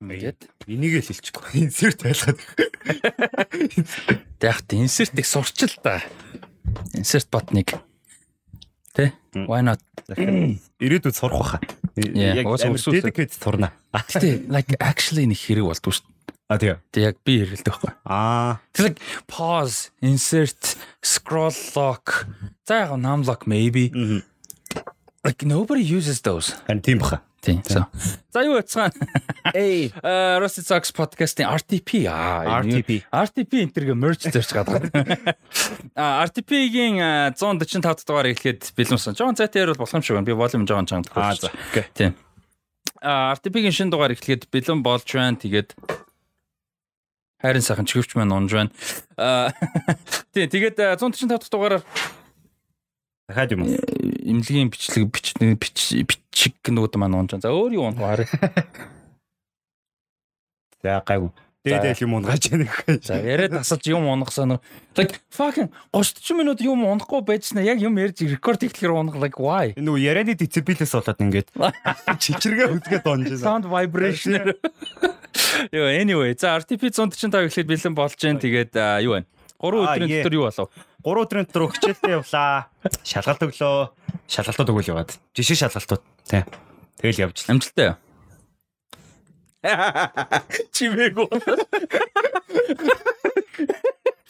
Ингээд Энийг л хэлчихгүй. Инсерт байлгаад. яг та insert их сурч л да. Insert ботник. Тэ? Why not? Ирээдүйд сурах уусаа амар өсвөөсөө. dedicated сурна. Гэтэ like actually нэг хэрэг болдгоо шүү. А тий. дээ. Яг би хэрэгэлдэг байхгүй. Аа. Like pause, insert, scroll lock. За яг num lock maybe. Like nobody uses those. Харин тийм баха. Тийм. За юу яцгаан? Эй. Э Rusty Socks podcast-ийн RTP аа. RTP. RTP энтергээ merge зорч гадаг. А RTP-гийн 145 дугаар эхлэхэд бэлэнсэн. Жон зайтээр бол болох юм шиг байна. Би volume жоон чанга Аа за. Тийм. А RTP-гийн шинэ дугаар эхлэхэд бэлэн болж байна. Тэгээд хайрын сайхан чихвч маань унж байна. А тийм тэгээд э, 145 дахь дугаараар Дахиад юм уу? имлэгийн бичлэг бич бич бичиг гэнүүд маань унж байна. За өөр юу унах вэ? За гайгүй. Дээдэл юм унгаж яах вэ? За яриад тасалж юм унах санаа. Like fucking 30 минут юм унахгүй байжснаа яг юм ярьж рекорд хийхээр унах like why? Энэ нүү ярианы децибелээс болоод ингээд чичиргээ үзгээд онж байна. Sound vibration. Yo anyway, за RTP 145 эхлээд бэлэн болж जैन тэгээд юу байна? 3 Аа, өдрийн дотор юу болов? 3 өдрийн дотор хичээлдээ явлаа. Шалгалт өглөө. Шалгалтууд өгөөл яваад. Жишээ шалгалтууд. Тий. Тэгэл явж. Амжилттай. Чимээг уу.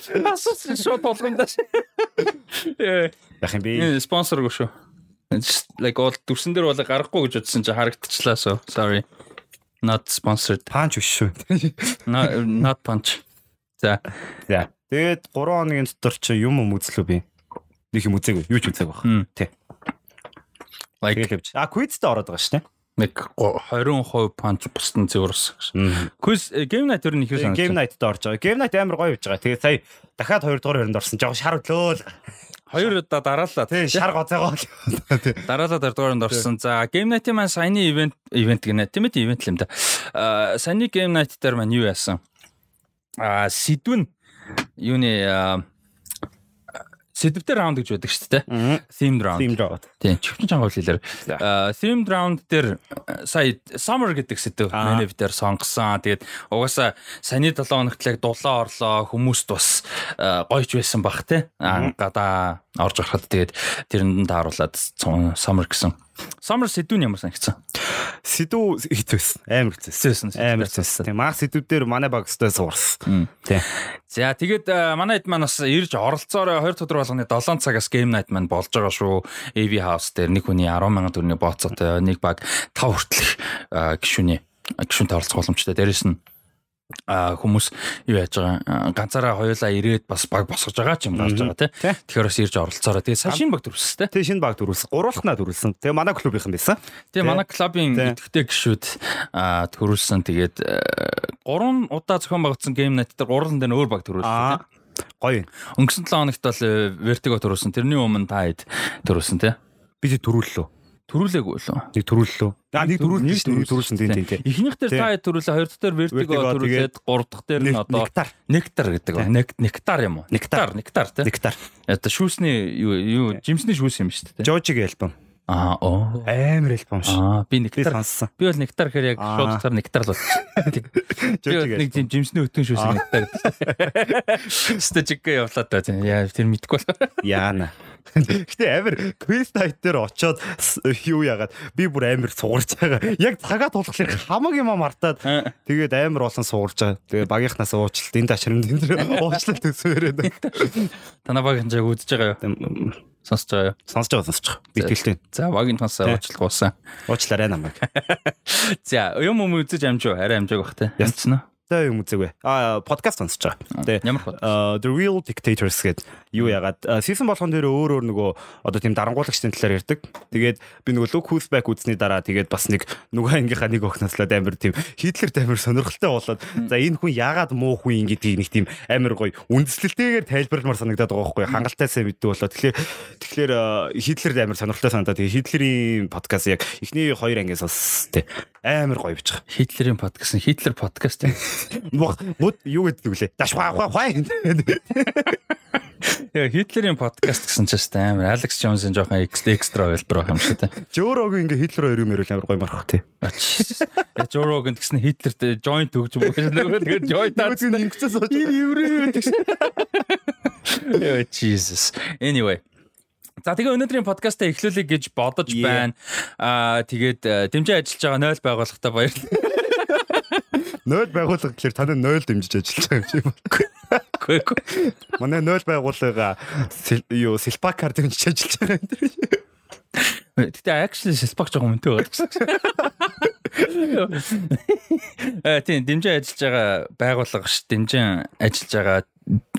Асуусан шууд болгондаш. Э, Яах юм бэ? энэ спонсоргүй шүү. Just like all дүрсэн дээр бол гарахгүй гэж бодсон чи харагдчихлаа so sorry. Not sponsored. Панч биш шүү. Not, not punch. За. За. Тэгээд 3 хоногийн дотор чи юм юм үзлөө би. Нэг юм үзээгүй. Юу ч үзээгүй баг. Тий. Like. А quizтэй ороод байгаа шүү дээ. нэг 20% punch бусдын. Мм. Quiz э, game night өөр нь ихэр санагдав. Game night-д орж байгаа. Game night амар гоё явж байгаа. Тэгээд сая дахиад 2 дугаар хоринд орсон. Жоо шар өглөө л. Хоёр удаа дараалал. Тий, шар гоцоогоо. Тий. Дараалал дөрөвдүгээр орсон. За game night-ийн маань саяны ивент ивент гэнэ. Тийм ээ ивент л юм да. Аа саяны game night дээр маань юу яасан? Аа сэдвэн юуны аа, сэдвтэй раунд гэж байдаг шүү дээ. Themed round. Тийм жоо. Тийм, чивчин чанга хэлээр. Themed round дээр сая summer гэдэг сэдв манай бид дээр сонгосон. Тэгээд угаасаа саяны 7 хоногт л яг дулаан орлоо хүмүүст бас гойч байсан бах те. Аа гадаа орж ороход тэгээд тэрэнд тааруулаад цун- summer гэсэн. Summer сэдвүүн ямар санагдсан? Сэдв хитвэс. Амар хэцэс. Сэдвсэн. Амар хэцэс. Тийм мах сэдвүүдээр манай багстай суурсан. Тийм. За тэгээд а, манай хэд маань бас ирж оролцоорой 2 өдөр болгоны 7 цагаас game night маань болж байгаа шүү. AV house дээр нэг хүний 10 сая төгрөгийн бооцоотой нэг баг 5 хүртэлх а, гишүүний гишүүнтэй оролцох боломжтой. Дээрэс нь а хүмүүс юу яаж байгаа ганцаараа хоёулаа ирээд бас баг босгож байгаа ч юм гарч байгаа тий. Тий. Тэгэхээр бас ирж оролцоорой. Тэгээд сая шинэ баг төрүүлсэн тий. Тэгээ шинэ баг төрүүлсэн. Гурвалхнаа төрүүлсэн. Тэгээ манай клубийнхан байсан. Тэгээ Тий. манай клубын Тий. идэвхтэй гişүүд а төрүүлсэн. Тэгээд 3 удаа зохион байгуулсан game night дээр гурван дээр өөр баг төрүүлсэн. тий. Гоё. Өнгөрсөн 7 хоногт бол э, Vertigo төрүүлсэн. Тэрний өмнө та хэд төрүүлсэн тий. Би тэг төрүүллөө. Төрүүлээгүй лөө. Нэг төрүүллөө. Аа нэг төрүүлсэн шүү дээ. Төрүүлсэн тийм тийм тийм. Эхнийх дээр та төрүүлээ, хоёр дахь дээр Vertigo, төрүүлээд, гурав дахь дээр нь Нэг- одоо Нектар. Нектар гэдэг ба. Нек- Нектар юм уу? Нектар. нектар тий. Нектар. Одоо шүүсний юу юу жимсний шүүс юм шүү дээ. Жожигийн альбом. Аа оо. Амар альбом шүү. Аа би нектар. сонссон. Би бол нектар гэхээр яг шууд утгаар нектар л болчих. Би бол Жожигийн нэг тийм жимсний өтгөн шүүс нектар. Стажиг явлаа та тийм. Яа тэр мэдгүй бол. Яана. Гэтэ амар квиз найт дээр очоод юу яагаад би бүр амар сугарч байгаа. Яг цагаа тулахлаар хамаг юм мартаад тэгээд амар олон сугарч байгаа. Тэгээд багийнхнаас уучлалт ташрын энэ төр уучлалт төсөөрөөд. Танаа баг хэмжээг үзэж байгаа юу? Сонсож байгаа юу? Сонсож байгаа сонсож байгаа. Би тэлтэй. За багийн тансаа Тий. уучлах болсон. Уучлаарай намайг. За юм юм үзэж амжив арай амжааг бах те. Яс. Янцна. Тэ юм үзээгүй. Аа подкаст сонсож байгаа. Тэгээд Ямар. Uh, The Real Dictators гэдэг юу ягаад season болгон дээр өөр өөр нөгөө одоо тийм дарангуулагчдын талаар ярьдаг. Тэгээд би нөгөө Look Who's Back үзсний дараа тэгээд бас нэг нөгөө ангийнхаа нэг охнослоод амар тийм Хитлер амар сонирхолтой болоод за энэ хүн яагаад муу хүн юм гэдгийг нэг тийм амар гоё үндэслэлтэйгээр тайлбарламар санагдаад байгаа байхгүй хангалтайсаа мэддэг болоо. Тэгэхээр тэгэхээр Хитлер амар сонирхолтой санагдаад тэгээд Хитлерийн подкаст яг эхний хоёр ангиас бас тий амар гоё бич. Хитлерийн подкаст, Хитлер подкаст. Мод юу гэдэг вүлээ? Даш хаа хаа. Яа Хитлерийн подкаст гэсэн чинь тест амар Алекс Джонсын жоохон экстра хэлбэр байх юм шиг те. Жөөрог ингээ Хитлер хоёр юм ярил амар гоё марах тий. Жо Роган гэсэн Хитлертэй joint өгч юм байна. Нөгөө тэгээд joint нь ингэсэн сууж. еврей гэсэн. Яа Jesus. Anyway. За тэгээ өнөөдрийн подкастаа эхлүүлэе гэж бодож байна. Аа тэгээд э, дэмжиж ажиллаж байгаа 0 байгууллагатай баярлалаа. 0 байгууллага гэхэлэр таны 0 дэмжиж ажиллаж байгаа юм шиг байна. Үгүй ээ. Манай 0 байгууллага сэл- юу Силпакар дэмжиж ажиллаж байгаа юм дэр. Гэтэ actually шилбак жоо мөнтэй байгаа гэсэн. Э тийм дэмжиж ажиллаж байгаа байгууллага ш дэмжин ажиллаж байгаа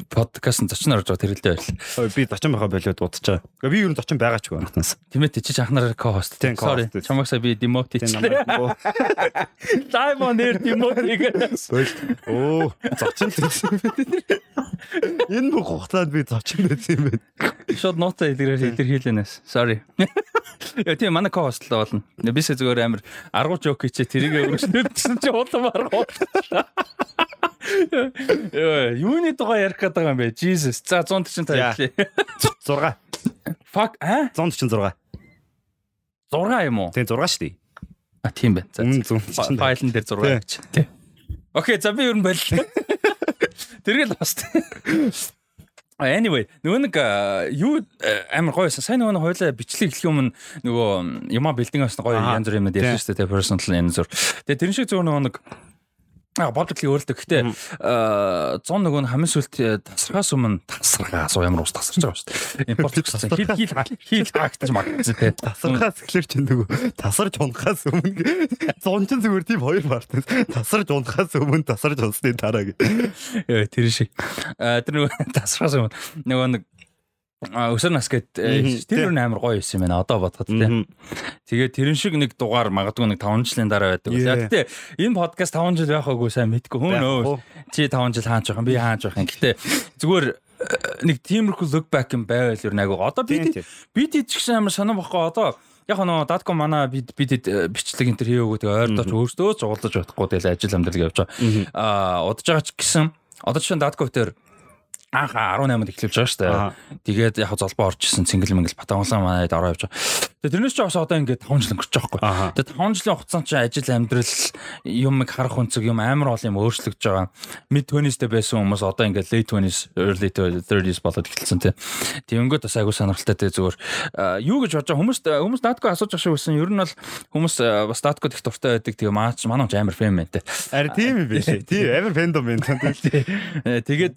подкастын зочин орж байгаа тэрэлдэ байл. Ой би зочин байхаа болоод дуудаж байгаа. Гэхдээ би ер нь зочин байгаа ч үгүй анхнаас. Тимээ чи ч анхнараа co-host. Тийм, Sorry. co-host. Чамаасаа би демот хийчихлээ. Live on air демот хийгээс. Оо зочин л юм байна. Энэ бүх хугацаанд би зочин байсан юм байна. Шууд ноцоо илэрээр илэрхийлэнэс. Sorry. Яа тийм манай co-host л болно. Бисээ зүгээр амар аргуу жоок хийчээ тэрийг өргөснөдсөн чи улам аргуу. Юуны дугаа ярих гэдэг юм бэ? Jesus. За 145 Яа. хэлээ. 6 Fuck а 146. 6 юм уу? Тийм 6 шүү дээ. А тийм байна. За. Өмнө за. 140. Файлн дээр 6 гэж. Тийм. Окей, за би ер нь боллоо. Тэргээл баст. Anyway, нөгөө нэг а, юу амар гоё байсан. Сайн нөгөө хойлоо бичлэг эхлэх юм нөгөө юма билдинг авсан гоё янз бүрийн юм дээр шүү дээ. Personal янз бүр. Тэгээ тэрэн шиг зөв нөгөө нэг А бодлыг өөрлөдөг. Гэтэ а 100 нөгөө нь хамгийн сүлт тасрахаас өмнө тасрахаас ямар ус тасарч байгаа шүү дээ. Импорт гэсэн хил хил хил хаагтаж магтсан те. Тасархаас эхлэр чинь нөгөө тасарч унахаас өмнө зунчин зүгээр тийм хоёр партнер тасарч унахаас өмнө тасарч унсны дараа гэх. Яа тэр шиг. Тэр нөгөө тасрахаас өмнө нөгөө нэг өсөр нас гэд Мгм, тэр нь амар гоё юм байна. Одоо бодоход те. Тэгээ тэрэн шиг нэг дугаар магадгүй нэг 5 жилийн дараа байдаг. Гэтэ энэ подкаст 5 жил байхаагүй сайн мэдгүй. Хөө нөө. Чи 5 жил хаач байх юм. Би хаач байх юм. Гэтэ зүгээр э, нэг тиймэрхүү look back юм байвал ер нь айгу. Одоо би Тийм, тийм. би тийч гэсэн амар санаа бохгүй. Одоо яг нөө датко мана бид бид бичлэг энэ төр хийгээгүй тэгээ ойрдооч өөртөө ч уулзаж чадахгүй тэгэл ажил амьдрал явж байгаа. Аа удаж байгаа ч гэсэн одоо чинь датко дээр анх 18-нд эхлэж байгаа шүү дээ. Тэгээд яг золбоо орж исэн цингэл мэнгэл Батанглан манайд ороо явж байгаа. Тэгээд тэрнээс ч бас одоо ингээд 5 жил өнгөрч байгаа. Аха. Тэгээд 5 жилийн хугацаанд чинь ажил амьдрал юм харах өнцөг юм амар ол юм өөрчлөгдөж байгаа. Mid 20s-тэй байсан хүмүүс одоо ингээд late 20s, early 30s болоод эхэлсэн тий. Тэгэнгүүт бас айгуу сонирхолтой тий зүгээр юу гэж бодож хүмүүс хүмүүс датко асууж байгаа шиг байсан. Ер нь бол хүмүүс бас датко их дуртай байдаг. Тэгээ маач манай ч амар фэн мэн тий. Ари тийм юм биш. Тийм амар фэндом юм Тэгээд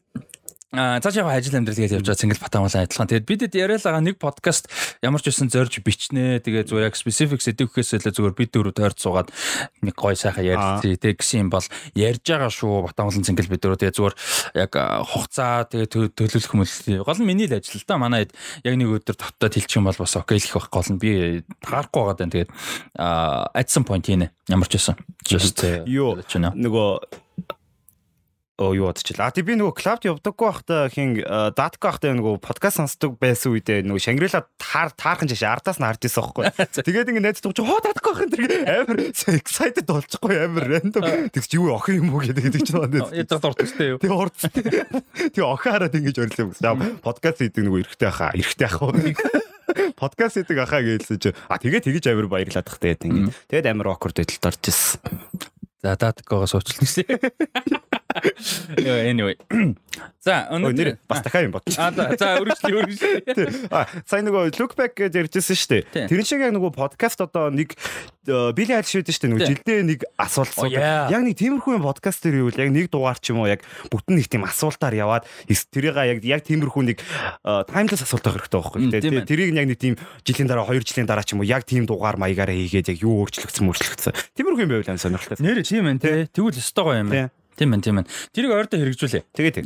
А цааш яг ажил амьдрал гэж явж байгаа Цингэл Батамгалан адилхан. Тэгээд бидэд яриад байгаа нэг подкаст ямар ч байсан зорж бичнэ. Тэгээд зүгээр яг specific сэдвхээс илүү зүгээр бид дөрөв тойрд суугаад нэг гой сайхан ярьцгий. Тэгээд гэсэн юм бол ярьж байгаа шүү Батамгалан Цингэл бид дөрөв. Тэгээд зүгээр яг хугацаа тэгээд тө- төлөвлөх мөлий. Гол нь миний л ажил л да. Манай хэд яг нэг өдөр татаад хэлчих юм бол бас окей л их байх гол нь би таарахгүй байгаа даа. Тэгээд а at some point хийнэ. Ямар ч байсан. Just Юу нөгөө юу бодчихлаа. А тий би нөгөө клабд явдаггүй байхдаа хин датка байхдаа нөгөө подкаст сонсдог байсан үедээ нөгөө Шангрила таар таархан жишээ ардаас нь харж ирсэн байхгүй. Тэгээд ингэ найз тууч хоо датка байх энэ амар excited болчихгүй амар random тэгс юу охин юм уу гэдэг чинь байна. Ядрах дуртай юу? Тэг урд. Тэг охин хараад ингэж орилоо гэсэн. Яа подкаст хийдэг нөгөө эрэгтэй хаа, эрэгтэй хаа. Подкаст хийдэг ахаа гэлсэн чи а тэгээ тэгэж амар баярлаад тах тэгээд ингэ. Тэгээд амар awkward байдалд орж ирсэн. За датагоогоо суучлаа гэсэн. Anyway. За өнөөдөр бас дахиад юм бодчих. А за үргэлжлэе үргэлжлэе. А сайн нөгөө look back гэж ярьжсэн шүү дээ. Тэр шиг яг нөгөө подкаст одоо нэг били айл шүү дээ шүү дээ. Нөгөө жилдээ нэг асуулт yeah. яг нэг тиймэрхүү подкаст дээр ивэл яг нэг дугаар ч юм уу яг бүтэн нэг тийм асуултаар яваад тэрийг яг яг тиймэрхүү нэг таймлес асуулт байх хэрэгтэй байхгүй ээ. тэрийг яг нэг тийм жилийн дараа 2 жилийн дараа ч юм уу яг тийм дугаар маягаараа хийгээд яг юу өөрчлөгдсөн мөрчлөгдсөн. Тиймэрхүү юм байвал сонирхолтой. Нэр тийм ээ тий. Тэгвэл өстой гоё юм байна. Тийм ээ тийм ээ. Тэрийг ойрдоо хэрэгжүүлээ. Тэгээд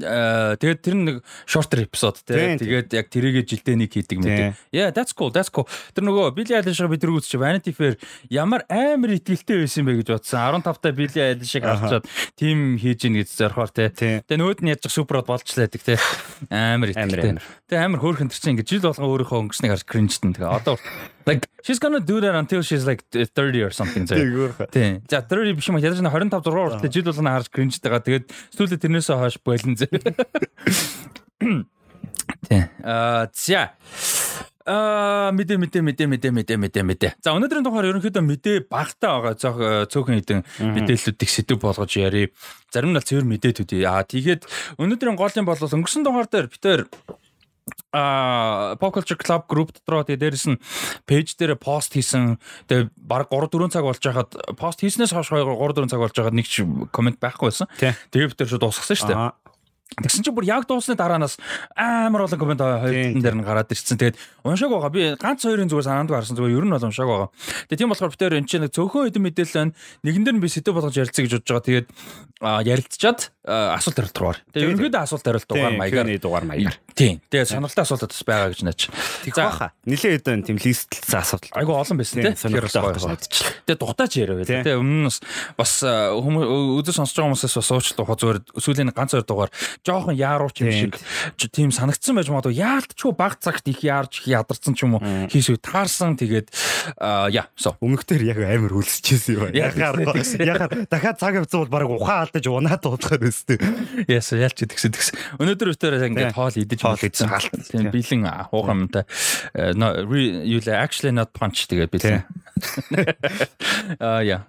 тэгээд тэр нэг shorter episode тий. Тэгээд яг тэрийгэ жилдээ нэг хийдэг мэт. Yeah, that's cool. That's cool. Тэр нөгөө Billie Eilish-ыг бид нар үзчих Vanity Fair ямар амар итгэлтэй байсан бэ гэж бодсон. 15 та Billie Eilish-ыг авчаад тим хийж ийн гэж зорхоор тий. Тийм. Тэгээ нөгөөд нь яаж суперод болчлаа гэдэг тий. Амар итгэлтэй. амар. Тэгээ амар хөөрхөн тэр чинь ингээд жил болгон өөрийнхөө өнгөснийг харж кринжтэн. Тэгээ одоо like she's gonna do that until she's like 30 or something. Тийм. За 30 биш юм. Ядаж 25 6 хүртэл жил болгоно харж кринж байгаа. Тэгээд сүүлдээ тэрнээсээ хойш болон зэ. Тий. Аа за. Аа мэдээ мэдээ мэдээ мэдээ мэдээ мэдээ мэдээ. За өнөөдрийн дугаар ерөнхийдөө мэдээ багтаа байгаа. Зөөх цөөхөн хідэн мэдээллүүдийг сэдв болгож ярив. Зарим нь л цэвэр мэдээлүүд. Аа тэгээд өнөөдрийн голын бол өнгөрсөн дугаар дээр битээр а Pop Culture Club group дотроо тэгээ дээрэс нь пэйж дээр пост хийсэн тэгээ баг 3 4 цаг болж байхад пост хийснээс хойш 3 4 цаг болж байхад нэг ч комент байхгүй байсан. Тэгээ бид тэр шууд дуусгасан шүү дээ. Тэгсэн чинь бүр яг дуусны дараанаас амар олон комент хоёрын дээр нь гараад ирсэн. Тэгээд уншааг байгаа. Би ганц хоёрын зүгээр санаанд гарсан зүгээр ер нь бол уншааг байгаа. Тэгээд тийм болохоор битээр энэ чинь нэг цөөхөн хэдэн мэдээлэл байна. Нэгэн дээр нь би сэдв болгож ярилцъя гэж бодож байгаа. Тэгээд ярилцчаад асуулт хариулт руугаар. Тэгээд ерөнхийдөө асуулт хариулт дугаар маягаар. Тийм дугаар маягаар. Тийм. Тэгээд сонирхолтой асуулт бас байгаа гэж наач. Баха. Нилээ хэдэн тийм листлсэн асуулт. Айгу олон байсан тийм. Сонирхолтой асуулт. Тэгээд дутаач яриа байлаа. Тэгээд өмнө нь бас хүмүүс үзэж сонсож байгаа хүмүүсээс бас уучлаа зүгээр сүүлийн ганц хоёр дугаар жоохон яарууч юм шиг тийм санагдсан байж магадгүй. Яалтчгүй баг цагт их яарч ядарсан ч юм уу? Хийсвэ таарсан. Тэгээд яа со. Өмнөхдөр яг амар үлсчихсэн юм яхаар яхаар дахиад цаг авцсан бол баг ухаан алдаж унаад дуудахаар өстэй яс яалч тэгсэн тэгсэн. Өнөөдөр өтөр ингээд хоол идэж хоол идсэн тийм бэлэн хуухамтай юу л actually not punch тэгээд бэлэн. Аа яа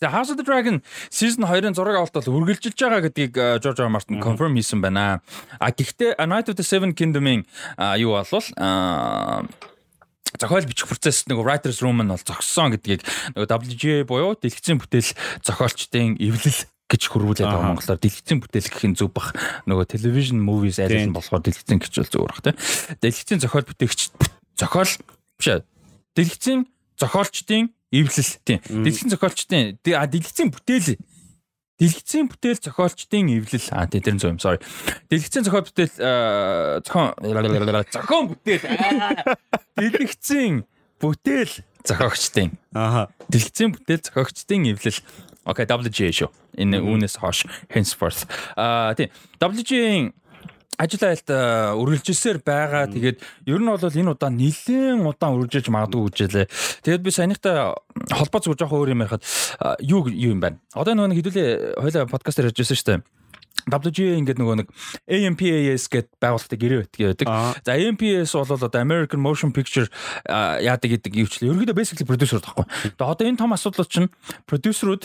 За House of the Dragon season 2-ын зураг авалт бол үргэлжилж байгаа гэдгийг George R. Martin confirm хийсэн байна. А гэхдээ A Night of the Seven Kingdom-ийн юу болвол зохиол бичих процесс нэг writers room нь бол зогссон гэдгийг нөгөө WGA буюу дэлгэцийн бүтээл зохиолчдын эвлэл гэж хөрвүүлээд байгаа монголоор дэлгэцийн бүтээл гэх нь зөв бах нөгөө television movies айл нь болохоор дэлгэцийн гэж бол зөв бах тийм дэлгэцийн зохиол бүтээгч зохиол биш дэлгэцийн зохиолчдын эвлэл тийм. Дэлгэцийн зохиолчдын а дэлгэцийн бүтээл дэлгэцийн бүтээл зохиолчдын эвлэл а тийм тэр зөв юм sorry. Дэлгэцийн зохиол бүтээл зохион зохион бүтээл дэлгэцийн бүтээл зохиогчдын аа дэлгэцийн бүтээл зохиогчдын эвлэл Okay WGA шүү. Энэ үүнээс хойш henceforth. Аа тийм WGA-ийн ажил айлт үргэлжилсээр байгаа. Тэгээд ер нь бол энэ удаа нэлээд удаан үргэлжилж магадгүй гэжэлээ. Тэгээд би саяныхтай холбоо зүг жоох өөр юм ярихад юу юу юм байна. Одоо нөгөө хэдүүлээ хойлоо подкаст дээр ярьжсэн шүү дээ WGA ингээд нөгөө нэг AMPAS гэд байгууллагатай гэрээ байдаг. За AMPAS бол одоо American Motion Picture яадаг гэдэг юучлээ. Ерөнхийдөө basically producer таахгүй. Тэгээ одоо энэ том асуудал чинь продюсерүүд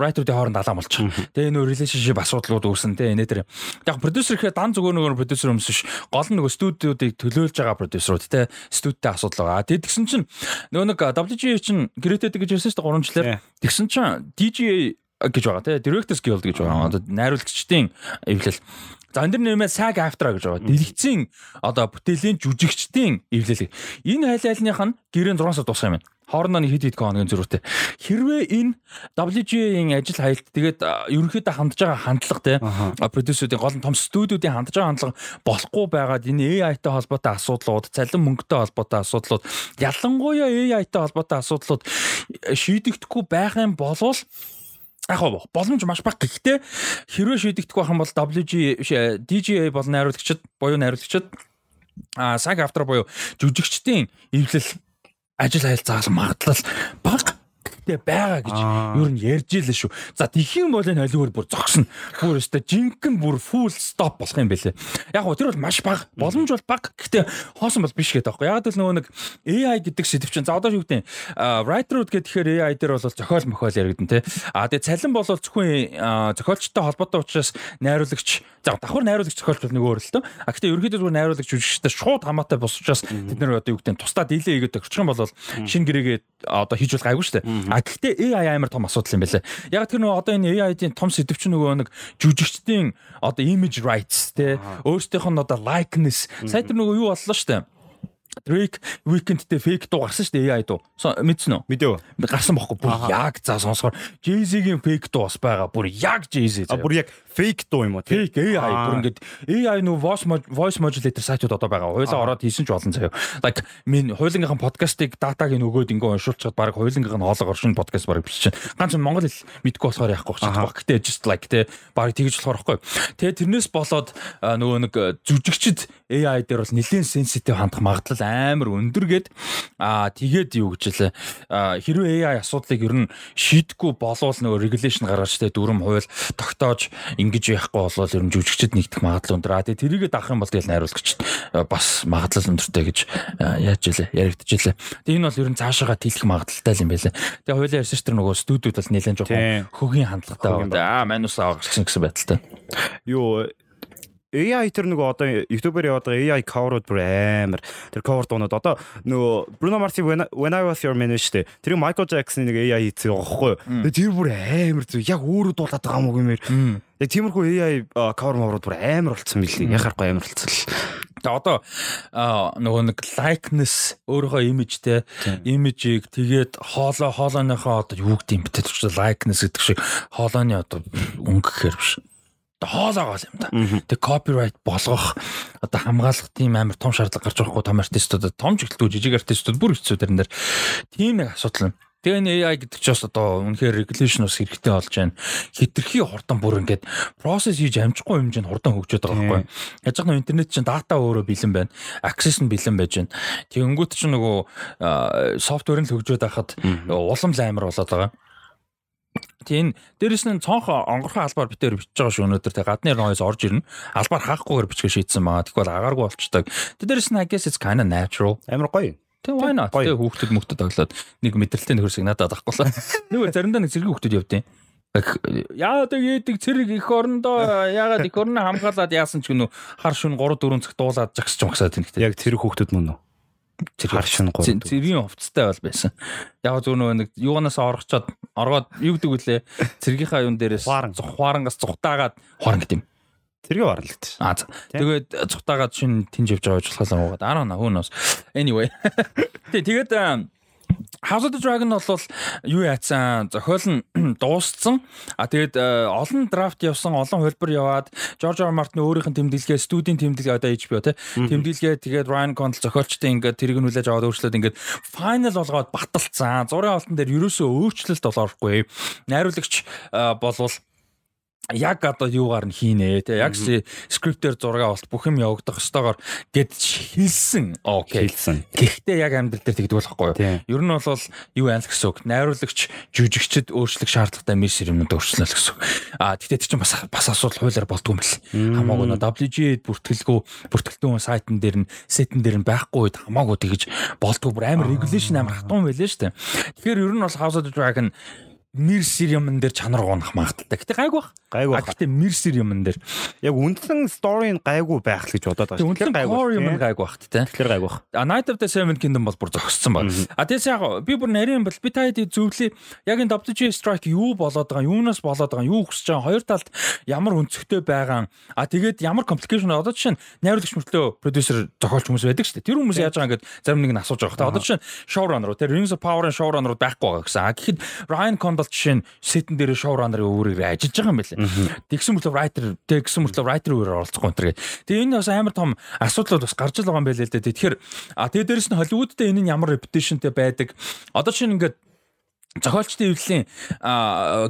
writer-уудын хооронд алаам болчих. Тэгээ энэ relationship асуудлууд үүсэн тэ энэ тэр. Яг producer гэхээр дан зүгээр нөгөө producer юмс ш. Гол нь нөгөө студиудыг төлөөлж байгаа продюсерүүд тэ студидтэй асуудал байгаа. Тэгээ тэгсэн чинь нөгөө нэг WGA чинь гэрээтэй гэж ярьсан шүү дээ 3 жилээр. Тэгсэн чинь DGA гэж байгаа тий directors guild гэж байгаа. Одоо найруулагчдын эвлэл. За энэ нэрмээ SAG AFTRA гэж байгаа. Дэлгэцийн одоо бүтээлийн жүжигчдийн эвлэл. Энэ хайл айлных нь гэрээ 6 сар дуусах юм байна хоорондоо нэг хэд хэд хоногийн зөрүүтэй. Хэрвээ энэ WGA-ийн ажил хайлт тэгээд ерөнхийдөө хандж байгаа хандлага те продюсеруудын гол том студиудын хандж байгаа хандлага болохгүй байгаад энэ AI-тай холбоотой асуудлууд, цалин мөнгөтэй холбоотой асуудлууд, ялангуяа AI-тай холбоотой асуудлууд шийдэгдэхгүй байх юм болвол яг боломж маш бага. Гэхдээ хэрвээ шийдэгдэх байх юм бол WG DGA бол найруулагчид буюу найруулагчид а саг автор буюу жүжигчдийн эвлэл ажил хайл заал магадлал бага хэрэгтэй байгаа гэж юу н ярьж илээ шүү. За тхийн бол энэ холивор бүр зогсно. Бүр өстой жинхэнэ бүр full stop болох юм бэлээ. Яг гоо тэр бол маш бага. Боломж бол бага. Гэхдээ хоосон бол биш гэдэг байхгүй. Яг л нөгөө нэг AI гэдэг сэдв чинь за одоо юу гэдэг writer-ууд гэхээр AI дээр бол зохиол мохиол яригдэн тий. А тэгээ цалин бол зөвхөн зохиолчтой холбоотой учраас найруулагч за давхар найруулагч зохиолч бол нэг өөр л тоо. А гэхдээ ерөнхийдөө зүгээр найруулагч жүжигчтэй шууд хамаатай бос учраас бид нар одоо юу гэдэг тусдаа дийлээ хийгээд өгчих юм бол шинэ гэрээгээ одоо хийж болох айгүй шүү дээ. А гэхдээ AI амар том асуудал юм байлаа. Яг тэр нөгөө одоо энэ AI-ийн том сэдв чинь нөгөө нэг жүжигчдийн одоо image rights те өөрсдийнх нь одоо likeness сая тэр нөгөө юу боллоо дээ Drake Weekend-тэй fake дуу гарсан шүү дээ AI дуу. Мэдсэн үү? Мэдээв. Гарсан бохоо. Бүр яг за сонсохоор Jay-Z-гийн fake дуу бас байгаа. Бүр яг Jay-Z. А бүр яг fake дуу юм уу? Fake AI бүр ингээд AI нүү voice voice modulator сайтууд одоо байгаа. Хойлоо ороод хийсэн ч олон заяа. Like min хойлонгийнхан подкастыг датаг нөгөөд ингээ уншуулчихад баг хойлонгийнх нь хоолоо оршин подкаст баг чинь. Ганц монгол хэл мэдгүй болохоор яахгүй ч баг. Гэтэ just like те баг тэгж болохоор байхгүй. Тэгээ тэрнээс болоод нөгөө нэг жүжигчд AI дээр бол нэлээд sensitive хандах магадлал амар өндөр гээд аа тэгээд юу гэж лээ хэрвээ AI асуудлыг ер нь шийдэхгүй болвол нөгөө regulation гаргаж тэ дүрм хууль тогтоож ингэж яахгүй болол ер нь жүжигчд нэгдэх магадлал өндөр. А тэгээ тэрийгэ даах юм бол тэгэл найруулагч бас магадлал өндөртэй гэж яаж илээ яригдчихлээ. Тэгээ энэ бол ер нь цаашаага тэлэх магадлалтай юм байлаа. Тэгээ хоёлаа ярьсан ч тэр нөгөө студиуд бол нэлээд жоохон хөгийн хандлагатай байна. Аа манус авахсан гэсэн байдалтай. Юу AI тэр нөгөө одоо YouTube-ээр яваад байгаа AI cover-ууд бүр амар. Тэр cover дуунууд одоо нөгөө Bruno Mars when, I was your man дээ. Тэр Michael Jackson нэг AI хийцээ байгаа хгүй. Тэгээ тэр бүр амар зү яг өөрөө дуулаад байгаа юм уу гэмээр. Яг тиймэрхүү AI cover моврууд бүр амар болцсон мөлий. Яхахгүй амар болцсон л. Тэгээ одоо нөгөө нэг likeness өөрийнхөө имижтэй имижийг тэгээд хоолой хоолойныхоо одоо юу гэдэг юм бэ? Тэр likeness гэдэг шиг хоолойны одоо өнгө гэхэр биш хоолоогоо юм да. Тэг копирайт болгох одоо хамгаалах тийм амар том шаардлага гарч байгаахгүй том артистуудад том чиглэлтүү жижиг артистууд бүр хэцүү дэрэн дээр тийм нэг асуудал юм. Тэгээ энэ AI гэдэг чинь бас одоо үнэхээр regulation бас хэрэгтэй болж байна. Хитрхи хурдан бүр ингээд process хийж амжихгүй хэмжээнд хурдан хөгжөөд байгаа байхгүй. Яаж нэг интернет чинь дата өөрөө бэлэн байна. Access нь бэлэн байж байна. Тэгэнгүүт чинь нөгөө софтвер нь л хөгжөөд байхад улам л амар болоод байгаа. Тийм. Дээрэс нь цонх онгорхон албаар битээр бичиж байгаа шүү өнөөдөр тэг гадны нойс орж ирнэ. Албаар хаахгүйгээр бичгээ шийдсэн байгаа. Тэгвэл агааргүй болчдаг. Дээрэс нь I guess it's kind of natural. Амар гоё. Тэг why not? Тэг хүүхдүүд мөхдөд оглоод нэг мэдрэлтэй нөхөрсөг надад авахгүй. Нэг заримдаа нэг зэрэг хүүхдүүд явдیں۔ Яа тэг яадаг цэрэг их орондоо яагаад их орно хамгаалаад яасан ч гэнэ хар шүн 3 4 цаг дуулаад жагсч магсаад тэнхтэй. Яг цэрэг хүүхдүүд мөн үү? Хар шин гоо. Цэргийн хувцастай бол байсан. Яг зөв нөгөө нэг юунаас орохчоод оргоод юу гэдэг вүлээ цэргийнхаа юун дээрээс ухварангаас зүхтаагаад хорон гэдэм. Тэргээ барлагд. Аа тэгээд цухтаагаад шин тэнж явж байгаа ч болохоо уугаад. I don't know who knows. Anyway. Тэгээд House of the Dragon бол юу яатсан зохиол нь дууссан. А тэгээд э, олон драфт явсан, олон хөлбөр яваад George R. Martin өөрийнх нь тэмдэглэгээ, студийн тэмдэглэгээ одоо HBO тий. Тэмдэглэгээ тэгээд Ryan Condal зохиолчтой ингээд хүлээж аваад өөрчлөөд ингээд final болгоод баталцсан. Зургийн алтан дээр ерөөсөө өөрчлөлт олооргүй. Найруулагч э, болвол яг одоо юугаар нь хийнэ те? Яг скриптээр зураг авалт бүх юм явагдах ёстойгоор гэд хэлсэн окей. Хэлсэн гэхдээ яг амьдрал дээр тэгдэг болохгүй юу? Ер нь бол юу яана гэсэн үг? Найруулагч жүжигчд өөрчлөх шаардлагатай мессеж юмнууд өөрчлөнө л гэсэн үг. А тэгтээ тэр чинь бас бас асуудал хуулиар болдгүй юм бэл. Хамаагүй нөө WG бүртгэлгүй бүртгэлтэн сайтн дээр нь сетэн дээр нь байхгүй үед хамаагүй тэгэж болдгүй бүр амар регулейшн амар хатуун байлаа шүү дээ тэгэхээр ер нь бол House of the Dragon Мирсэр юмн дээр чанар гоонах магадaltaй. Гэтэ гайгүй бах. Гайгүй бах. Гэтэ мирсэр юмн дээр яг үндсэн story нь гайгүй байх л гэж бодоод байгаа. Тэгэхээр гайгүй юм гайгүй бах тэ. Тэгэхээр гайгүй бах. А Night of the Seven Kingdom бол бүр зогссон байна. А тэгээс яг би бүр нарийн бол би таад зөвлөе. Яг энэ WG Strike юу болоод байгаа, юунаас болоод байгаа, юу хүсэж байгаа, хоёр талд ямар өнцгтэй байгаа. А тэгээд ямар complication одоо жишээ нь найруулагч мөртлөө продюсер зохиолч хүмүүс байдаг шүү дээ. Тэр хүмүүс яаж байгаа ингээд зарим нэг нь асууж байгаа. Одоо жишээ нь showrunner, тэр Rings of Power-ын showrunner байхгүй байгаа гэсэн. А гэхэд Ryan Condal бол жишээ нь сетэн дээр шоураннер өөрөөр ажиллаж байгаа юм байна. Тэгсэн мөртлөө writer тэгсэн мөртлөө writer өөрөөр оролцохгүй энэ төр. Тэгээ энэ бас амар том асуудлууд бас гарч байгаа юм байна л да. Тэгэхээр а тэгээ дээрэс нь Холливуудтай энэ нь ямар reputation-тэй байдаг. Одоо чинь ингээд зохиолчдын эвлэлийн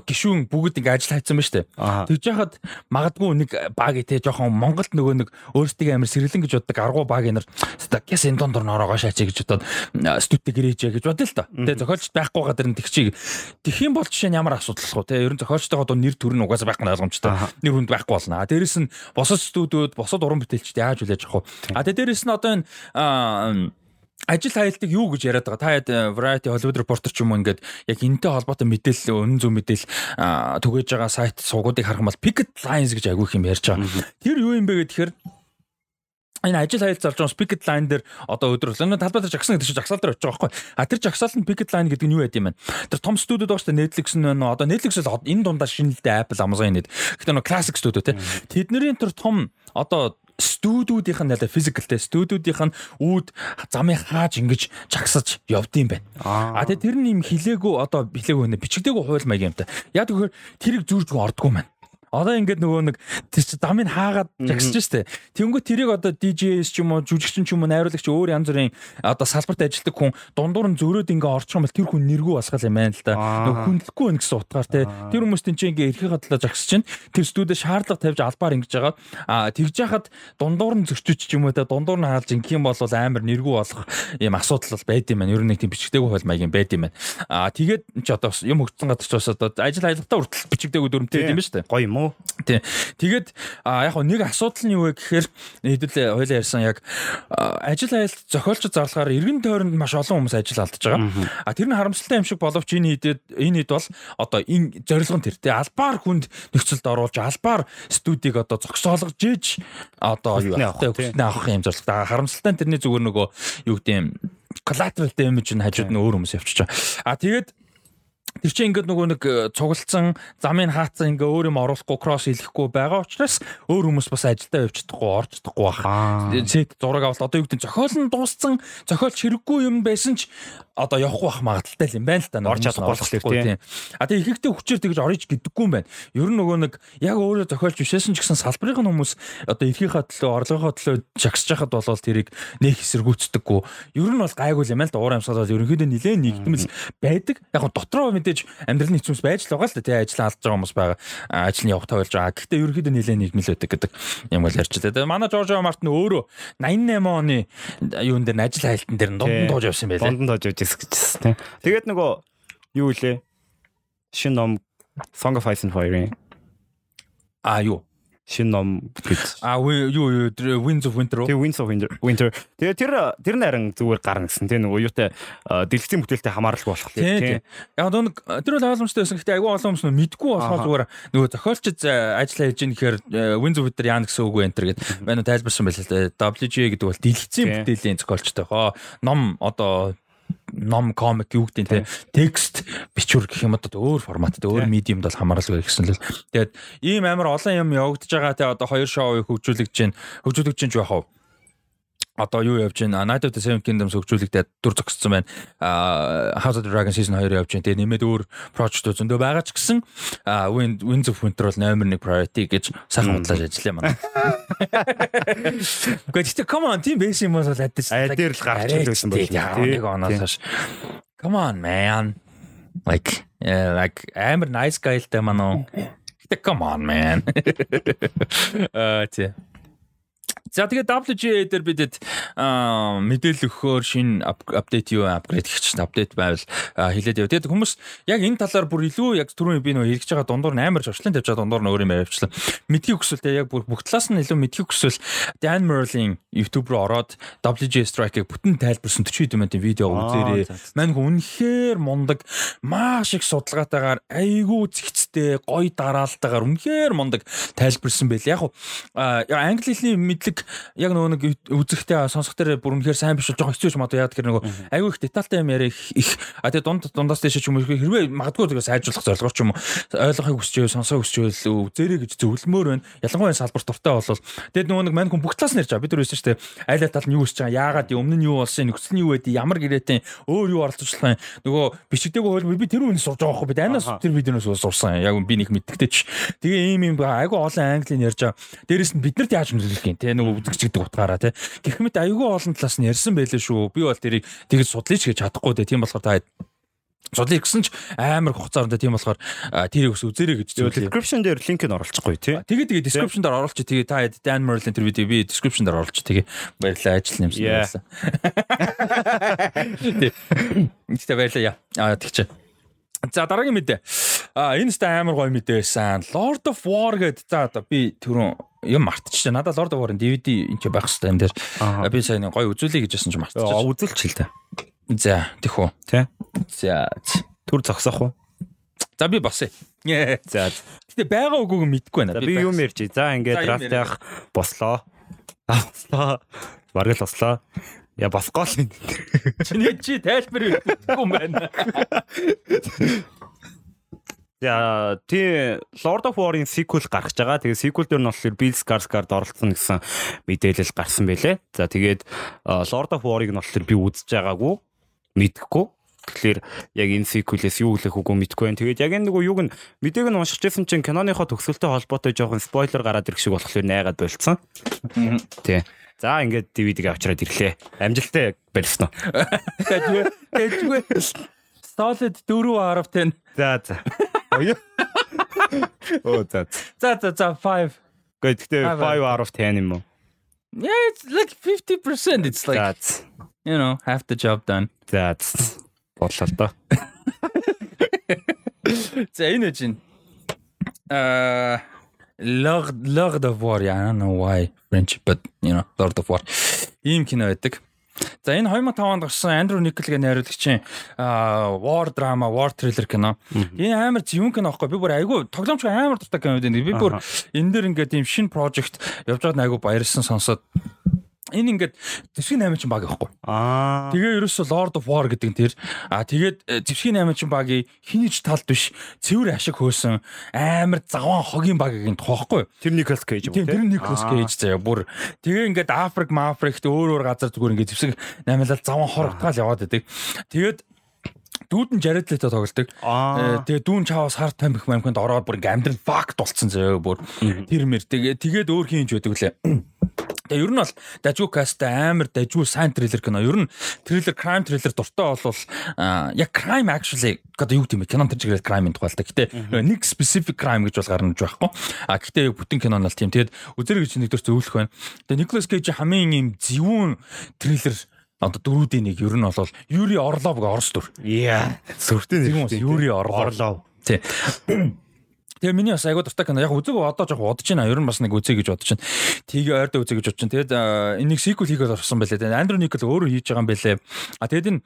гişүүн бүгд ингээ ажил хайцсан ба штэ. Тэгж яхад магадгүй нэг баг те жоохон Монголд нөгөө нэг өөрсдөө амар сэрлэн гэж боддог аргу баг нар гэс энэ дондор нороогоо шаачаа гэж бодоод студид гэрээжээ гэж бодлоо л та. Тэгээ зохиолч байхгүй гадар нь тэгчийг тэгэх юм бол жишээ нь ямар асуудал вэ те ерөн зохиолчтойгоо доо нэр төр нь угаасаа байх нь ойлгомжтой. Нэр хүнд байхгүй болно. Дээрэс нь босод студиуд босод уран бүтээлчд яаж хүлээж авах вэ? А тэгээ дээрэс нь одоо энэ ажил хаялтыг юу гэж яриад байгаа. Та яд э, Variety Hollywood Reporter ч юм уу ингээд яг энэтэй холбоотой мэдээлэл өнөн зөв мэдээлэл түгээж байгаа сайт суугуудыг харах юм бол Picket Lines гэж агиух юм ярьж байгаа. Тэр юу юм бэ гэхээр энэ ажил хаялт зарж байгаа Picket Line дээр одоо өдөр энэ талбай дээр жагсан гэдэг чинь жагсаал дээр очиж байгаа байхгүй. А тэр жагсаал нь Picket Line гэдэг нь юу байд юм бэ? Тэр том студиуд байгаа шүү дээ Netflix нь одоо Netflix л энэ дундаа шинэлдээ Apple Amazon нэт. Гэхдээ нөгөө classic студио те. Тэдний тэр том одоо студиудийнх нь ялаа физикалтэй студиудийнх нь үүд замыг хааж ингэж чагсаж явдсан байна. А тэгээ тэр нь юм хилээгүү одоо хилээгүү нэ бичигдээгүй хууль маяг юм та. Яг тэгэхээр тэрийг зүүрж ордгоо маань. Одоо ингээд нөгөө нэг тэр чи дамыг хаагаад жагсаж штэ. Тэнгүү тэрийг одоо DJs ч юм уу жүжигчин ч юм уу найруулагч өөр янз бүрийн одоо салбарт ажилладаг хүн дундуур нь зөрөөд ингээ орчих юм бол тэр хүн нэргүй басгал юм байна л да. Нөгөө хүндлэхгүй байх гэсэн утгаар те. Тэр хүмүүс тэн чинь ингээ эрхээ хадлаа жагсаж чинь тэр студид шаардлага тавьж албаар ингэж байгаа. А тэгж яхад дундуур нь зөрчиж ч юм уу те дундуур нь хаалж ингээ юм бол амар нэргүй болох юм асуудал бол байд юм байна. Ер нь нэг тийм бичигдээгүй хол маяг юм байд юм байна. А тэгээд чи одоо юм хөгжсөн гадарч бас одоо ажил хаялгатаа хүртэл бичигдээгүй дүрмтэй юм байна штэ. Гоё юм уу? Тий. Тэгээд яг нэг асуудал нь юу вэ гэхээр хэдүүл хоёлаа ярьсан яг ажил айлт зохиолч зарлахаар эргэн тойронд маш олон хүмүүс ажил алдаж байгаа. А тэр нь харамсалтай юм шиг боловч энэ хэдэд энэ хэд бол одоо энэ зорилго нь тэр тий албаар хүнд нөхцөлд оруулж албаар студийг одоо зогсоолгож ээж одоо юу авах юм зорилго. Харамсалтай нь тэрний зүгээр нөгөө юу гэдэг юм collateral damage нь хажууд нь өөр хүмүүс явчихж байгаа. А тэгээд Тэр чинь ингээд нөгөө нэг э, цуглалцсан замын хаацсан ингээ өөр юм оруулахгүй кросс хийхгүй байгаа учраас өөр хүмүүс бас ажилдаа явж чадахгүй орж чадахгүй баха. Зэт зураг авалт одоо юу гэдэг зохиол нь дууссан зохиолч хэрэггүй юм байсан ч одоо явахгүй бах магадaltaй юм байна л да. Орж чадахгүй болохоор тийм. А тэгээ ихэнхдээ хүчээр тэгж орж гэдэггүй юм байна. Ер нь нөгөө нэг яг өөрөө зохиолч бишээсэн ч гэсэн салбарын хүмүүс одоо эрхийнхаа төлөө орлогынхаа төлөө жагсаж хахад болол тэрийг нэг хэсэргүүцдэггүй. Ер нь бол гайгүй юм байна л да. Уур амьсгалал ерөнхийдөө нилээн нэгдмэл байдаг. Яг нь дотроо мэдээж амьдралын хэцүүс байж л байгаа л да. Тэгээ ажил алдж байгаа хүмүүс байгаа. Ажил нь явах тавилж байгаа. Гэхдээ ерөнхийдөө нилээн нэгмэл байдаг гэдэг юм бол ярьж байгаа. Манай Жорж Мартин өөрөө 88 оны юун дээр ажил хайлтан дээр дунд дууж явсан байлээ. Дунд дууж явж гэсэн тийм. Тэгээд нөгөө юу илээ? Шин ном Song of Ice and Fire. А юу? Шин ном гэж. А юу юу Winds of Winter. Тэгээ Winds of Winter. Winter. Тэгээ тэр тэр нь харин зүгээр гарна гэсэн тийм нөгөө юутай дэлгэцийн бүтээлтэй хамааралгүй болох тийм. Яг нэг тэр бол ойлгомжтой байсан. Гэхдээ айгүй олон хүмүүс мэдгүй болохоор зүгээр нөгөө зохиолчд ажил хийж ийн гэхээр Winds of Winter яа гэсэн үг вэ энэ төр гэдэг. Манай тайлбарсан байлаа. WGA гэдэг бол дэлгэцийн бүтээлийн зохиолчтой. Хоо ном одоо ном комик юу гэдэг те текст бичвэр гэх юм одоо өөр форматтай өөр медиумд бол хамааралгүй гэсэн л. Тэгээд ийм амар олон юм явагдаж байгаа те одоо хоёр шоуыг хөгжүүлж чинь хөгжүүлж чинь жоох уу одоо юу явж байна? Night of the Seven Kingdoms хөгжүүлэгдээд дүр зогссон байна. А House of the Dragon season 2 явж байна. Тэгээ нэмээд өөр project зөндөө байгаа ч гэсэн Winds of Winter бол номер 1 priority гэж сайхан бодлож ажиллая манай. Гэхдээ come on team base юм бол адил. Аа дээр л гарч ирсэн байна. Нэг оноос хаш. Come on man. Like yeah, like амар nice guy л та манай. Гэтэ come on man. Аа тий. За тэгээд WGA дээр бидэд мэдээлэл өгөхөөр шинэ апдейт юу апгрейд хийчих апдейт байвал хэлээд яв. Тэгээд хүмүүс яг энэ талаар бүр илүү яг түрүүний би нөө хэрэгж байгаа дундуур нь амар зуршлын тавьж байгаа дундуур нь өөр юм авчихлаа. Мэдхийг хүсвэл те яг бүр бүх талаас нь илүү мэдхийг хүсвэл Dan Merlin YouTube руу ороод WGA Strike-ыг бүтэн тайлбарсан 40 минутын видео үзээрэй. Мань хүн үнэхээр мундаг маш их судалгаатайгаар айгүй зэгцтэй гоё дараалтайгаар үнэхээр мундаг тайлбарсан байл. Яг англи хэлний мэдлэг яг нөгөө нэг үзэхтэй сонсох дээр бүр үнэхээр сайн биш жоохон хэцүү юм одоо яа гэхээр нөгөө айгүй их детальтай юм яриа их а тэгээ дунд дундаас дэше ч юм уу хэрвээ магадгүй тэгээ сайжруулах зорилгоор ч юм уу ойлгохыг хүсч байвал сонсохыг хүсч байвал үзэрэй гэж зөвлөмөр байна. Ялангуяа салбар дуртай болвол тэгээд нөгөө нэг мань хүн бүх талаас нь ярьж байгаа. Бид нар хэлсэн шүү дээ. Айл тал нь юу хийж байгаа, яагаад өмнө нь юу болсон, нөхцөл нь юу байдیں, ямар гэрээтэй өөр юу оролцуулах юм. Нөгөө бичигдээгүй хөл би тэр үнэ сурж байгаа хөө би анаас тэр видеоноос сурсан. Яг би нэг мэддэгтэй ч. Тэгээ ийм юм айгүй олон английн ярьж байгаа. Дээрэс нь биднэрт яаж мэдлэх юм те нөгөө үзэгч гэдэг утгаараа тий. Гэх мэт аюулгүй олон талаас нь ярьсан байлээ шүү. Би бол тэрийг тэгж судлаач гэж чадахгүй дээ. Тийм болохоор та судлаа гэсэн ч амар хугацаанд тийм болохоор тэрийг ус үзээрэй гэж зөвлөе. Description дээр линк нь оруулчихгүй тий. Тэгээ тэгээ description дээр оруулчих. Тэгээ та Dan Merlin тэр видео би description дээр оруулчих. Тэгээ баярлалаа ажил нэмсэн баярлалаа. Тэгтээ баярлалаа. Аа тэгчээ. За дараагийн мэдээ. А энэ ста амар гоё мэдээ байсан. Lord of War гэдэг за одоо би түрүүн юм мартчихсан. Надад Lord of War-ын DVD энэ ч байх хэрэгтэй юм дээр. Би сайн гоё үзүүлэе гэж байсан ч мартчихсан. Үзүүлч хэл та. За тэх үү. Тэ. За түр зогсоох уу? За би босъё. За. Гэтэ байгаа үгүйг мэдэхгүй байна. Би юм ярьж. За ингээд драфт яах бослоо. Бослоо. Бараг л бослоо. Я босгоо л. Чиний чи тайлбар өгөхгүй юм байна. За тий Lord of War-ын sequel гарч байгаа. Тэгээ sequel дээр нь болохоор Bill Skarsgård оролцсон гэсэн мэдээлэл гарсан байлээ. За тэгээд Lord of War-ыг нь болохоор би үзэж байгаагүй, мэдэхгүй. Тэгэхээр яг энэ sequel-ээс юу хэлэх үгүй мэдэхгүй байна. Тэгээд яг энэ нөгөө юуг нь мэдээг нь уншиж байсан чинь киноныхоо төгсгөлтэй холбоотой жоохон спойлер гараад ирэх шиг болохоор найгаад болцсон. Тий. За ингээд DVD-г авчраад ирлээ. Амжилттай барьсан уу? Тэжгүй. Тэжгүй. Solid 4.10. За за. Оё. Оо за. За за за 5. Гэхдээ 5 out of 10 юм уу? Yeah, it's like 50%. It's like That's you know, half the job done. that's бодлоо л доо. За энэ үжин. Аа Lord Lord of War I don't know why French but you know Lord of War ийм кино байдаг. За энэ 2005 онд гарсан Андрю Николгийн найруулагчийн war drama, war thriller кино. Энэ амар зөвүүн кино аахгүй. Би бүр айгүй тоглоомч амар дуртай кино байдаг. Би бүр энэ дээр ингээд ийм шинэ project явж байгаад айгүй баярлсан сонсоод энэ ингээд зэвсгийн 8 чинь баг байхгүй. Аа. Тэгээ ерөөсө Lord of War гэдэг нь тэр. А тэгээд зэвсгийн 8 чинь багийн хинийч талд биш цэвэр ашиг хөөсөн амар заван хогийн багийн тухайхгүй. Тэр Николас Кейж юм Тийм тэр Николас Кейж заяа бүр тэгээ ингээд Африк Мафрикт өөр өөр газар зүгээр ингээд зэвсэг наймлал заван хор утгаал яваад байдаг. Тэгээд дүүд нь Jared Leto тоглолдог. Аа. Э, Тэгээ дүүн чаавас хар тамхи мамханд ороод бүр ингээ амьдрал факт болцсон заяа бүр тэр мэр тэгээ тэгээд өөр хинж байдаг лээ. Тэгээ ер нь бол дажгүй касттай амар дажгүй сайн триллер кино. Ер нь триллер crime триллер дуртай болвол аа, яг crime actually гэдэг юу бэ? Кинон тэр чигээр crime-ийн тухай л та. Гэтэ нэг specific crime гэж бол гарнаж байхгүй. А гэтэ яг бүтэн кинон бол тийм. Тэгээд үзэр гэж нэгдүгээр зөвлөх байна. Тэгээ Nicolas Cage хамгийн юм зөвүүн триллер одоо дөрүүдийн нэг ер нь бол Юри Орлов гэх орос дүр. Яа. Сүртэй үү? Юри Орлов. Орлов. Тий. Тэгээ миний бас айгуу дуртай кино. Яг үзег одоо жоох бодож байна. Ер нь бас нэг үзье гэж бодож байна. Тийг ойрдоо үзье гэж бодож байна. Тэгээд энэ нэг sequel хийгээд орсон байлээ. Тэгээд Андрю Никол өөрөө хийж байгаа юм байлээ. А тэгээд энэ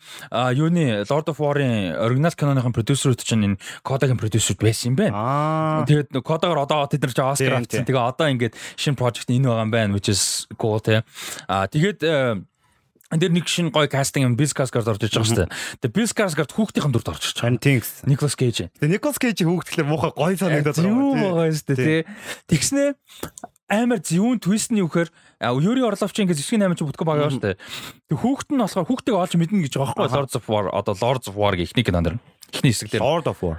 юуны Lord of War-ын оригинал киноныхон продюсерүүд чинь энэ Kodak-ын продюсерүүд байсан юм байна. Тэгээд Kodak-оор одоо тэд нар ч Тийм, авчихсан. Тэгээ одоо ингээд шинэ project энэ байгаа юм байна which is cool те. А тэгээд дэр нэг шинэ гоё кастинг юм Skarsgård орж иж байгаа шүү дээ. Тэгээ Skarsgård хүүхдийн дүрд орж иж байгаа. Тийм. Nicolas Cage. Тэгээ Николас Кейжийн хүүхдгэлээ муухай гоё санагдаад Юу байгаа. байгаа юм шүү дээ тий. Тэгснэ амар зөвүүн твист нь юу гэхээр Юри Орловч ингээд зэвсгийн 8 ч бүтгөө байгаа шүү дээ. Тэг хүүхэд нь болохоор хүүхдийг олж мэднэ гэж байгаа байхгүй Lords of War одоо Lords of War гэх ихний кинон дэр. Ихний хэсэг дээр Lord of War.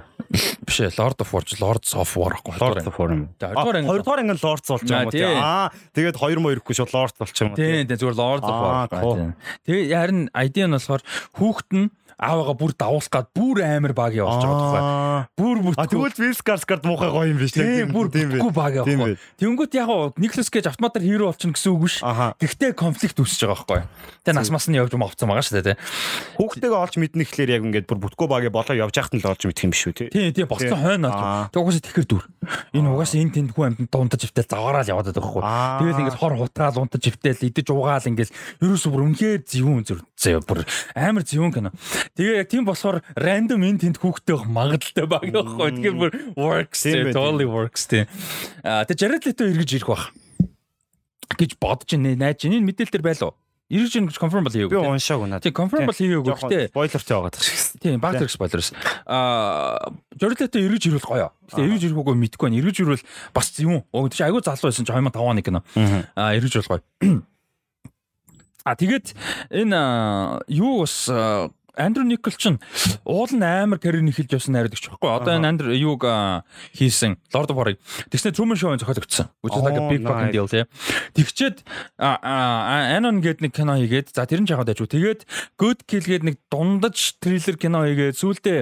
биш ээ Lord of War ч Lords of War байхгүй. Lord of War юм. Хоёрдугаар анги- Хоёрдугаар анги Lords болж байгаа юм тий. тий? Аа, тэгээд хоёр муу ирэхгүй шууд Lord болчих юм тий? Тийм тийм зүгээр Lords of War. Тэгээ харин ID нь болохоор хүүхэд нь аавыгаа бүр давуулах гад бүр амар баг явуулж байгаа. Аа. Бүр бүр тэгвэл Skarsgård муухай гоё юм биш Тийм бүр бүтэхгүй баг Тийм явахгүй. Тэнгүүт яг гоо Никлас Кейж автоматар хиро болчихно гэсэн үг биш. Гэхдээ конфликт үүсэж байгаа байхгүй. Тэгээ нас мас нь явж мовцсон байгаа шүү дээ тий. Хүүхдтэйгээ олж мэднэ гэхлээр яг ингээд бүр бүтгөө багийн болоо явж яхад нь л олж мэдэх юм биш үү тий? Тийм тийм болцсон хойно олж. Тэг угаасаа тэгэхэр дүр. Энэ угаасаа энэ тэнд хүн амьтанд дундаж ивтэл заваараа л яваад байгаа байхгүй. Тэгэл ингээд хор хутгаал унтаж ивтэл идэж уугаал ингээд ерөөсөө бүр үнэхээр зөвүүн зүр зөө бүр амар зөвүүн кино. Тэгээ яг тийм болохоор random энэ тэнд хүүхдтэй байх магадaltaй баг байхгүй. Тэгэхээр бүр works Тийм totally works тий. Аа тэг Jared Leto эргэж ирэх бах гэж бодож байна. Найж энэ мэдээлэл төр байлуу. Эргэж ирнэ гэж confirm бол Би хийгээгүй. уншаагүй надад. Тий, confirm бол хийгээгүй. Гэхдээ спойлертэй байгаа даа шиг. Тийм, баг зэрэг спойлерс. Аа, Жорилото эргэж ирвэл гоё. Гэтэ эргэж ирэх үгүй мэдэхгүй байна. Эргэж ирвэл бас юм. Өө тийч айгүй залуу байсан чи 2005 оны кино. Аа, эргэж ирвэл гоё. А тэгээд энэ юу бас Андрю Никол ч уул нь амар карьер эхэлж явсан найруулагч байхгүй. Одоо энэ Андрю юуг хийсэн Lord of War-ыг тэгснэ Truman Show-ын зохиологдсон. Which is like a big fucking deal тий. Тэгчээд Anon гээд нэг кино хийгээд за тэр нь жаагаад ажгүй. Тэгээд Good Kill гээд нэг дундаж триллер кино хийгээд сүүлдээ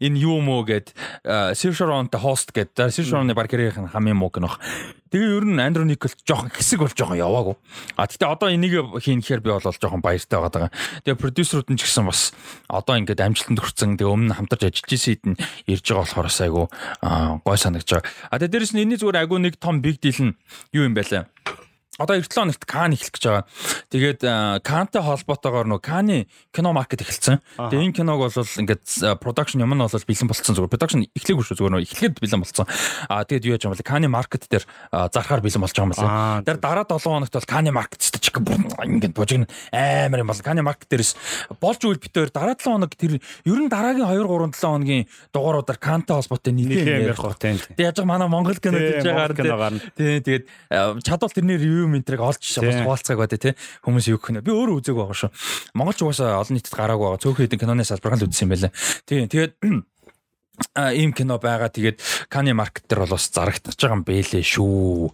энэ юу мөө гээд Saoirse Ronan-тай host гээд Saoirse Ronan-ы баг карьерийн хамгийн муу кино. Тэгээ ер нь Андрю Никол жоохон хэсэг болж жоохон яваагүй. А тэгтээ одоо энийг хийн гэхээр би бол жоохон баяртай байгаа даа. Тэгээ продюсерүүд нь ч гэсэн бас одоо ингээд амжилтанд хүрсэн. Тэгээ өмнө хамтарч ажиллаж исэн хэд нь ирж байгаа болохоор аа, гой санагдаж байгаа. А тэгээ дээрэс нь энэний зүгээр айгу нэг том big deal нь юу юм бэ лээ? Одоо 9 хоногт Кан эхлэх гэж байгаа. Тэгээд Кантай холбоотойгоор нөө Каны кино маркет эхэлсэн. Тэгээ энэ киног бол ингээд production юм нь бол бэлэн болцсон зүгээр. Production эхлэегүй шүү зүгээр нөө эхлэхэд бэлэн болцсон. Аа тэгээд юу яаж юм бэ? Каны маркет дээр аа, зархаар бэлэн болж байгаа юм байна. Тэр дараа 7 хоногт бол Каны маркет ч ингээд бужиг амар юм бол Каны маркет дээрс болж үйл битээр дараа 7 хоног тэр ер нь дараагийн 2 3 7 хоногийн дугааруудаар Кантай холбоотой Нэг юм ярих гоо тийм. Тэг яаж манай Монгол кино Тийм, гэж байгаа тэгээд чадвал тэрний ревю ментрийг олж Тийм. бас хуваалцгааг байдаг тий. Хүмүүс юу гэх нэ. Би өөрөө үзег байгаа шүү. Монголч угаасаа олон нийтэд гараагүй байгаа. Цөөхөн хэдэн киноны салбараар л үзсэн юм байлаа. Тийм, тэгээд а ийм кино байгаа. Тэгээд Кани маркет дээр бол бас зарагдаж байгаа юм бэлээ шүү.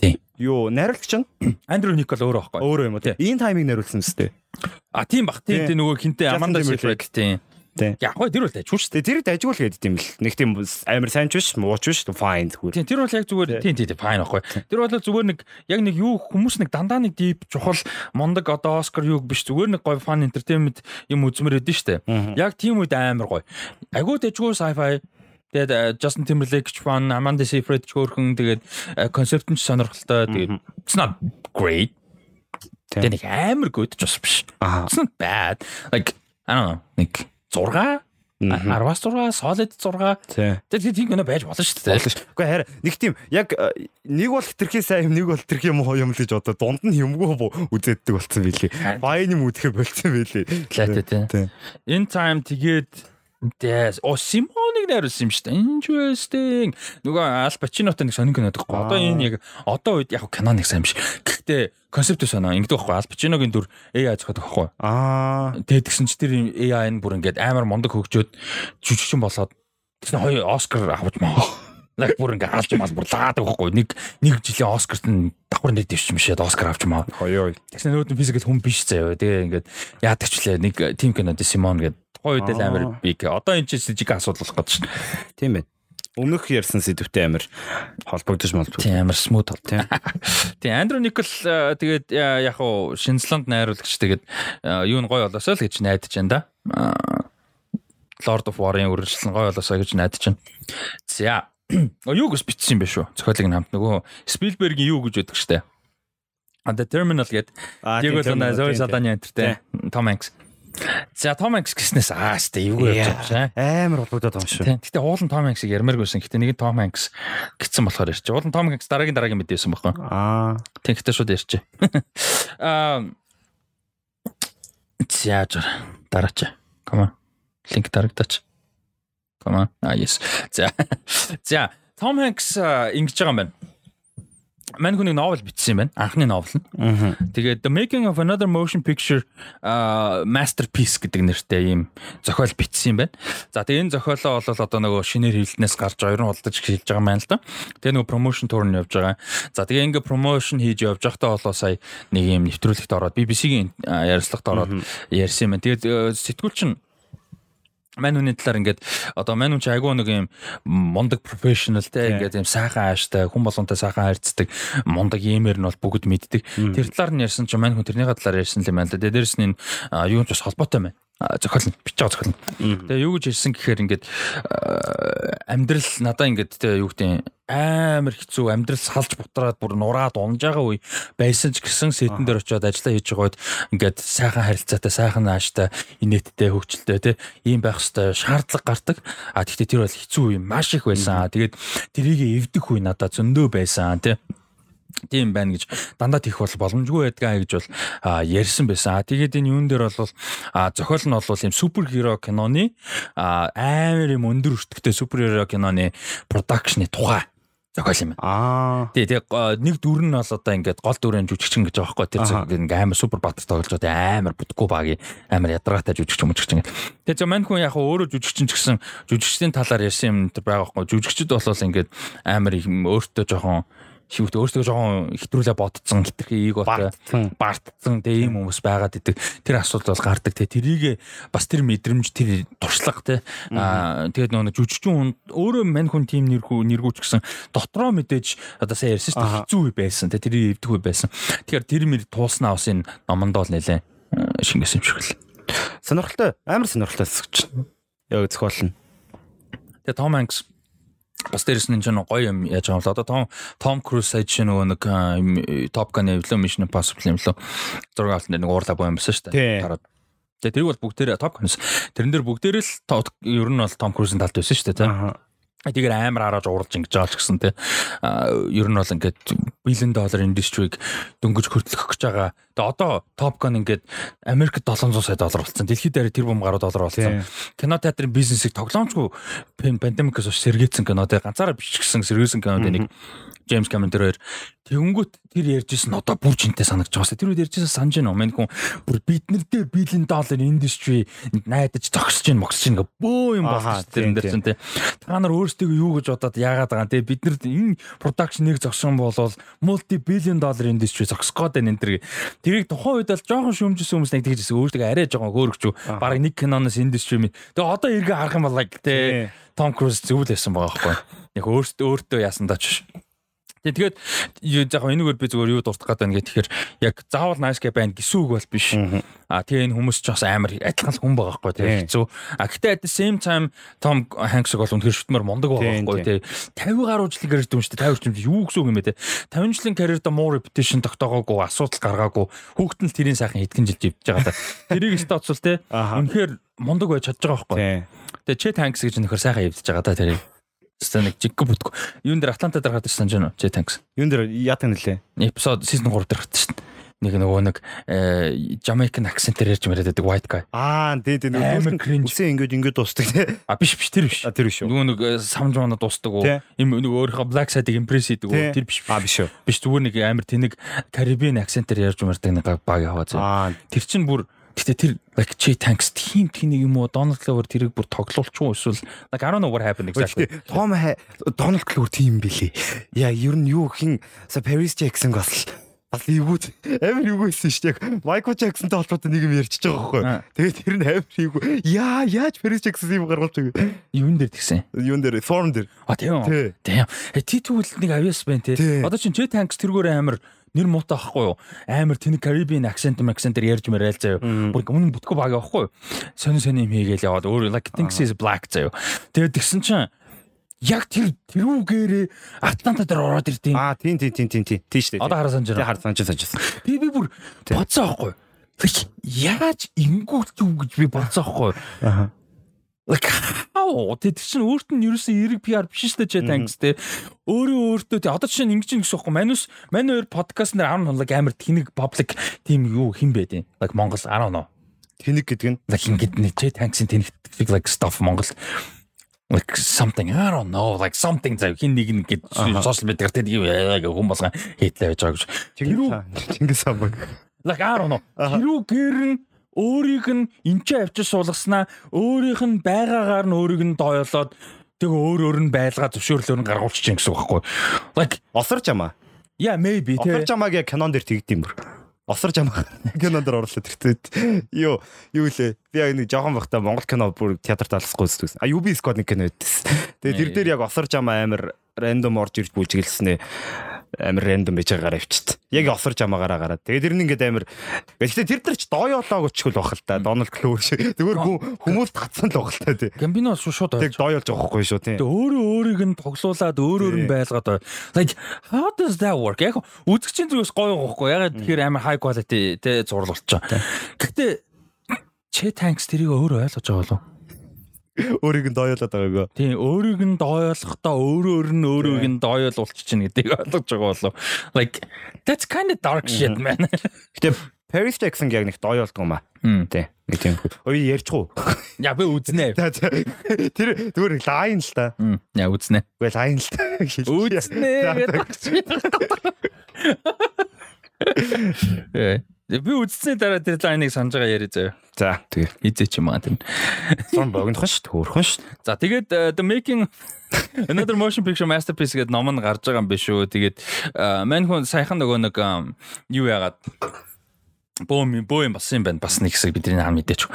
Тийм. Юу, найруулагч нь Андрю Никол өөрөө байхгүй. өөрөө юм уу тий? Энэ таймыг найруулсан мэт. А тийм бах. Тийм нөгөө хинтээ Аманда Timberlake. Сейфред тийм. Тийм. Яг гоо тэр үл тажгүй шүү. Тэгээ тэрийг дажгүй л гэдэг юм л. Нэг тийм амар сайн ч биш, муу ч биш, fine зүгээр. Тийм тэр бол яг зүгээр тийм тийм тийм файн ахгүй. Тэр бол зүгээр нэг яг нэг юу хүмүүс нэг дандаа нэг дип чухал мондог одоо Оскар юу биш зүгээр нэг гоё фан entertainment юм үзмэр эдэн штэ. Яг тийм үед амар гоё. Агуу дэжгүй sci-fi Тэгээд э, Justin Timberlake ч фан, Amanda Seyfried ч хөөрхөн тэгээд концепт нь ч сонирхолтой. Тэгээд it's not great. Тэгээд амар good ч бас биш. It's not bad. Like I don't know. Нэг 6 10-аас 6 solid 6. Тий. Тэгээд тийм гэнэ байж болно шүү дээ. Үгүй хараа нэг тийм яг нэг бол хитрхи сайн юм нэг бол хитрхи муу юм л гэж одоо дунд нь юмгүй үзээддэг болсон билий. Баяны мүдэхэ болцсон билий. Лайтай тий. Тий. In time тэгээд Yes. О Симоныг найруулсан юм шүү дээ. Interesting. Нөгөө Ал Пачинотой нэг сонин кинод гэхгүй. Одоо энэ яг одоо үед яг кино нэг сайн биш. Гэхдээ концепт соноо ингэдэг байхгүй. Ал Пачиногийн дүр AI зохиод байхгүй. Аа. Тэгээд тэгсэн чи тэр AI нь бүр ингээд амар мундаг хөгжөөд жүжигчин болоод тэгсэн хоёр Оскар авч маа. Лаг бүр ингээд алж мал бүр лаадаг байхгүй. Нэг нэг жилийн Оскарт нь давхар нэр дэвшсэн мишээд Оскар авч маа. Хоёо. Тэгсэн нүүд физикэд хүн биш заяа. Тэгээ ингээд яадаг ч лээ нэг тим кинод Симон гэдэг хоёр удаа амар биг. Одоо энэ чинь жижиг асуудал болох гэдэг чинь. Тийм байна. Өмнөх ярьсан сэдвтэй амир холбогдож молдгүй. Тийм амар смут бол. Тийм. Тийм Андрю Никол э, тэгээд э, яг хуу Шинзланд найруулагч тэгээд э, юу н гой болоосоо л гэж найдаж байна да. Аа, Lord of War-ын үргэлжлэн гой болоосоо гэж найдаж байна. За. Юу гэж бичсэн юм бэ шүү. Зохиолыг нь хамт нөгөө Спилбергийн юу гэж өгдөг штэ. А The Terminal Аа. Диего Луна Зои тийм, Салданы энтертэй Том Хэнкс. За Том Хэнкс гэснээс аа штэ юу гэж бодож байгаа. Амар холбогдоод байгаа юм шүү. Гэтэ уулын Том Хэнксийг ярмааргүй байсан. Гэтэ нэг нь Том Хэнкс гэсэн болохоор ярьчих. Уулын Том Хэнкс дараагийн дараагийн мэдээсэн байхгүй. Аа. Тийм гэтэ шууд ярьчих. Аа Зяаж дараач. Come on. Линк дарагдаач. Come on. А yes. За. За, Хэнкс а, ингэж байгаа юм байна. Мань хүний новел бичсэн юм байна. Анхны новел нь. Тэгээд The Making of Another Motion Picture uh, Masterpiece гэдэг нэртэй ийм зохиол бичсэн юм байна. За тэгээд энэ зохиолоо бол одоо нөгөө шинээр хилднээс гарч хоёр нь худалдаж хэлж байгаа байна л да. Тэгээд нөгөө promotion tour нь явж байгаа. За тэгээд ингээ promotion хийж явж байхдаа болоо сая нэг ийм нэвтрүүлэгт ороод BBC-гийн а, ярилцлагт ороод ярьсан юм байна. Тэгээд э, сэтгүүлч нь Мань хүний талаар ингээд одоо мань хүн чи айгүй нэг юм мундаг профешнл те ингээд юм сайхан ааштай хүн болгонтой сайхан харьцдаг мундаг иймэр нь бол бүгд мэддэг. Тэр талаар нь ярьсан чи мань хүн тэрнийхээ талаар ярьсан юм байна л да. Дээрээс нь юу ч бас холбоотой байна. А, Зохиол нь бичиж байгаа зохиол нь. Тэгээ юу гэж ярьсан гэхээр ингээд амьдрал надаа ингээд те юу гэдэг амар хэцүү амьдрал салж бутраад бүр нураад унж байгаа үе байсан ч гэсэн сэтэн дээр очиод ажиллаа хийж байгаа үед ингээд сайхан харилцаатай сайхан нааштай инээдтэй хөвчлөлтэй те ийм байх хэвээр шаардлага гардаг. А тэгтээ тэр бол хэцүү үе маш их байсан. Тэгээд тэрийг эвдэх үе надад зөндөө байсан те тийм байна гэж дандаа тийх бол боломжгүй байдгаа гэж бол ярьсан байсан. Тэгээд энэ юун дээр бол зохиол нь бол юм суперхеро киноны а, амар юм өндөр өртөгтэй суперхеро киноны продакшны тухай зохиол юм. Аа. Тий, тэгээ нэг дүр нь бол одоо ингээд гол дүрэн жүжигчин гэж байгаа байхгүй тэр зэрэг ингээд амар супер бат тоглож байгаа амар бүдггүй багийн амар ядаргаатай жүжигчин мужигчин гэдэг. Тэгээ зөв мань хүн яг өөрөө жүжигчин ч гэсэн жүжигчдийн талаар ярьсан юм байгаа байхгүй жүжигчд бол ингээд амар юм өөртөө жоохон шивт өөртөө жоохон хитрүүлээ бодцсон хитрхи ийг Бартсан. бартцсан тэгээ ийм хүмүүс байгаад идэг. Тэр асуудал бол гардаг те. Тэрийг бас тэр мэдрэмж тэр туршлага те. Аа тэгээд нөгөө жүжигчин хүн өөрөө мань хүн тим нэрхүү нэргүүч гэсэн дотроо мэдээж одоо сайн ярьсан шүү дээ. Хэцүү байсан те. Тэрийг эвдэх үе байсан. Тэгэхээр тэр мэр тууснаа бас энэ номонд бол нэлээ шингэсэн юм шиг л Сонирхолтой. Амар сонирхолтой хэсэгч. Яг зохиол нь. тэгээ Том Хэнкс бас дээрэс нь энэ гоё юм яаж байгаа юм л одоо Том Том Круз сая жишээ нөгөө нэг Топ Gun эвлөө Mission Impossible юм лөө зураг авалт нэг уурлаа боём байсан шүү дээ. Тараад. Тэгээ тэрийг бол бүгдээрээ Топ Gun тэрэн дээр бүгдээрээ л ер нь бол Том Круз-ын талд байсан шүү дээ. тий. Аа. Тэгээр амар хараад уурж ингэж байгаа ч гэсэн тий. А ер нь бол ингээд billion dollar industry-г дөнгөж хөртлөх гэж байгаа. Тэгээ одоо Top Gun ингээд Америкт 700 сая доллар болсон. Дэлхийд дээр тэр бум гаруй доллар болсон. Кино театрын бизнесийг тоглоомчгүй пан- пандемикээс хойш сэргээсэн кино тий. Ганцаараа бичсэн сэргээсэн кинод нэг Джеймс Кэмерон тэр хоёр тэгэнгүүт тэр ярьжсэн одоо бүр жинтэй санагдаж байгаа. Тэр үед ярьжсэн санаж байна уу? Мэн хүн бүр бид нар дээр billion dollar industry найдаж зогсож гин могсож гин гэ бөө юм болсон тэрэн тийм, дээр чинь тий. Та нар өөрсдөө юу гэж бодоод яагаад байгаа юм те бид нар энэ production-ыг зогсон болвол multi billion dollar industry зогсох гээд байна энэ төр. Тэрийг тухайн үед л жоохон шүмжсэн хүмүүс нэг тэгжсэн өөртөө арай жоохон хөөрөгч. Бараг нэг киноноос industry минь. Тэгээ одоо эргээ харах юм бол Тий. Том Круз зөв л байсан байгаа байхгүй. Яг өөртөө өөртөө яасан даа ч. Тэг тэгээд яг энэгээр би зүгээр юу дуртах гэдэг нь тэгэхээр яг заавал nice guy байна гэсэн үг бол биш. А тэгээ энэ хүмүүс ч бас амар адилхан хүн байгаа байхгүй тэгээ хэцүү. А гэтээ at the same time Tom Hanks бол үнэхээр шүтмөр мундаг байгаа байхгүй тэгээ 50 гаруй жилийн карьер дүн шүү дээ 50 жилийн юу гэсэн үг юм бэ те 50 жилийн карьерда муу repetition тогтоогоогүй асуудал гаргаагүй хүүхэд нь тэрийн сайхан хэдхэн жил живж байгаа та. Тэрийг статус те үнэхээр мундаг байж чадж байгаа байхгүй. Тэгээ Chet Hanks гэж нөхөр сайхан явдаж байгаа та тэрийг. Тэстэ нэг жиггүй бүтггүй. Юун дээр Атланта дээр гадаж санаж байна уу? Chet Hanks. Юун дээр яатаг нэлээ. Эпизод season 3 дээр гадаж шин нэг нөгөө нэг Jamaican accent-ээр ярьж мэрээд байдаг white guy. Аа тий тий нөгөө үсээ ингээд ингээд дуустдаг тий. А биш биш тэр биш. А тэр биш. Нөгөө нэг самж мана дуустдаг уу. Им нөгөө өөрийнхөө black side-ыг impress хийдэг үү. Тэр биш. А биш үү. Биш зүгээр нэг амар тэнэг Caribbean accent-ээр ярьж мэрдэг нэг баг яваа зэ. Тэр чинь бүр Гэтэ тэр like Che Tanks team тийг юм уу Donald Glover тэрийг бүр тоглуулчихгүй эсвэл like I don't know what happened exactly. Том Donald Glover team билий. Яа ер нь юу хин Paris Jackson бас бас эвгүй амар эвгүй байсан шүү дээ. Майкл Джексонтэй холбоотой нэг юм ярьчихж байгаа байхгүй. Тэгээд тэр нь амар эвгүй. Яа яаж Paris Jackson юм гаргуулж байгаа. Юун дээр тэгсэн? Юун дээр form дээр. А тийм. Тийм. Ти тэгвэл нэг авьяас байна те. Одоо чин Jet Tanks тэргээр амар нэр муутай байхгүй юу? Амар тэнэг Caribbean accent accent-ээр ярьж мэрэл заяа. Бүр өмнө бүтгөө баг байхгүй юу? Сони сони юм хийгээл яваад өөр like thinks is black заяа. Тэгээд тэгсэн чинь яг тэр тэрүүгээрээ Атланта дээр ороод ирдیں۔ Аа тийм тийм тийм тийм тийм тийм шүү дээ. Одоо санаж байна. Тийм хараа санаж санаж. Би би бүр бодсоо байхгүй. Яаж ингүүт юу гэж би бодсоо байхгүй. Аа. Like how тэр чинь өөрт нь ерөөсөн эрэг PR биш шүү дээ танкс те. Өөрөө өөртөө те одоо чинь ингэж юм гэсэн байхгүй. Манус мань өөр подкаст нэр 10 хоног амар тэнэг public тийм юу хин бэ те. Like Монгол 10 ноо. Тэнэг гэдэг нь like ингэж нэ танксын тэнэг like stuff Монгол like something I don't know like something зав хин нэг нэг гээд social media дээр тийм яг хүн болгон хийтлээ байж байгаа гэж. Чингис хаан баг. Like I don't know. Хэрүү гэрн өөрийг нь энчээ авчиж суулгаснаа өөрийнх нь байгаагаар нь өөрийг нь доёлоод тэгээ өөр өөр нь байлгаа зөвшөөрлөөр нь гаргуулчих чинь гэсэн үг байхгүй. Like осорч амаа. Yeah maybe тий. Осорч амааг яг кинон дээр тэгдэм бүр осорж амаа кинонд орлоо тэртээ. Юу юу лээ. Би яг нэг жоохон байхдаа Монгол кино бүр театрт алсахгүй үзсэн. А UB Squad нэг кино байдсан. Тэгээ тэр дээр яг осорж амаа амар рандом орж ирж бүжиглэснэ амар рандом байж байгаагаар авчиад. Яг осорж амаагаараа гараад. Тэгээд тэр нь ингээд амар гэхдээ тэр дээр ч дооёолоог өчгөл бах л та. Дональд Кловер шиг. Тэгвэр хүмүүс татсан л бах л та тий. Гамбино шууд тэг дооёолж байгаа хгүй шүү тий. Өөрөө өөрийг нь тоглуулад өөрөөр нь байлгаад like how does that work? Яг үзэгчийн зүгээс гоё гохгүй. Яг тэгэхээр амар high quality тий зурлал болчихоо. Гэхдээ Че танкс тэрийг өөрөө ойлгож байгаа болов өөрийг нь дооёолоод байгаагаа. Тийм, өөрийг нь дооёолохдоо өөрөө өөр нь өөрийг нь дооёолуулчих чинь гэдгийг ойлгож байгаа болов. Like that's kind of dark shit man. Гэтэ Paris Jackson яг нэг дооёолдгоо маа. Тий. Нэг тийм. Ой ярьчихуу. Я би үзнэ. Тэр зүгээр лайн л та. Я үзнэ. Үгүй лайн л та. Үзнэ. Э Би үзсэн дараа тэр лайныг санаж байгаа яриа заяа. За тэгээ хизээ ч юм аа тэр. Сон богинохон шүү дээ. Хөөрхөн шүү. За тэгээд uh, The Making Another Motion Picture Masterpiece гэдэг ном нь гарч байгаа юм биш үү. Тэгээд мань хүн саяхан нөгөө нэг юу яагаад бөөм бөөм басан юм байна. Бас нэг хэсэг бидний хам мэдээч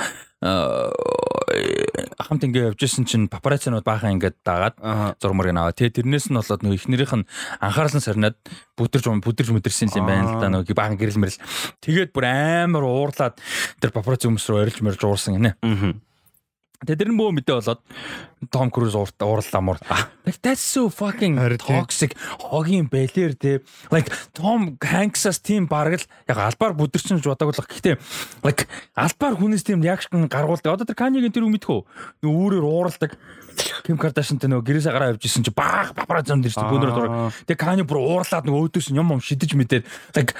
хамт ингээ явжсэн чинь папарацинууд баахан ингээд дагаад зурмаар гэнаа. Тэгээ тэрнээс нь болоод нөгөө ихнэрийнх нь анхаарал сарнаад бүдэрж бүдэрж мүдэрсэн юм байна л да нөгөө баахан гэрэл мэрэл. Тэгээд бүр амар уурлаад тэр папараци хүмүүс рүү орилж мэрж уурсан гинэ. Тэгээ тэр нь бөө мэдээ болоод Том Круз уурлаа муур. Like that's so fucking toxic хогийн бэлэр те. Like Том Hanks-аас тийм бараг л яг албаар бүдэрчин гэж бодоагүй л гэхдээ like албаар хүнээс тийм реакшн гаргуулдаг. Одоо тэр Канигийн тэр үг мэдхүү. Үүрээр ууралдаг. Ким Кардашинтай нөгөө гэрээсээ гараа явж исэн чи баах папарацци зам дэрч бөөнөр дураг. Тэгээ Кани бүр уурлаад нөгөө өөдөөс юм юм шидэж мэдээд like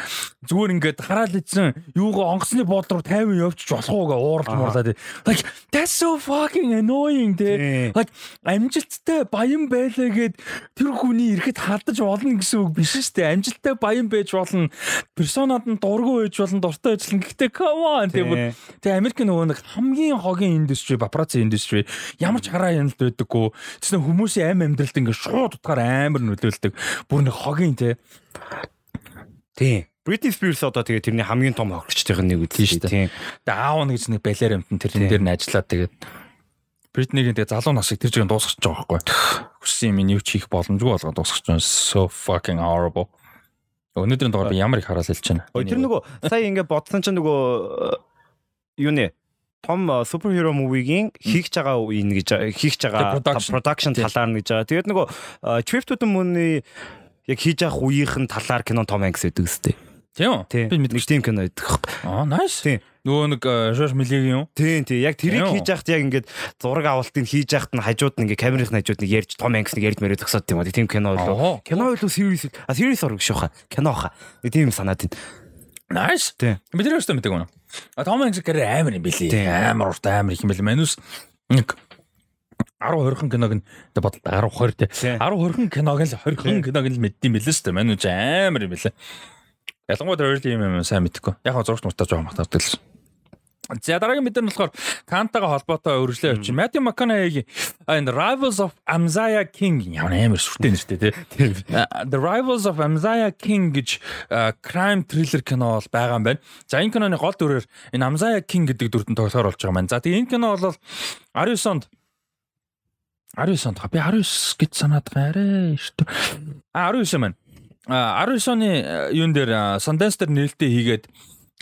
зүгээр ингээд хараал идсэн юугаа онгоцны буудлын руу 50 явчих болох уугаа ууралж муурлаад. Like that's so fucking annoying те. Like амжилттай баян байлаа гэд тэр хүний ирэхэд халдаж болно гэсэн үг биш дээ. Амжилттай баян байж болно. Персонад нь дургүй байж болно, дуртай ажиллана. Гэхдээ come on те. Тэгээ Америк нөгөө нэг хамгийн хогийн индастри, папарацци индастри ямар ч хараа яналт байдаггүй. Тэснэ хүмүүсийн амь амьдралд ингээд шууд утгаар амар нөлөөлдөг. Бүр нэг хогийн те. Тийм. Britney Spears одоо тэгээ тэрний хамгийн том хохирчдын нэг үйл шүү дээ. Тийм. Тэгээ аав нь гэж нэг балер амтан тэрэн дээр нь ажиллаад тэгээд Бритнигийн тэгээ залуу насыг тэр жигээр дуусгаж байгаа байхгүй. Хүссэн юм юу ч хийх боломжгүй болгоод дуусгаж байгаа. So fucking horrible. Өнөөдрийн дугаар би ямар их хараал хэлж байна. Тэр нөгөө сая ингээд бодсон чинь нөгөө э, юу нэ том суперхиро мувигийн хийх байгаа үеийн гэж хийх байгаа production талаар нь гэж байгаа. Тэгээд нөгөө Trip to the Moon-ы яг хийж явах үеийнхэн талаар кино Том Хэнкс гэдэг үстэй. Тийм үү? Би мэдгүй тийм кино байдаг. Аа, nice. Тийм. Нөгөө нэг Жорж Милигийн юу? Тийм тийм. Яг тэрийг хийж яхад яг ингээд зураг авалтыг хийж яхад нь хажууд нь ингээд камерын хажууд нь ярьж Том нэг ярьж мэрээ зогсоод тийм үү? Тийм кино болоо. Кино болоо series. А series орох шүүха. Кино хаа. Тийм санаад байна. Nice. Тийм. Би тэр өстө мэддэг үнэ. А Том Хэнкс карьер амар юм билий. Амар урт амар их юм билий. Манус нэг 10 20хан киног нь бодлоо 10 20 те 10 20хан киног л 20хан киног л мэддэм билээ шүү дээ. Манус амар юм билээ. Ялангуяа тэр early юм сайн мэдхгүй. Яг зургт муртаж байгаа магтаад л. За дараагийн мэдэн нь болохоор Кантагаа холбоотой өргөжлөө явчих. Matthew McConaughey and Rivals of Amzaya King ямар амар сүртэй нэртэй тий. The Rivals of Amzaya King гэж crime thriller кино бол байгаа юм байна. За энэ киноны гол дүрээр энэ Amzaya King гэдэг дүрдэн тоглохоор болж байгаа юм байна. За тэгээ энэ кино бол 19 онд 19 онд би 19 гэж санаад байгаа арай шүү. А 19 маань 19 оны юун дээр Sundance дээр нээлттэй хийгээд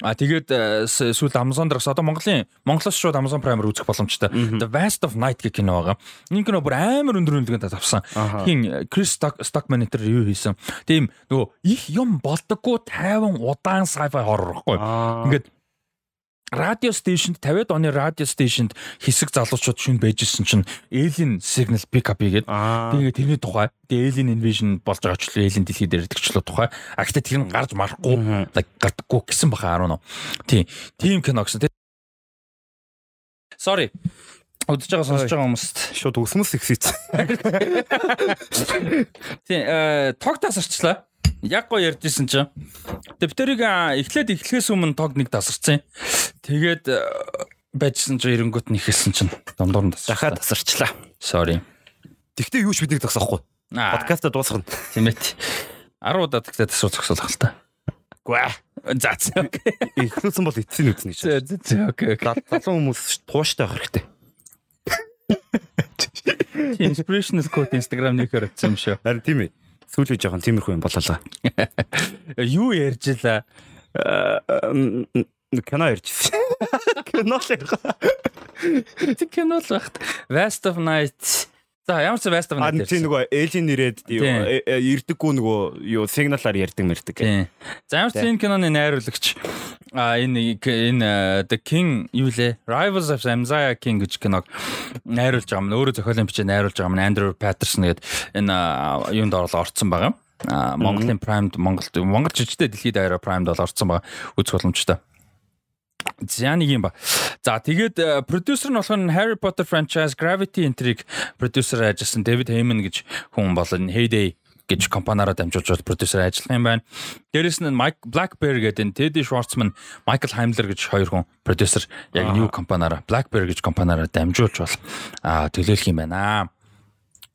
А тэгээд сүүл Amazon дээрс одоо Монголын Монголоос шууд Amazon Prime үзэх боломжтой. The Vast of Night гэх кино байгаа. Энэ кино бүр амар өндөр үнэлгээнд тавсан. Хин Chris Stockman энэ юу хийсэн. Тийм нөгөө их юм болдоггүй тайван удаан sci-fi horror байхгүй. Ингээд радио стейшнд 50-ад оны радио стейшнд хэсэг залуучууд шүн байжсэн чинь alien signal pick up хийгээд тэгээд тэрний тухай тэгээд alien invasion болж байгаа ч alien дэлхий дээр идэгчлөө тухай. А гэхдээ тэр нь гарч марахгүй гардаггүй гэсэн баха 10 нөө тийм тийм кино гэсэн sorry. Удаж байгаа сонсож байгаа хүмүүст шууд өсмөс ихсэж. Тийм, э тогтоос арчлаа. Яг гоё ярьжсэн чинь. Тэгээ битэрийг эхлээд эхлэхээс өмнө тог нэг тасарсан. Тэгээд байжсэн чинь эренгүүт нь ихэлсэн чинь дондор нь тасарчлаа. Дахиад тасарчлаа. Sorry. Тэгтээ юу ч биднийг тасахгүй. Подкаст дуусгана. Тийм ээ. 10 удаа тэгтээ тасуур зогсоолох л та. Гүй. За за. Эхлүүлсэн бол эцсийн үзнэ гэж. За за окей. Залуу хүмүүс тууштай байх хэрэгтэй. Inspirational quote Instagram нөхөр өгсөн юм шүү. Харин тийм ээ. Сүүлээ жоохон тиймэрхүү юм бололоо. Юу ярьж илаа? Кино ярьжсэн. Кино л яа. Кино л багт. Vast of Night За ямар ч of Night. Аа тийм нөгөө Alien нэрээд ирдэггүй нөгөө юу сигналаар ярьдаг мэрдэг. За ямар ч энэ киноны найруулагч а энэ энэ The King юу лээ? Rivals of Amzaya King гэж киног найруулж байгаа юм. Өөрөө зохиолын бичээ найруулж байгаа юм. Andrew Patterson гэдэг энэ юунд орлоо орцсон байгаа. Монголын Prime Монгол Монгол жижигтэй дэлхийд аваа Prime-д бол орцсон байгаа. Үзэх боломжтой. За нэг юм ба. За тэгээд продюсер нь болох нь Harry Potter franchise Gravity Intrigue продюсер ажилласан David Heyman гэж хүн бол энэ Heyday гэж компаниараа дамжуулж продюсер ажиллах юм байна. Дээрэс нь Mike Blackbear гэдэг энэ Teddy Schwartzman, Michael Heimler гэж хоёр хүн продюсер яг new компаниараа Blackbear гэж компаниараа дамжуулж бол төлөөлөх юм байна.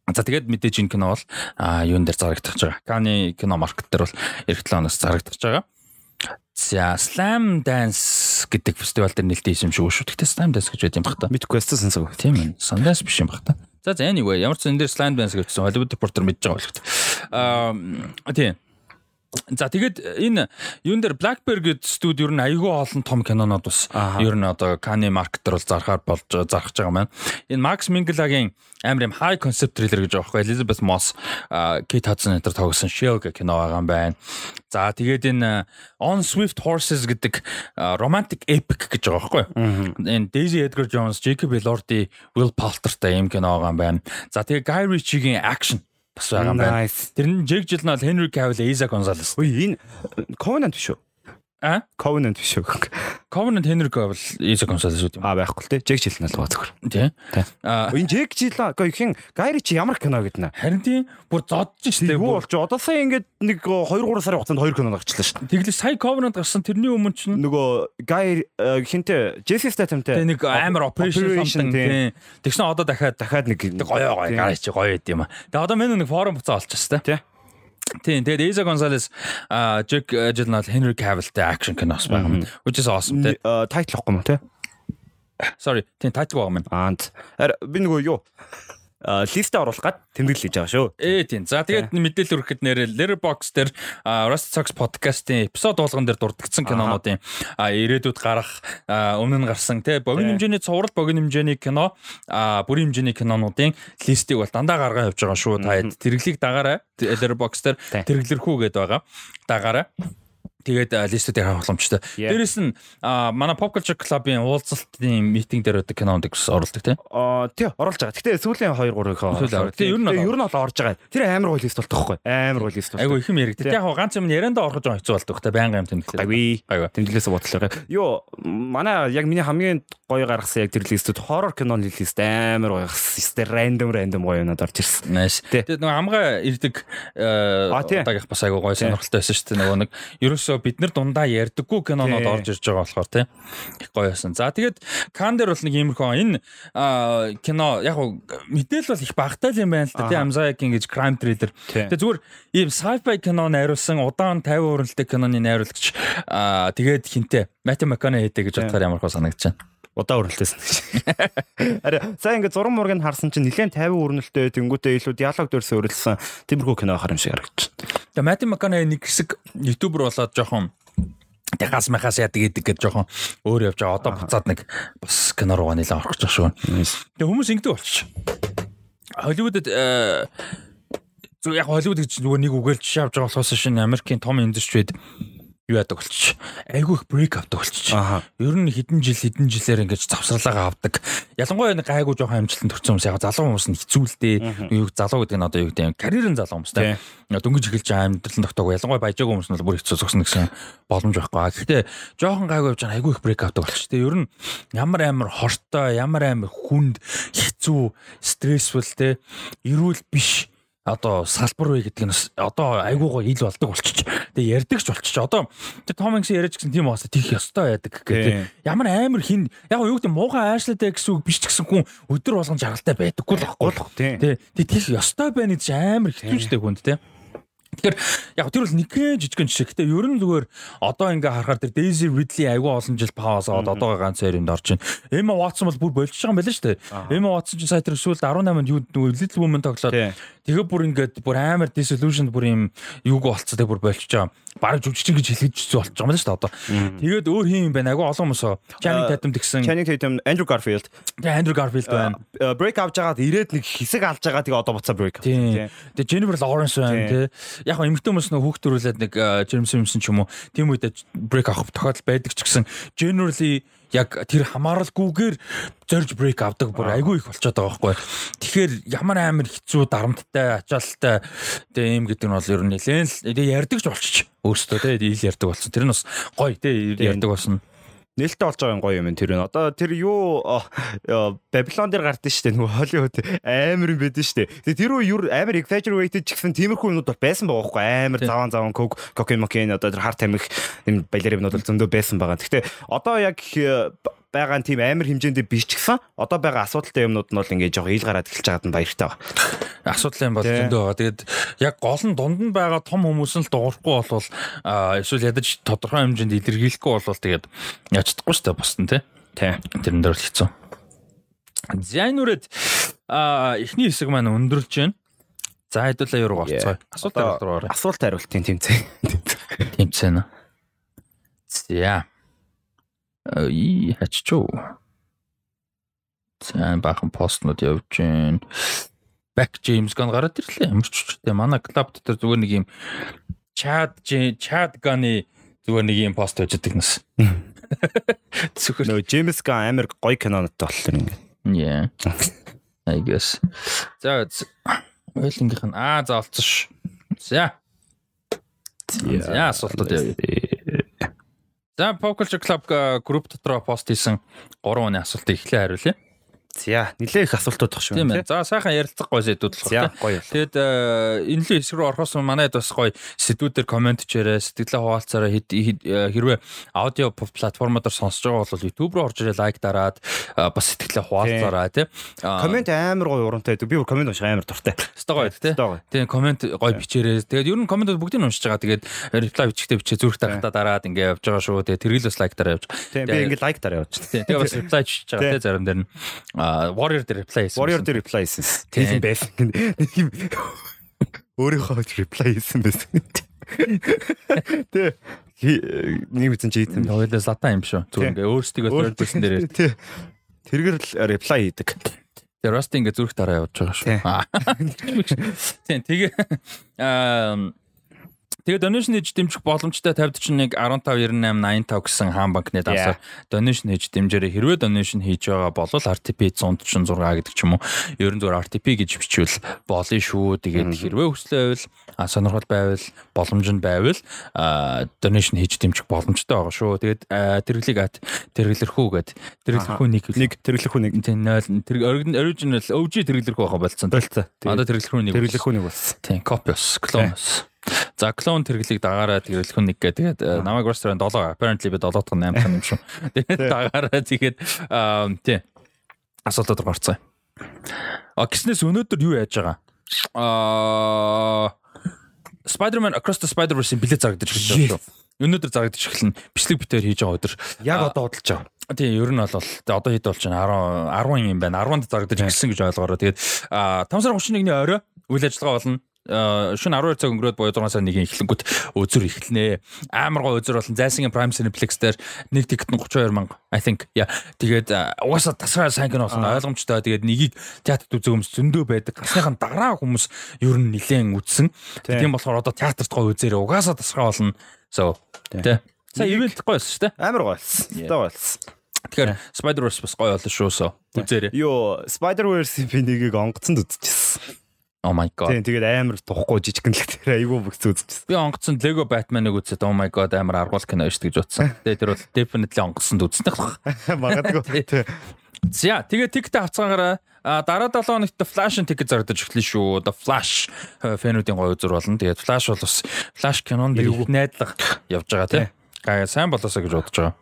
За тэгээд мэдээж энэ кино бол юун дээр зарагдах гэж байгаа. Каны кино маркет дээр бол эх 7 оноос зарагдах гэж байгаа. За Slam Dance гэдэг фестивал дээр нэлээд юм шиг шүү. Тэгтээ Slam Dance гэж байд юм бах та. Мэдгүй өстө сонсог. Тийм ээ. Sundance биш юм бах та. За за anyway ямар ч зэн дээр Slam Dance гэсэн Hollywood Reporter мэдж байгаа болох. Аа тийм. За тэгээд энэ юун дээр Blackbear гэдэг студи ер нь айгүй олон том кинонод бас ер нь одоо Kanye Market дээр бол зархаар болж зархаж байгаа маань. Энэ Max Minghella-гийн амар юм high concept thriller гэж байгаа байхгүй Elizabeth Moss, Kate Hudson энэ тоглосон Shell гэх кино байгаа юм байна. За тэгээд энэ On Swift Horses гэдэг romantic epic гэж байгаа байхгүй. Энэ Daisy Edgar Jones, Jacob Elordi, Will Poulter-тай юм кино байгаа юм байна. За тэгээд Guy Ritchie-гийн action бас байгаа юм байна. Тэр нь Jake Gyllenhaal, Henry Cavill, Isa Gonzalez. Үй энэ Covenant биш үү? А? Covenant биш үү? Covenant Henry Cavill, Isa Gonzalez үү? А байхгүй л те. Jake Gyllenhaal байгаа зөвхөр. Тий. А энэ Jake Gyllenhaal гоо хин Gary чи ямар кино гэднэ? Харин тийм бүр зодж штэ. Юу болж одоо сая ингээд нэг 2 3 сарын хугацаанд 2 кино гарчлаа штэ. Тэглээ сая Covenant гарсан тэрний өмнө ч нөгөө Guy хинтэ Jesse Statham-тэй нэг амар operation something тий. Тэгсэн одоо дахиад дахиад нэг гоё гоё гараа чи гоё байд юм а. Тэгээ одоо мэн нэг форум буцаа олчихсон тий. Тийм тэгээд Isa Gonzalez а Jack Gyllenhaal Henry Cavill-тэй action кинос байгаа юм. Which is awesome тий. Title واахгүй юм тий. Sorry, тийм тайтл байгаа юм. Аанд. Би нөгөө юу листэ оруулах гад тэмдэглэж байгаа шүү. Ээ тийм. За тэгээд мэдээлэл өргөхөд нэрээ Letterboxd дээр Rust Socks podcast-ийн эпизод болгон дээр дурдгдсан кинонуудын ирээдүйд гарах өмнө нь гарсан тий богино хэмжээний цуврал богино хэмжээний кино бүрийн хэмжээний кинонуудын листийг бол дандаа гаргаа явж байгаа шүү. Та тэрглийг дагаарай. Letterboxd дээр тэрглэрхүү гэдээ байгаа. Дагаарай. Тэгээд листүүд ярих боломжтой. Дээрэс нь манай Pop Culture Club-ын уулзалтын митинг дээр байдаг кинонд оролдог тийм. Аа тий оруулж байгаа. Гэтэ сүүлийн 2 3-ыг тий ер нь ер нь бол орж байгаа. Тэр амар гол лист болтохгүй. Амар гол лист. Айгу их юм яригдээ. Яг ганц юм яриандаа орохж байгаа хэцүү болдог та байнга юм тэмдэглээ. Айгу. Тэмдэглээс бодлоо. Йоо манай яг миний хамгийн гоё гаргасан яг тэр листүүд хоррор киноны лист амар гоё гаргасан. Стэ рандом рандом гоё юмнад орж ирсэн. Тэгээд нөгөө хамгаа ирдэг удаагийнх бас айгу гоё сонирхолтой байсан шүү дээ. Нөгөө нэг ерөөсөө бид нар дундаа ярьдаггүй кинонод орж ирж байгаа болохоор тийм их гоё байсан. За тэгээд Кан дээр бол нэг иймэрхүү энэ кино яг мэдээлэл бол их багтаал юм байна л да тийм Amzaki гэж crime thriller. Тэгээд зүгээр ийм sci-fi кино найруулсан удаан 50 хүрэлтэй киноны найруулагч тэгээд хинтээ Matthew McConaughey гэж бодохоор ямар хөө санагдаж байна удаа өрнөлтөөсөн гэж. Ари сая ингээд зураг мургийг харсан чинь нэлээд 50 өрнөлтөө тэнгуүтээ илүү диалог дээрс өрөлсөн тиймэрхүү кино харам шиг харагдаж байна. Тэгээ Мати Макана нэг хэсэг ютубер болоод жоохон Техас махас яадаг гэдэг гэж жоохон өөр явж байгаа. Одоо буцаад нэг бас кино руугаа нэлээд орох гэж шүү. Тэгээ хүмүүс ингэдэг болчих. Холливуудад зөв яг Холливуд гэж зүгээр нэг үгээр жишээ авч байгаа болохоос шинэ Америкийн том индустрид юу яадаг болчих. Айгүй их брейк авдаг болчих. Ер нь хэдэн жил хэдэн жилээр ингэж завсралаагаа авдаг. Ялангуяа нэг гайгүй жоохон амжилтанд төрсэн хүмүүс яг залуу хүмүүс нь хэцүүлдэ. Юу залуу гэдэг нь одоо юу гэдэг карьерын залуу хүмүүс те. Дөнгөж эхэлж амьдралын тогтоог ялангуяа баяжаагүй хүмүүс нь бол бүр хэцүү зогсно гэсэн боломж байхгүй. Гэхдээ жоохон гайгүй явж байгаа айгүй их брейк авдаг болчих. Тэ ер нь ямар амар хортой, ямар амар хүнд, хэцүү, стрессфул те. Эрүүл биш одоо салбар вэ гэдэг нь одоо айгуугаа ил болдог болчих. Тэгээ ярдагч болчих. Одоо тэр Том Хэнкс яриач гэсэн тийм уусаа тийх ёстой байдаг гэдэг. Ямар амар хин яг юу гэдэг муухай аашлаатай гэсэн үг биш ч гэсэн хүн өдөр болгон жаргалтай байдаггүй л баггүй. Тий. Тэгээ тийх ёстой байна гэж амар хэцүүжтэй хүнд тий. Тэгэхээр яг тэр бол нэгэн жижигэн жишээ. Гэтэ ер нь зүгээр одоо ингээ харахаар тэр Daisy Ridley айгүй олон жил паузаад одоогоо ганц яринд орж байна. Emma Watson бол бүр болчихж байгаа юм байна шүү дээ. Emma Watson ч сая тэр сүүлд 18-нд юу Little Women тоглоод тэгээ бүр ингээд бүр амар disillusioned бүр юм юуг болцоо тэгээ бүр болчихж байгаа. Бараг жүжигчин гэж хэлгэж зү болчихж байгаа юм шүү дээ одоо. Тэгээд өөр хин юм байна. Айгүй олон хүмүүс Channing Tatum гэсэн. Channing Tatum, Andrew Garfield. Тэгээ Andrew Garfield байна. Break авч байгаад ирээд нэг хэсэг алж байгаа тэгээ одоо буцаа break. Тэгээ Jennifer Lawrence байна тий яг эмэгтэй хүмүүс нөх хүүхдөрүүлээд нэг James Simpson ч юм уу тийм үедээ брейк авах тохиолдол байдаг ч гэсэн generally яг тэр хамааралгүйгээр зорж брейк авдаг бүр айгүй их болчиход байгаа байхгүй. Тэгэхээр ямар амар хэцүү дарамттай, ачаалттай тэгээ юм гэдэг нь бол ер нь нэлээд л ярьдаг ч болчих. Өөрөөсөө тэгээ ил ярьдаг болсон. Тэр нь бас гоё тэгээ ярьдаг болсон нээлттэй болж байгаа гоё юм тэр нь. Одоо тэр юу Babylon дээр гардыг штэ нөгөө Hollywood амар юм байдэн штэ. Тэгээ тэр үе амар exaggerated ч гэсэн тиймэрхүү юмнууд бол байсан байгаа байхгүй амар заван заван кок кокин мокин одоо тэр харт тамих юм балеринууд бол зөндөө байсан байгаа. Гэхдээ одоо яг байгаа тийм амар хэмжээндээ биш ч гэсэн одоо байгаа асуудалтай юмнууд нь бол ингээд жоох ил гараад эхэлж байгаад нь баяртай байна. Асуудал юм бол зөндөө байгаа. Тэгээд яг гол нь дунд нь байгаа том хүмүүс нь л дуурахгүй болвол эсвэл ядаж тодорхой хэмжээнд илэрхийлэхгүй болвол тэгээд яаж чадахгүй шүү дээ бусна тий. Тий. Тэрэн дээр л хэцүү. За энэ үрээд эхний хэсэг маань өндөрлж байна. За хэдүүлээ юу орцгоо. Асуулт хариулт руу орё. Асуулт хариултын тэмцээн. Тэмцээн. За ий хаччуу. Сайн бахан постнууд явж гин. Back James Gunn гараад ирлээ. Ямар ч тийм манай клуб дотор зүгээр нэг юм Chad Chad Gunn-ы зүгээр нэг юм пост байж байгаа нас. Зүгээр нөө James Gunn амар гоё киноноттой болохоор ингэ. Yeah. I guess. За ойлынгийнх нь аа за олцсон ш. За. За асуултууд явъя. За Pop Culture Club групп дотор пост хийсэн 3 оны асуултыг эхлээ хариулъя. За нилээ их асуултууд тах шүү. Тийм ээ. За сайхан ярилцах гоё сэдвүүд л байна. Тэгэд э, энэ л хэсэг рүү орохоос манайд бас гоё сэдвүүдээр комент чирээ сэтгэлээ хуваалцаараа э, хэрвээ аудио платформодоор сонсож байгаа бол YouTube руу орж ирээ лайк дараад э, бас сэтгэлээ хуваалцаараа тий. Комент амар гоё урамтай. Би бүр комент унших амар дуртай. өстой гоё тий. Тэгээ комент гоё бичээрээ. Тэгээд ер нь комментууд бүгдийг нь уншиж байгаа. Тэгээд reply бичихтэй бичээ зүрх тарахтаа дараад ингээ явж байгаа шүү. Тэгээд тэргэл бас лайк дараа явж. Тийм би ингээд лайк дараа явуулчих. Тийм. Тэгээ бас reply бичиж байгаа тий зарим дээр нь warrior дээр reply хийсэн. Warrior дээр reply хийсэн. Тийм. Байсан. Нэг юм өөрийнхөө reply хийсэн байсан. Тэ нэг мэдсэн чи хийсэн. Хоёлаа латаа юм шүү. Зүгээр ингээ өөрсдөө person дээр. Тэ. Тэргэр л reply хийдэг. Тэгээ Rusty ингээ зүрх дараа явж байгаа шүү. Тийм. Тэгээ аа Тэгээ donation хийж дэмжих боломжтой 50 чинь нэг 15 98 85 гэсэн хаан банкны дасаар donation хийж дэмжээрэй. Хэрвээ donation хийж байгаа бол RTP 146 гэдэг ч юм уу. Ер нь зүгээр RTP гэж бичвэл болно шүү. Тэгээд хэрвээ хүслээ байвал сонирхол байвал боломж нь байвал donation хийж дэмжих боломжтой байгаа шүү. Тэгээд а, тэрглийг ат тэрглэрхүү гэд тэрглэрхүү нэг Нэг тэрглэхүү нэг тийм 0 тэр original OG тэрглэрхүү байгаа болцоо. Одоо тэрглэрхүү нэг Тэрглэхүү нэг болсон. Тийм, copious, clones. За клон тэрглийг дагаараа тэрглэх нэг гээ тэгээд намайг ресторан 7 apparently би 7 дахь 8 дахь юм шүү. Тэгээд дагаараа тэгээд асуултууд руу гарцгаая. А гиснээс өнөөдөр юу яаж байгаа? Аа Spider-Man Across the Spider-Verse-ийн билет зарагдаж эхэлсэн шүү. Өнөөдөр зарагдаж эхэлнэ. Бичлэг битээр хийж байгаа өдөр. Яг одоо бодолж байгаа. Тийм, ер нь бол одоо хэд болж байна? 10 10 юм байна. 10-нд зарагдаж эхэлсэн гэж ойлгоороо. Тэгээд а 5 сарын 31-ний орой үйл ажиллагаа болно. Шөнө 12 цаг өнгөрөөд буюу 6 сарын 1-ийн эхлэнгүүт özөр эхэлнэ. Амар гоо özөр болон Зайсангийн Prime Cineplex дээр нэг тикет нь 32 мянга. I think. Yeah. Тэгээд а, угаасаа тасраа сайн кино болсон ойлгомжтой. Тэгээд нёгийг театрт үзэх хүмүүс зөндөө байдаг. Гарсныхан дараа хүмүүс ер нь нилээн үзсэн. Тийм болохоор одоо театрт гоо үзээрэй. Угаасаа тасраа болно. So. Тэ. Сая ивент гоё байсан шүү дээ. Амар гоё болсон. Yeah. Одоо болсон. Тэгэхээр Spider-Verse бас гоё болно шүү. Үзээрэй. Йоо, Spider-Verse би нэгийг онгоцонд үзчихсэн. Oh my god. Тийм, тэгээд амар тухгүй жижигэн л тэр айгүй бүгд үзчихсэн. Би онгоцсон Lego Batman-ыг үзээд oh my god амар аргуул кино шүү гэж бодсон. Тэгээ тэр бол definitely онгоцсонд үзсэн байх. Магадгүй. Тийм. За тэгээ тикет авцгаагаараа дараа 7 хоногт The Flash-ын тикет зарагдаж эхэлнэ шүү. The Flash э, фэнүүдийн гоё үзүр болно. Тэгээд Flash бол бас Flash кинонд их найдлага явж байгаа тийм. Гая сайн болоосоо гэж бодож байгаа.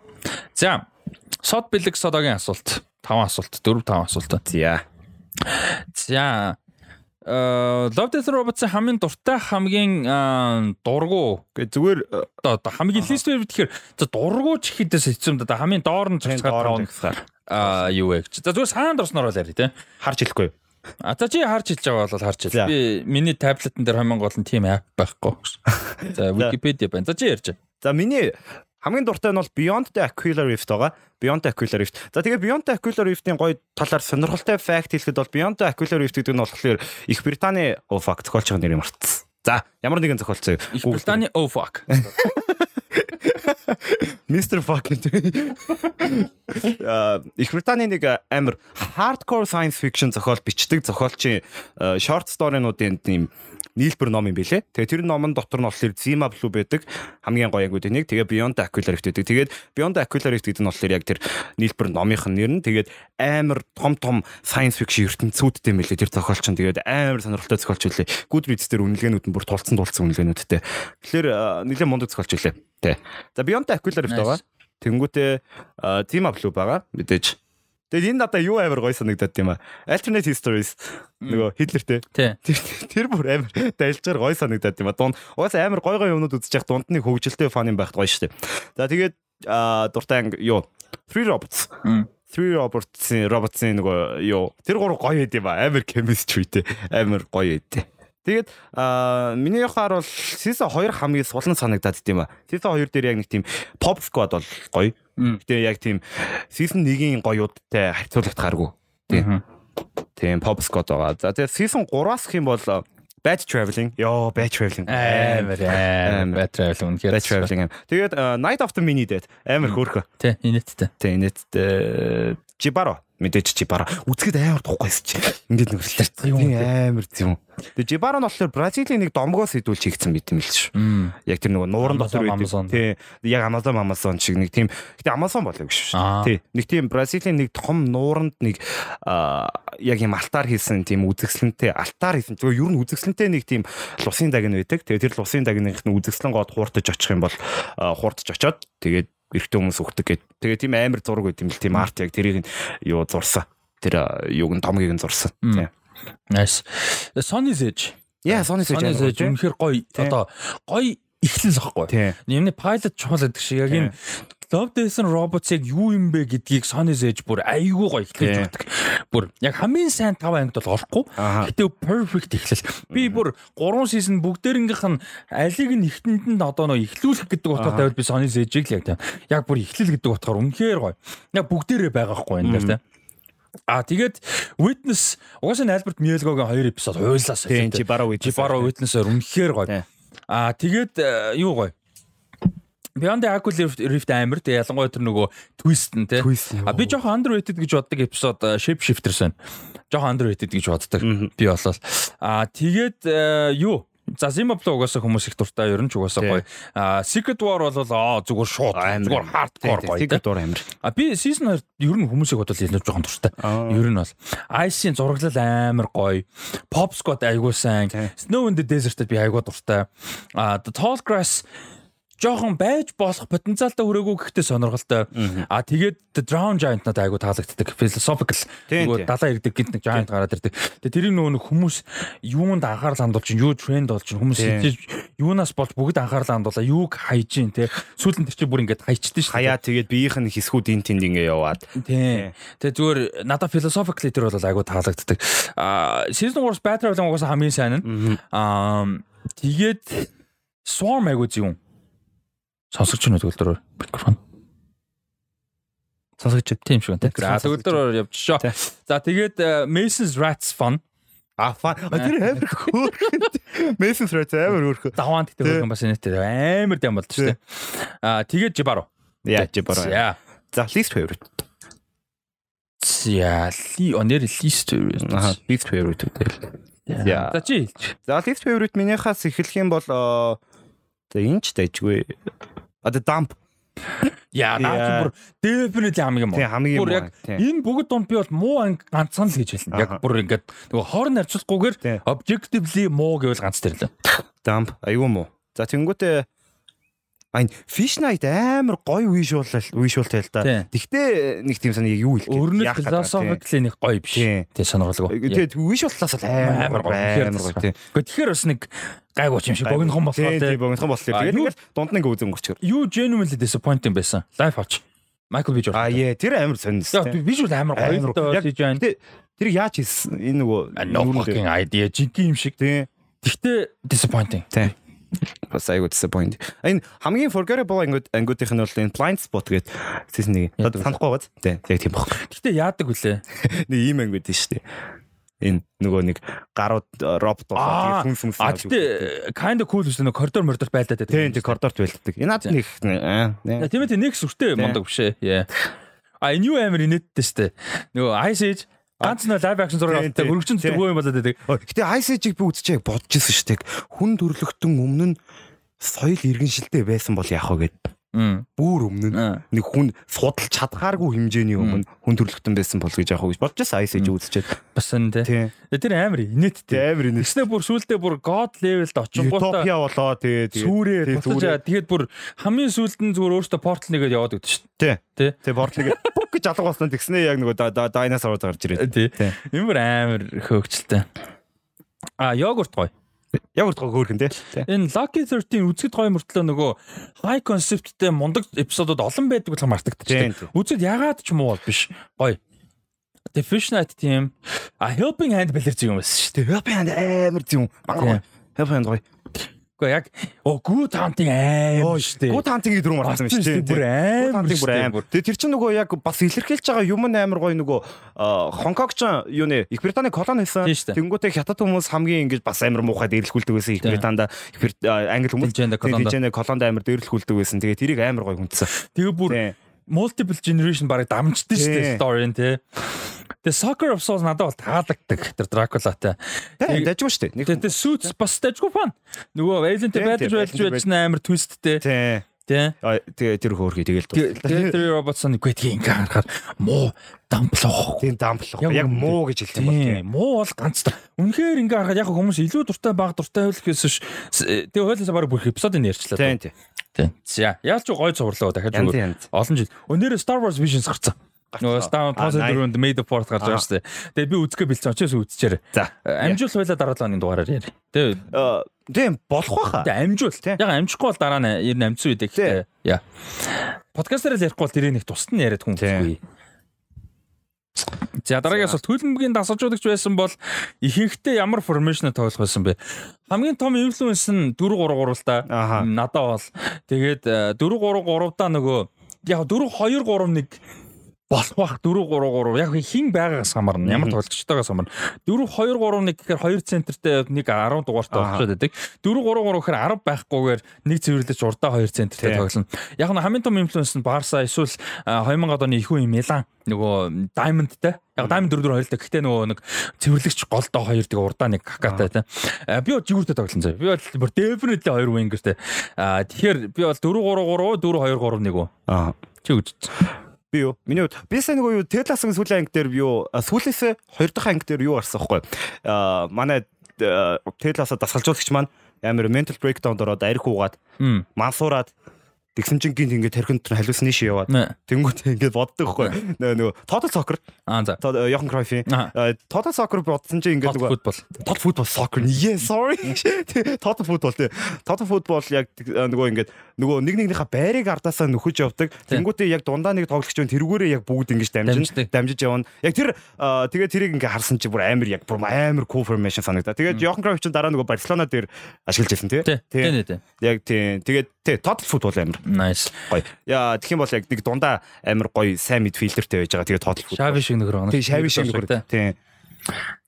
За сод бэлэг содогийн асуулт. 5 асуулт, 4 5 асуулт. За. За Love Death Robots-ын хамгийн дуртай хамгийн аа, дургу Гэ зүгээр одоо одоо хамгийн лист байв тэгэхээр за дургу ч ихэдээс хэцүү юм да. Хамгийн доор нь цацгаад доороо тавна. тэгсээр Аа юу вэ гэж. За зүгээр саанд орсноор л яри тий. харж хэлэхгүй. А за чи харж хэлж байгаа бол харж хэл. Би миний таблетэн дээр хамгийн гол нь тийм app байхгүй. За Wikipedia байна. За чи ярьж. За миний хамгийн дуртай нь бол Beyond the Aquila Rift байгаа. Beyond the Aquila Rift. За тэгээ Beyond the Aquila Rift-ийн гоё талаар сонирхолтой факт хэлэхэд бол Beyond the Aquila Rift гэдэг нь болохоор Их Британий оо fuck зохиолч байгаа нэрийг мартсан. За ямар нэгэн зохиолч заяа. Их Британий oh fuck. Mr. Fuck. Аа Их Британий нэг амар hardcore science fiction зохиол бичдэг зохиолчийн э, short story-нуудын тийм нийлбэр ном юм билэ. Тэгээ тэр номон дотор нь болохоор Zima Blue байдаг. Хамгийн гоё ангууд нэг. Тэгээ Beyond Aquila Rift байдаг. Тэгээд Beyond Aquila Rift гэдэг нь болохоор яг тэр нийлбэр номынх нь нэр нь. Тэгээд амар том том science fiction ертөнцүүдтэй мэлээ тэр зохиолч нь. Тэгээд амар сонирхолтой зохиолч үлээ. Goodreads дээр үнэлгээнүүд нь бүр тулцсан тулцсан үнэлгээнүүдтэй. Тэгэхээр э, нэлээд мундаг зохиолч үлээ. Тэ. За Beyond Aquila Rift байгаа. Тэнгүүтээ Zima Blue байгаа. Мэдээж. Тэгээд энэ надаа юу амар гоё санагдаад тийм аа. Alternate Histories нөгөө Хитлертэй. Тэр бүр амар дайлжгаар гоё санагдаад тийм аа. Дунд угаасаа амар гоё гоё юмнууд үзэж явах дунд нэг хөвгөлтэй фан юм байхд гоё шүү дээ. За тэгээд дуртай анги юу Three Robots. Three Robots-ийн Robots-ийн нөгөө юу тэр гурав гоё байд юм аа. Амар chemistry-тэй. Амар гоё байд. Тэгээд аа миний яхаар бол Season 2 хамгийн сулан санагдаад тийм аа. Season 2 дээр яг нэг тийм Pop Squad бол гоё. Гэтэ яг тийм Season 1-ийн гоёудтай харьцуулагдахааргүй. Тийм. Тийм Pop Squad байгаа. За тэгээд Season 3-аас гэх юм бол Bad Traveling. Йоо, Bad Traveling. Амар амар travel үнэхээр. Bad Traveling. Тэгээд Night of the Mini Dead амар хөөрхө. Тий, инээдтэй. Тийм нийтдээ Jibaro. Мэдээж чи бараа үзэхэд амар тухгүйс чи. Ингээд нүрэлтэй. юм Тийм амар тийм. Тэгээ Жибаро нь болохоор Бразилийн нэг домгоос идүүл чигдсэн байт юм л шүү. Яг тэр нөгөө нууран дотор байдаг. Тий. Яг Amazon Amazon шиг нэг тийм. Гэтэ Amazon болов шүү. Аа. Тий. Нэг тийм Бразилийн нэг том нууранд нэг яг юм алтаар хийсэн тийм үзэсгэлэнтэй алтаар хийсэн. Зүгээр ер нь үзэсгэлэнтэй нэг тийм лусын дагн байдаг. Тэгээ тэр лусын дагных нь үзэсгэлэн гоод хууртаж очих юм бол хууртаж очоод тэгээд эрэгтэй хүмүүс өгдөг гэд. Тэгээ тийм амар зураг байт юм л тийм арт яг тэрийг нь юу зурсан. Тэр юуг нь томгийг нь зурсан. Тий. Nice. Sony's Edge. Яа, Sony Sony's Edge үнэхээр гоё. Одоо гоё эхлэл ахгүй. Тий. Нэмний pilot чухал гэдэг шиг яг энэ Love Death and Robots яг юу юм бэ гэдгийг Sony's Edge бүр айгүй гоё эхлэж өгдөг. Бүр яг хамгийн сайн 5 ангид бол орохгүй. Гэтэ perfect эхлэл. Би бүр 3 season бүгдээрнгийнх нь алиг нь ихтэнд нь одоо нөө эхлүүлэх гэдэг утгаар тавьд би Sony's Edge-ийг л яг тийм. Яг бүр эхлэл гэдэг утгаар үнэхээр гоё. Яг бүгдээрээ байгаа хгүй энэ дээр тийм. А тэгээд Witness угаасаа Альберт Миелгогийн хоёр эпизод хуйлаас Тийм Жибаро Witness. Жибаро Witness-оор үнэхээр гоё. А тэгээд э, юу гоё. Beyond the Aqua Rift амир тэг ялангуяа тэр нөгөө twist нь нь, А би жоохон underrated гэж боддог эпизод Shape Shifters байна. Жоохон underrated гэж боддог. Би болол. А тэгээд э, юу За Zimbabwe угаасаа хүмүүс их дуртай ер нь ч угаасаа Тий. гоё. А Secret War бол аа зүгээр шууд зүгээр hardcore гоё. Те. дур амир. А би season 2 ер нь хүмүүсийг бодвол илүү жоохон дуртай. Ер нь бол Ice-ийн зураглал амар гоё. Pop Squad айгуу сайн. Тий. Snow in the Desert-д би айгуу дуртай. А The Tall Grass жоохон байж болох потенциалтай хүрээгүй гэхдээ сонирхолтой. А тэгээд Drown Giant надад айгуу таалагддаг. Philosophical Тий, нөгөө тий. далаа ирдэг гинт нэг giant гараад ирдэг. Тэгээд тэрийг нөгөө хүмүүс юунд анхаарал хандуулж чинь, юу тренд болж чинь хүмүүс Тий. юунаас болж бүгд анхаарал хандуулаа, юуг хайж чинь те. Сүүлд нь тэр чинь бүр ингэж хайчдээ шүү. Хаяа тэгээд биеийнх нь хэсгүүд ин тэнд ингээ яваад. Тийм. Тэгээ зүгээр надад philosophically тэр бол айгуу таалагддаг. Аа season 3-с Battle Royale угаасаа хамгийн сайн нь. Аа тэгээд Swarm айгуу зүүн. Сонсогч нь төгөлдрөөр микрофон. Сонсогч. Тийм шиг байна. За Сонсогч. төгөлдрөөр явж шоо. Тий. За тэгээд э, Mason's Rats fun. А фа. Тэр амир хөөрхөн. Мессен thread амир хөөрхөн. Даваан гэдэг хөргөн бас энэ тэр амар дэм болд шүү дээ. Аа тэгээд Jibaro. Яа Жибаро. За. За least favorite. За ли онэр least Аа least favorite гэдэг. За. За чи. За least favorite минийхаас эхлэх юм бол аа, за энэ ч дайжгүй. Одоо dump. Яа, наа чи Яа. бүр definitely хамгийн муу. Тийм хамгийн Бүр муу, яг тийм. энэ бүгд дунд би бол муу анги ганцхан л гэж хэлнэ. Яг бүр ингээд нөгөө хоорн харьцуулахгүйгээр objectively муу гэвэл ганц тэр л. Dump аюу муу. За тэнгуүтээ Айн Fish Night амар гоё вижуал вижуалтай л да. Тэгтээ нэг тийм санаа юу хэлэх гэдэг вэ? philosophical нэг гоё биш. Тэ сонирхолгүй. Тэгээд вижуаллаас л амар гоё амар гоё. Гэхдээ тэгэхээр бас нэг гайгүй юм шиг богинохон болохоор Тийм тэ. богинохон болохоор. Тэгээд ингээд дунд ингээ үзэн гөрчгөр. Юу genuinely disappointing байсан. Life watch. Michael B. Jordan. А яа тэр амар сонирс. Яг visual амар гоё л Яг. Тэ тэр яаж энэ нөгөө fucking idea. Жинхэнэ юм шиг. тийм Гэхдээ disappointing. тийм бас айгуу disappoint. Энэ хамгийн forgettable ангууд ангуудынх нь бол энэ blind spot гэдэг season 1. Яадаг вэ? Санахгүй байгааз. Тийм яг тийм баг. Гэхдээ яадаг вүлээ. Нэг ийм ангууд шүү дээ. Энэ нөгөө нэг гарууд робот Аа, болоод хүн сүнс. А тэгтээ kind of cool шүү дээ. Коридор мордор байлдаад байдаг. тийм тийм коридорт байлддаг. Энэ над нэг аа Яа, Тийм ээ, нэг сүртэй мундаг биш ээ. А энэ юу амар инээдтэй шүү дээ. Нөгөө Ice Age ганц нэг live action зураг авдаг. Тийм. зүгөө юм болоод байдаг. Гэтэ Ice Age-ийг би үзчихээ бодож ирсэн шүү дээ. Хүн төрлөختөн өмнө нь соёл иргэншилтэй байсан бол яах вэ гэд. Бүр өмнө нэг хүн судалж чадхааргүй хэмжээний өмнө хүн төрлөختөн байсан бол гэж яах вэ гэж бодож байсан Ice Age үзчихээд. Бас энэ тий. Тийм. Тэр амар инээдтэй. амар энэ Тэснэ бүр сүултээ бүр god level-д очингуудаа Утопия болоо тэгээ тэгээ. сүрээ байгаа. Тэгээд бүр хамгийн сүулт нь зүгээр өөртөө портал нэгээд яваад өгдөө шүү Тий. Тий. Тий портлыг бүк гэж алга болсон тэгснэ яг нөгөө дайнасор гарч ирээд. дээ. Тий. Энэ бүр амар хөөгчлээ. А йогурт гоё. Яг урт хөөрхөн. Тий. Энэ Lucky 13 үзэхэд гоё мөртлөө нөгөө high conceptтэй мундаг эпизодууд олон байдаг мартагдчихдаг. тийм. Үзэд ягаад ч муу бол биш. Гоё. The Fish Night team а helping hand балер зүг юм байсан шүү дээ. Тий. Help hand амар зүм. Мангар. Help hand гоё. Гэхдээ яг оо good hunting амар шүү дээ. Гууд хантингийн дөрөв марцсан Марцсан шүү дээ, бүр амар Гууд хантинг бүр бүр. Тэгээ тэр чинь нөгөө яг бас илэрхийлж байгаа юм амар гоё нөгөө Хонконг ч юу нэ Их Британий колони дээ. Тэнгүүтээ хятад хүмүүс хамгийн ингэж бас амар муухай дээрлэхүүлдэг байсан Их. Британда Англи хүмүүс Тэнцэнэ колонд. Амар дээрлэхүүлдэг байсан. Тэгээ тэрийг амар гоё хүндсэн. Тэгээ бүр. Multiple generation барыг дамждаг шүү дээ Тий. story нь тий. Тэгээ Soccer of Souls надад бол таалагддаг тэр Дракулатай. Тэ дажгүй шүү дээ. Тэгээ Suits бас дайггүй фан. Нөгөө Тий, байдаг тий, Alien байж амар Тэ. тий. А, Тэгээ тэр хөөрхий тэгэл дуу. Тэр роботсон гэдгийг ингээ харахаар муу дамплах. Тийм дамплах. Яг муу гэж хэлсэн бол Тийм муу бол ганц. Үнэхээр ингээ харахад яг хүмүүс илүү дуртай баг дуртай байл гэхээс ш- тэгээ хойлоос баг бүх эпизодыг ярьчлаа. Тийм тийм. Тийм. За яалч гой цувралаа дахиад олон жил. Өнөөдөр Star Wars Visions гарцсан. Нөгөө Star Wars дөрөнд Made of Fourth гарч байгаа шүү дээ. Тэгээ би үзгээ бэлцэн очиос үзчихээр. За. Амжуул хойлоо дараа лооны дугаараар яри. Тэгээ Э, Тийм болох байхаа. тэгээ амжуул. Тий. Яг амжихгүй бол дараа нь ер нь амжсан үед ихтэй. Яа. Подкастаар л ярихгүй бол тэрийг нэг тусад нь яриад хүн Тий. За дараагаас бол төлөмбөгийн дасгалжуулагч байсан бол ихэнхдээ ямар формашн тоглох байсан бэ? Хамгийн том инфлюенс нь 4 3 3 л. Аха. Надаа бол тэгээд 4 3 3 даа нөгөө яг 4 2 3 1 болох бах 4 3 3 яг хин байгаагаас хамаарна? Ямар тоглолтчтойгоос хамаарна? 4 2 3 1 гэхээр 2 центртэй нэг 10 дугаартай болчиход байдаг. 4 3 3 гэхээр 10 байхгүйгээр нэг цэвэрлэж урдаа 2 центртэй Тий. тоглоно. Яг нь хамгийн том инфлюенс нь Барса эсвэл а, 2000-ад оны их үе Милан нөгөө Diamondтэй. Яг Diamond 4 4 хоёртой гэхдээ нөгөө нэг цэвэрлэгч голдоо хоёр тэгээ урдаа нэг какатай тий. Би бол жигүүртэй тоглосон заяа би бол definitely 2 wingертэй а тэгэхээр би бол 4 3 3 4 2 3 1 үү Аа. чи үз Би юу? Миний хувьд би сайн нөгөө юу Тедласын сүүлийн анги дээр юу сүүлээсээ хоёр дахь анги дээр юу гарсан байхгүй. Аа манай Тедласаа дасгалжуулагч маань амар mental breakdown ороод арх уугаад мансуураад тэгсэн чинь гинт ингээд тэрхэнд тэр hallucination яваад Нэ. тэнгуут ингээд боддог байхгүй. Нөгөө нөгөө total soccer Аа за. Johan Cruyff Аа. total soccer бодсон чинь ингээд нөгөө. Total football soccer. Yeah, sorry. Total football тий. Total football яг э, нөгөө ингээд нөгөө нэг нэгнийхээ байрыг ардаасаа нөхөж явдаг. Тэнгүүтээ яг дундаа нэг тоглогч байна. Тэргүүрээ яг бүгд ингэж дамжин дамжиж явна. Яг тэр э, тэгээ тэрийг ингээ харсан чи бүр амар яг бүр амар cool formation санагдаа. Тэгээд Johan Cruyff ч дараа нөгөө Барселона дээр ашиглаж байсан тий. Тий. Яг тий. Тэгээд тий Total football амар Nice. гоё. Яа тэгэх юм бол яг нэг дундаа амар гоё сайн midfielderтэй байж байгаа. Тэгээд Total football. Шави шиг нөхөр Тий шави шиг нөхөр. Тий.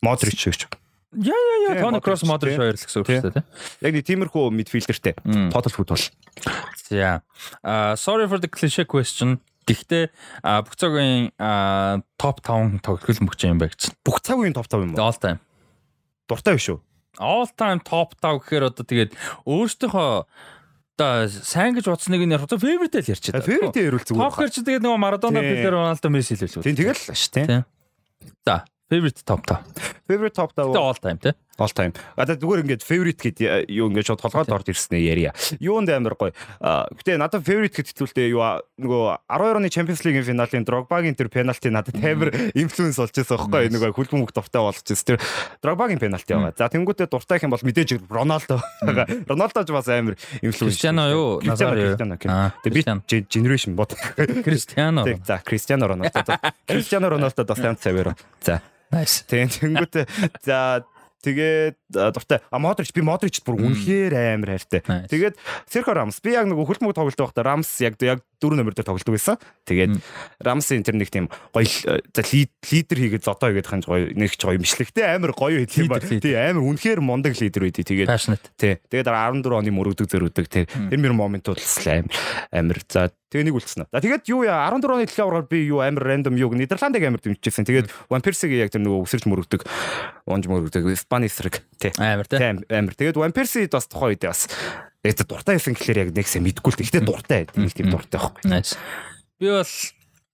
Modric шиг. Яа яа яа Тони Кросс тий. хоёр л гэсэн үг шүү дээ. Яг нэг тиймэрхүү. Мм. Total football. За. А sorry for the cliche question. Гэхдээ бүх цагийн топ 5 тоглох мөгч юм байна гэж. Бүх цаг үеийн топ 5 юм уу? All time. Дуртай биш үү? All time top 5 гэхээр одоо тэгээд өөртөөхөө одоо сайн гэж бодсныг нь ярих. Favorite л ярьчих. Фэвритээ ярил зүгээр. гэхээр чи тэгээд нөгөө Тий. Пеле, Роналдо, Месси л хэлсэн. Тийм тэгэл л ш тий. Тий. За, favorite top 5. Favorite top Тэгээд 5 all time тий. All time. А та зүгээр ингээд favorite гэд я- юу ингээд шууд толгойд орж ирснээр ярья. Юунд амар гоё. Гэтэ надад favorite гэд хэвтүүлтэй юу нөгөө 12 оны Champions League-ийн финалийн Drogba-гийн тэр пенальти надад амар influence болж байсан байхгүй нөгөө хөлбөм мөх дуртай болж байсан. Тэр Drogba-гийн пенальти байгаа. За тэнгуүтээ дуртай юм бол мэдээж Рональдо. Рональдо ч бас амар influence. Кристиано юу? Кристиано Назар юу? Кристиано. Аа, Тэгээ би generation бод. Тэг за Роналдо. За, Кристиано Роналдо бас таньд савэро. За Nice. тэнгүүтээ за Тэгээд дуртай. А Модрич би Модрич бүр үнэхээр амар хайртай. Тэгээд Серхо Рамс би яг нэг хөлбөмбөг тоглолт байхдаа Рамс яг яг дөрөв номер дээр тоглолдог байсан. Тэгээд Рамсын тэр нэг тийм гоё за лид- лидер хийгээд зодоо хийгээд ханж гоё нэг ч гоё имжлэгтэй амар гоё хэлэх юм ба. Тий амар үнэхээр мундаг лидер байдий. Тэгээд. Тий. Тэгээд дараа 14 оны мөрөгдөг зөрүүдэг тий. Тэр мөр моментууд л амар амар. За тэгээ нэг үлдсэн. За тэгээд юу яа 14 оны төлөв аврал би юу амар рандом юу Нидерландыг амар дэмжижсэн. Тэгээд One Persie-г яг тэр нөгөө өсөрч мөрөгдөг унж мөрөгдөг Испани эсрэг тий. Амар тий. Амар. Тэгээд One Persie бас тухайн үед бас яг дуртай байсан гэхэлэр яг нэгсээ мэдгүй л. Гэхдээ дуртай. Тийм тийм дуртай байхгүй. Би бол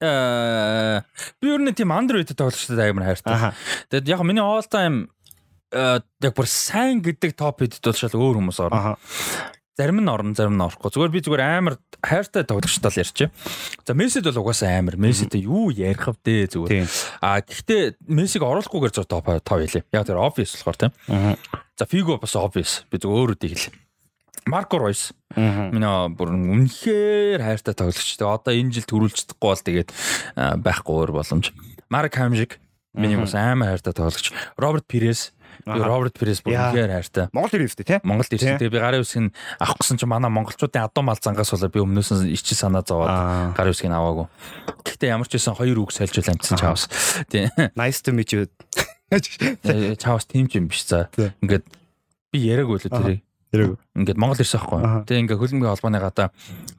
э би ер нь тийм underrated тоглогчдод амар хайртай. Аха. Тэгэд яг миний all time э яг бүр сайн гэдэг топ хэд бол шал өөр хүмүүс орно. Зарим нь орно, зарим нь орохгүй. Зүгээр би зүгээр амар хайртай тоглогчтой л ярьчих. За Мессид бол угаасаа амар. Мессид юу ярих вэ зүгээр. Тийм. А гэхдээ Мессиг оруулахгүйгээр зөв топ 5 хэлээ. Яг тэр obvious болохоор тийм. За Фиго бас obvious. Би зөв өөрөдийг хэлээ. Марко Ройс. Миний бүр үнэхээр хайртай тоглогч. Тэгээ одоо энэ жил төрүүлж чадахгүй бол тэгээд байхгүй өөр боломж. Марк Хамжиг. Миний бас амар хайртай тоглогч. Роберт Пирес. Би. Роберт Пирес бүр үнэхээр хайртай. Монгол ирээстэй тий. Монголд Тий. ирсэн. Тэгээ би гарын үсгийг авах гэсэн чинь манай монголчуудын адуу мал зангаас болоо би өмнөөс нь ичи санаа Аа. зовоод гарын үсгийг аваагүй. Гэхдээ ямар ч байсан хоёр үг сольжул амтсан чаавс. Тий. Nice to meet you. Э, Чаавс тийм ч юм биш за. Ингээд би яриаг үлээ тэрийг. Ингээд Монгол ирсэн байхгүй. Тэгээ ингээ хөлбөмбөгийн холбооны гадаа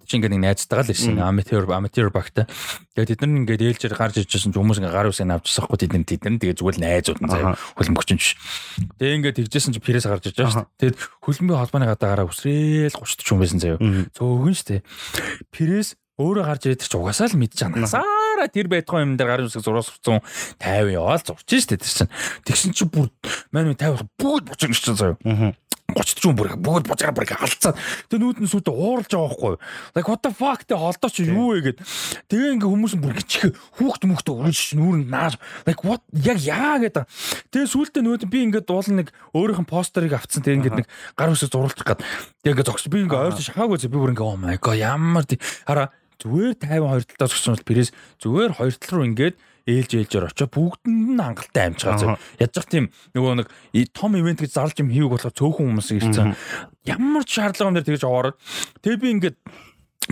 чи ингээд нэг найзтайгаа л ирсэн amateur amateur багтай. Тэгээд тэд нар ингээд ээлжээр гарч ижсэн ч хүмүүс ингээд гар үсээ авчихсан хгүй тэд нар тэд нар тэгээд зүгээр л найзууд нь заяа хөлбөмбөгч биш. Тэгээд ингээд тэгжсэн чи пирээс гарч иж байгаа шүү дээ. Тэгэд хөлбөмбөгийн холбооны гадаагаараа үсрээл 30 40 хүн байсан заяа. Зөөгөн шүү дээ. Пирээс өөрөө гарч ирээд чи угаасаа л мэдж байгаа. Насаараа тэр байтугай юм дээр гарын үсэг сурцсан 50 яваал зурч штэ тэр чинь. Тэгсэн чи бүр маань 50 бүгд буцаж ирчихсэн заяа. 30 ч юм бүр бүгд бужаар бүр халцаад тэгээ нүүд нь сүлдө ууралж байгаа байхгүй like what the fuck тэ холдоо чи юу вэ гэд. Тэгээ ингээ хүмүүс бүр гिचх хүүхд мөхт үрж нүүрэнд нааш like what? Яг яа гэдэг. Тэгээ сүлдө нүүд би ингээ дуул нэг өөрийнх нь постерыг авцсан. Тэгээ ингээ нэг гар үсэг зурулчих гад. Тэгээ ингээ зогс би ингээ ойрч шахаагүй би бүр ингээ oh my god ямар хараа зүгээр 52 талаас зогсон бол пресс зүгээр хоёр тал руу ингээд ээлж ээлжээр очоо бүгдэнд нь хангалттай амжгаа зөв. Ядчих тийм нөгөө нэг том ивент гэж зарлж юм хийвэг болохоор цөөхөн хүмүүс ирсэн. Ямар ч шаардлага юм дээр тэгж аваарад. Тэгээ би ингээд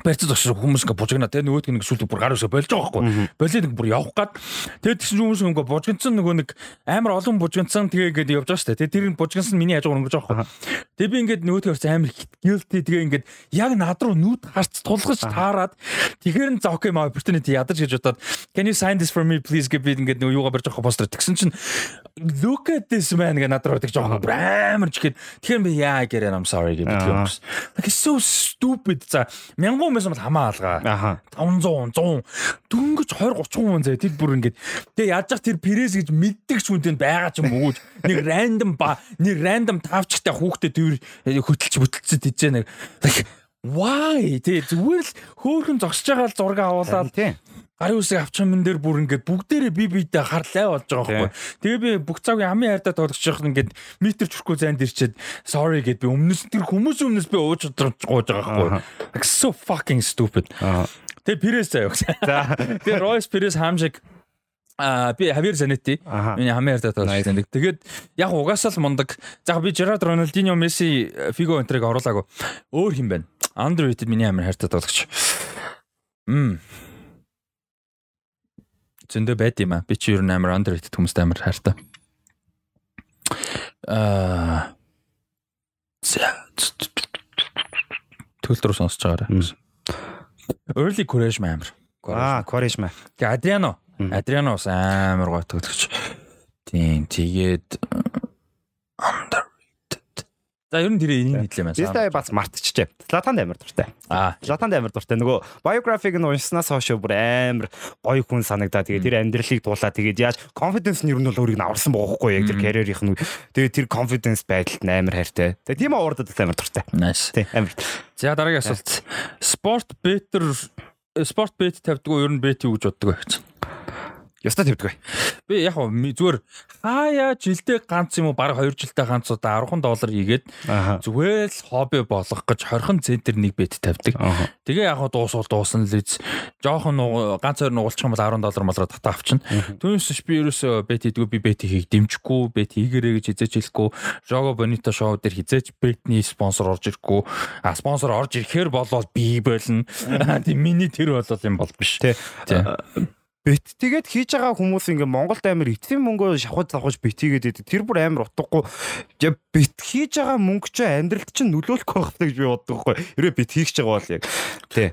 барьцаж очиж хүмүүс ингээ бужигнаа. Те нөгөөдг нэг сүлд бүр гар үсэ болж байгаа байхгүй нэг бүр явах гад. Тэгээд тэгсэн хүмүүс ингээ бужигнсан нөгөө нэг амар олон бужигнсан тэгээ ингээд явж байгаа шүү дээ тэр бужигнсан миний хажуугаар өнгөж байгаа байхгүй. Тэгээд би ингээд нөгөөдгөө харц амар guilty. Тэгээ ингээд яг над руу нүд харц тулгаж таарад тэгэхээр нь за окей маа opportunity ядаж гэж бодоод can you sign this for me please? гэж би ингээд нөгөө юугаа барьж байгаа постэр тэгсэн чинь look at this man гэ над руу тэгж байгаа амар ч гээд тэгэхээр би яа гэрээ I'm sorry гэж би like it's so stupid. За мянган хүн байсан бол хамаа алгаа. Аха. 500 100 дөнгөж 20 30 хүн зэ тэр бүр ингээд тэгээ яаж зах тэр пресс гэж мэддэг ч хүнтэй байгаа ч юм уу нэг рандом ба нэг рандом тавчтай хүүхдэд тэр хөтөлч бүтэлцэд тийж нэг. Why? Тэгээ зүгээр л хөөхөн зогсож байгаа л зураг авуулаад Тийм гарын үсэг авчих юм дээр бүр ингээд бүгдээрээ би биедээ харлаа болж байгаа байхгүй. Тэгээ би бүх цагийн амын хайртаа тоглож байгаа ингээд метр чүрхүү зайд ирчээд sorry гэд би өмнөс тэр хүмүүс өмнөс би ууж гууж байгаа байхгүй. So fucking stupid. Тэгээ Пирес заяа. За тэгээ Ройс Пирес хаамшиг А би Хавьер Занети миний хамгийн хайртай тоглогч тань. Тэгээд яг угаасаа л мундаг. За би Жерард Роналдиньо, Месси, Фиго энтриг оруулаагүй. Өөр хин байна. Underrated миний амар хайртай тоглогч. Мм зөндөө байд юм а. Би чи ер нь амар underrated хүмүүст амар хайртай. Аа төлтөр сонсож байгаарай. Early courage амар. Аа, Quaresma. Гэ Адриано. Адриано бас амар гой төлөгч. Тийм, тэгээд За ер нь тэр энийг хэллээ маань. Бистай бас мартчихжээ. Златанд амар дуртай. Аа. Златанд амар дуртай. Нөгөө biography-г нь уншсанаас хойш бүр амар гоё хүн санагдаа. Тэгээд тэр амьдралыг дуулаа. Тэгээд яаж confidence нь ер нь бол өөрийг нь аварсан байгаа байхгүй яг тэр career-ийнх нь. Тэгээд тэр confidence байдалд амар хайртай. Тэгээд тийм уурдад амар дуртай. Nice. Тийм амар. За дараагийн асуулт. Sport better спорт бет тавьдгүй ер нь бет юу гэж боддог вэ гэж. Ястаа тавьдаг. Би яг зүгээр хаяа жилдээ ганц юм уу баг 2 жилдээ ганц удаа 10 доллар хийгээд зүгээр л хобби болгох гэж 20 центр нэг бет тавьдаг. Тэгээ яг дуусвал дуусна л үз. Жохон ганц хоёр нугалчих юм бол 10 доллар малраа татаа авчна. Түүнээс би ерөөсөө бет хийдгүү би бет хийх дэмжихгүй, бет хийгэрээ гэж хизээч хэлэхгүй. Жого Бонито шоу дээр хизээч бетний спонсор орж ирэхгүй. А спонсор орж ирэхээр болоод би болно. Тийм миний тэр болол юм бол биш. Тий. Бит тэгээд хийж байгаа хүмүүс ингээ Монголд амар эцсийн мөнгөө шавхад завхаж бит хийгээд идэв. Тэр бүр амар утгагүй. Бит хийж байгаа мөнгө ч амьдралд чинь нөлөөлөхгүй байх гэж би боддог байхгүй. Хэрвээ бит хийх гэж байгаа бол яг. Тий.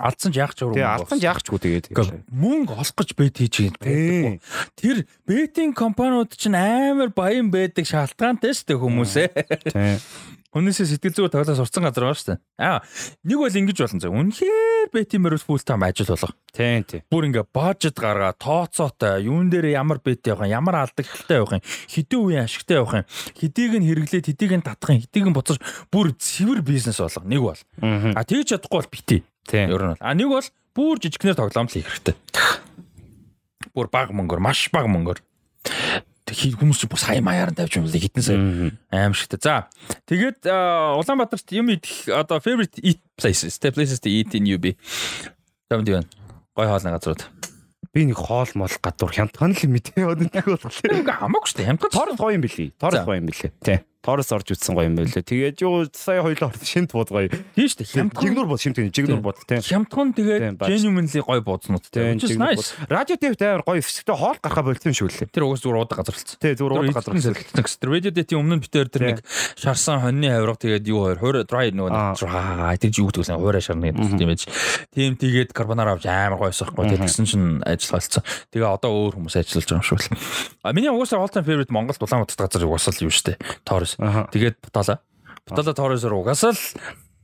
Алдсан ч яах ч Тэгээ алдсан ч яах ч гоо тэгээд. Мөнгө олох гэж бет хийж байдаг. Тэр бетинг компаниуд чинь амар баян байдаг шалтгаантай шүү дээ хүмүүсээ. Тий. Хүнээсээ сэтгэл зүгээр тоглоо сурцсан газар байна шүү дээ. Аа нэг бол ингэж болно заа. Үнэхээр бетимерс фул тайм ажил болох. Тийм тийм. Бүр ингээ бажет гаргаа, тооцоотой, юун дээр ямар бет явах юм, ямар алдагтай явах юм, хэдэн үеийн ашигтай явах юм, хэдийг нь хэрэглээд, хэдийг нь татах юм, хэдийг нь буцаж бүр цэвэр бизнес болох. Нэг бол. А тэгж чадахгүй бол бити. Тийм. Ер нь бол. А нэг бол бүр жижигнэр тоглоом л хийх хэрэгтэй. Бүр баг мөнгөөр, маш баг мөнгөөр хүмүүс ч бас хай маяар тавьж юм л хитэн сая аим шигтэй. За тэгээд Улаанбаатарт юм идэх одоо favorite eat places, the places to eat in UB. Тэмд юу вэ? Гой хоолны газрууд. Би нэг хоол мол гадуур хямдхан л мэдээ нэг болохоор. Хамаагүй шүү дээ. Хямдхан Торос гоё юм билий. Торос гоё юм билий. Тий. Торос орж үтсэн гоё юм байлээ. Тэгээд юу сая хоёлоо шинт бод гоё. Тийм шүү дээ. Жигнур бод шинт жигнур бод тийм. хямдхан Тийм, тэгээд genuinely гоё буузнууд Тийм, тийм. Nice. Радио дэвт амар гоё эсвэлтэй хоол гарахаа болцсон юм шүү лээ. Тэр угаас зүгээр уудаг газар болсон. Тий зүгээр уудаг газар. газар. Тэр radio date-ийн өмнө нь битээр тэр нэг шарсан хоньны хавирга тэгээд юу хоёр хойр dry нөгөө dry тэр юу гэдэг вэ? Хуурай гэдэг тийм байж. Тийм тэгээд карбонара авч амар гоё сахгүй. Тэгээд тэгсэн чинь ажил болсон. Тэгээ одоо өөр хүмүүс ажиллаж байгаа юм шүү л. А миний угаасаа all time favorite Монголд Улаанбаатар газар угаасаа л юу штэ. Торос. Аха. Тэгээд Бутала. Бутала Торосоор угаасаа л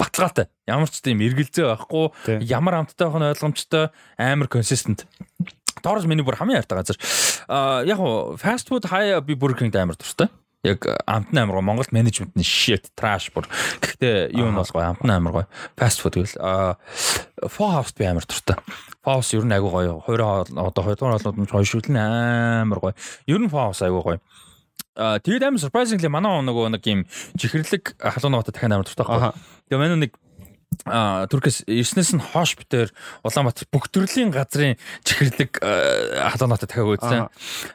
баталгаатай. Ямар ч тийм эргэлзээ байхгүй, ямар амттай байх нь ойлгомжтой, амар consistent. Торос миний бүр хамгийн хайртай газар. А яг уу fast food хаяа би Burger King амар дуртай. Яг амт амар гоо Монголд менежмент нь shit trash бүр. Гэхдээ юу нь бол гоё амт амар гоё. Fast food гэвэл а Four House би амар дуртай. Four House ер нь айгуу гоё. Хоёроо одоо хоёрдугаар холнууд нь хойшруулн амар гоё. Ер нь Four House айгуу гоё. Тэгээд амар surprisingly манай нөгөө нэг юм чихэрлэг халуунаатай дахин амар дуртай байхгүй. Тэгээ манай нэг а Туркэс ирснээс нь хоош битэр Улаанбаатар бүх төрлийн газрын чихэрлэг халуунаатай дахиад үзсэн.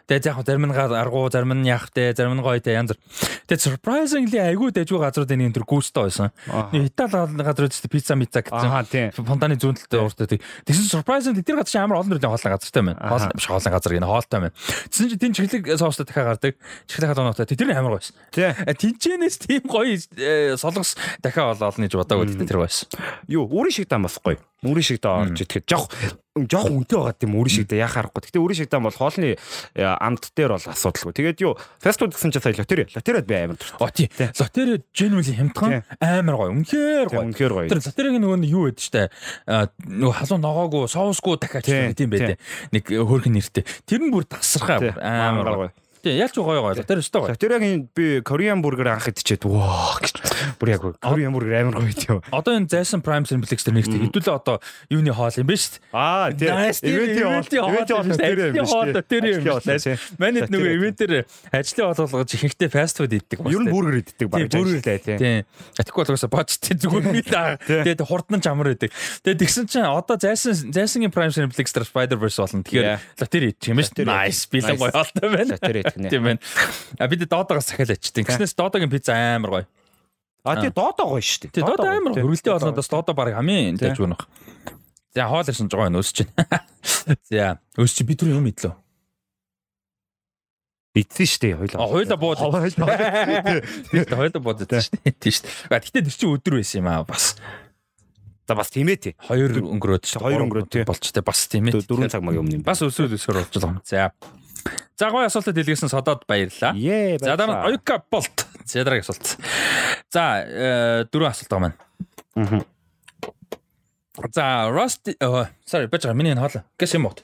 Тэгээд яг зарим нь аргуу, зарим нь яхтай, зарим нь гоётэй янз. Тэгээд surprisingly айгүй дэжгүй газруудын нэг төр гүйцтэй байсан. Итали газар үзтээ пицца мицца гэсэн. Фонтаны зүүн талтай ууртай. Тэгсэн surprisingly тэр газар амар олон төрлийн хоолны газартай байна. Хоол биш хоолны газар гэнэ хоолтой байна. Тэгсэн чинь тэн чихлэг соостой дахиад гардаг. Чихлэг халуунаатай. Тэр амар гоёс. Тий. Тинчэнээс тийм гоё э, солонгос дахиад олоо олно гэж бодоагүй тэр байсан. Юу үрийн шиг бас гоё. Үрийн шиг даа орж итгэхэд жоох жоох үнэтэй байгаа тийм үрийн шиг даа яхаа харахгүй. Гэтэ үрийн шиг даам бол хоолны э, амт дээр бол асуудалгүй. Тэгээд юу фаст фуд гэсэн чинь сая лотери. Лотериад би амар дуртай. О тий. Лотери genuinely хямдхан амар гоё. Үнэхээр гоё. Үнэхээр гоё. Тэр лотериг нөгөө нэг юу байдаг штэ. А, Нөгөө халуун ногоогүй, соусгүй дахиад Тий, тийм байдэ. Нэг хөөрхөн нэртэй. Тэр нь бүр тасархаа амар гоё. Тий, ялч гоё гоё. Лотери өстой гоё. Лотериагийн би Korean burger анх идчихэд ваа гэж. Бүр яг Korean burger амар гоё тийм. Одоо энэ Jason Prime Simplex дээр нэгтэй хэдүүлээ одоо юуны хоол юм бэ штэ. Аа тий. Nice, тийм, ивэнтийн хоол шүү дээ. Ажлын хоол тэр юм шүү дээ. Манайд нөгөө ивентээр ажлын хоол болгож ихэнхдээ фаст фуд иддэг Ер нь бургер иддэг баг. Тийм, burger. ажлтай, тий. Тийм. Атихгүй бол угаасаа бочтой зүгээр би даа. Тэгээд хурдан ч амар байдаг. Тэгээд тэгсэн чинь одоо зайсан зайсангийн Prime Simplex дээр Spider-Verse болно. Тэгэхээр лотери идчих юм шүү дээ. Nice. Би л Nice. гоё хоолтой байна. Лотери нэ. Тийм байна. А бид доодоогоос захиал ачдаг. Тэгснээс доодогийн пицца амар гоё. А тий доодоо гоё шүү дээ. Тий доодоо амар тий. хөрөлтэй болоодоос доодоо баг хамгийн Тий. дайж гонох. За хоол ирсэн жоо энэ өсөж байна. За өсөж бид түр юм идлээ. Идсэн шүү дээ хоёлаа. А хоёлаа бууд. Тийм хоёлаа бууд шүү дээ. Тийм шүү дээ. А гэтээ тэр чинь өдөр байсан юм аа бас. За бас тийм ээ тий. Хоёр өнгөрөөд шүү. Хоёр өнгөрөөд, тий. болчтой бас тийм ээ. Дөрөв цаг магийн өмнө юм. Бас өсөөл өсөөр болж байгаа юм. За. За гоё асуултад дэлгэсэн содод баярлаа. За дараа нь оюка болт. За дараагийн асуулт. За э, дөрөв асуулт байгаа маань. За Rust sorry байгаа миний хоол. Гэс юм уу?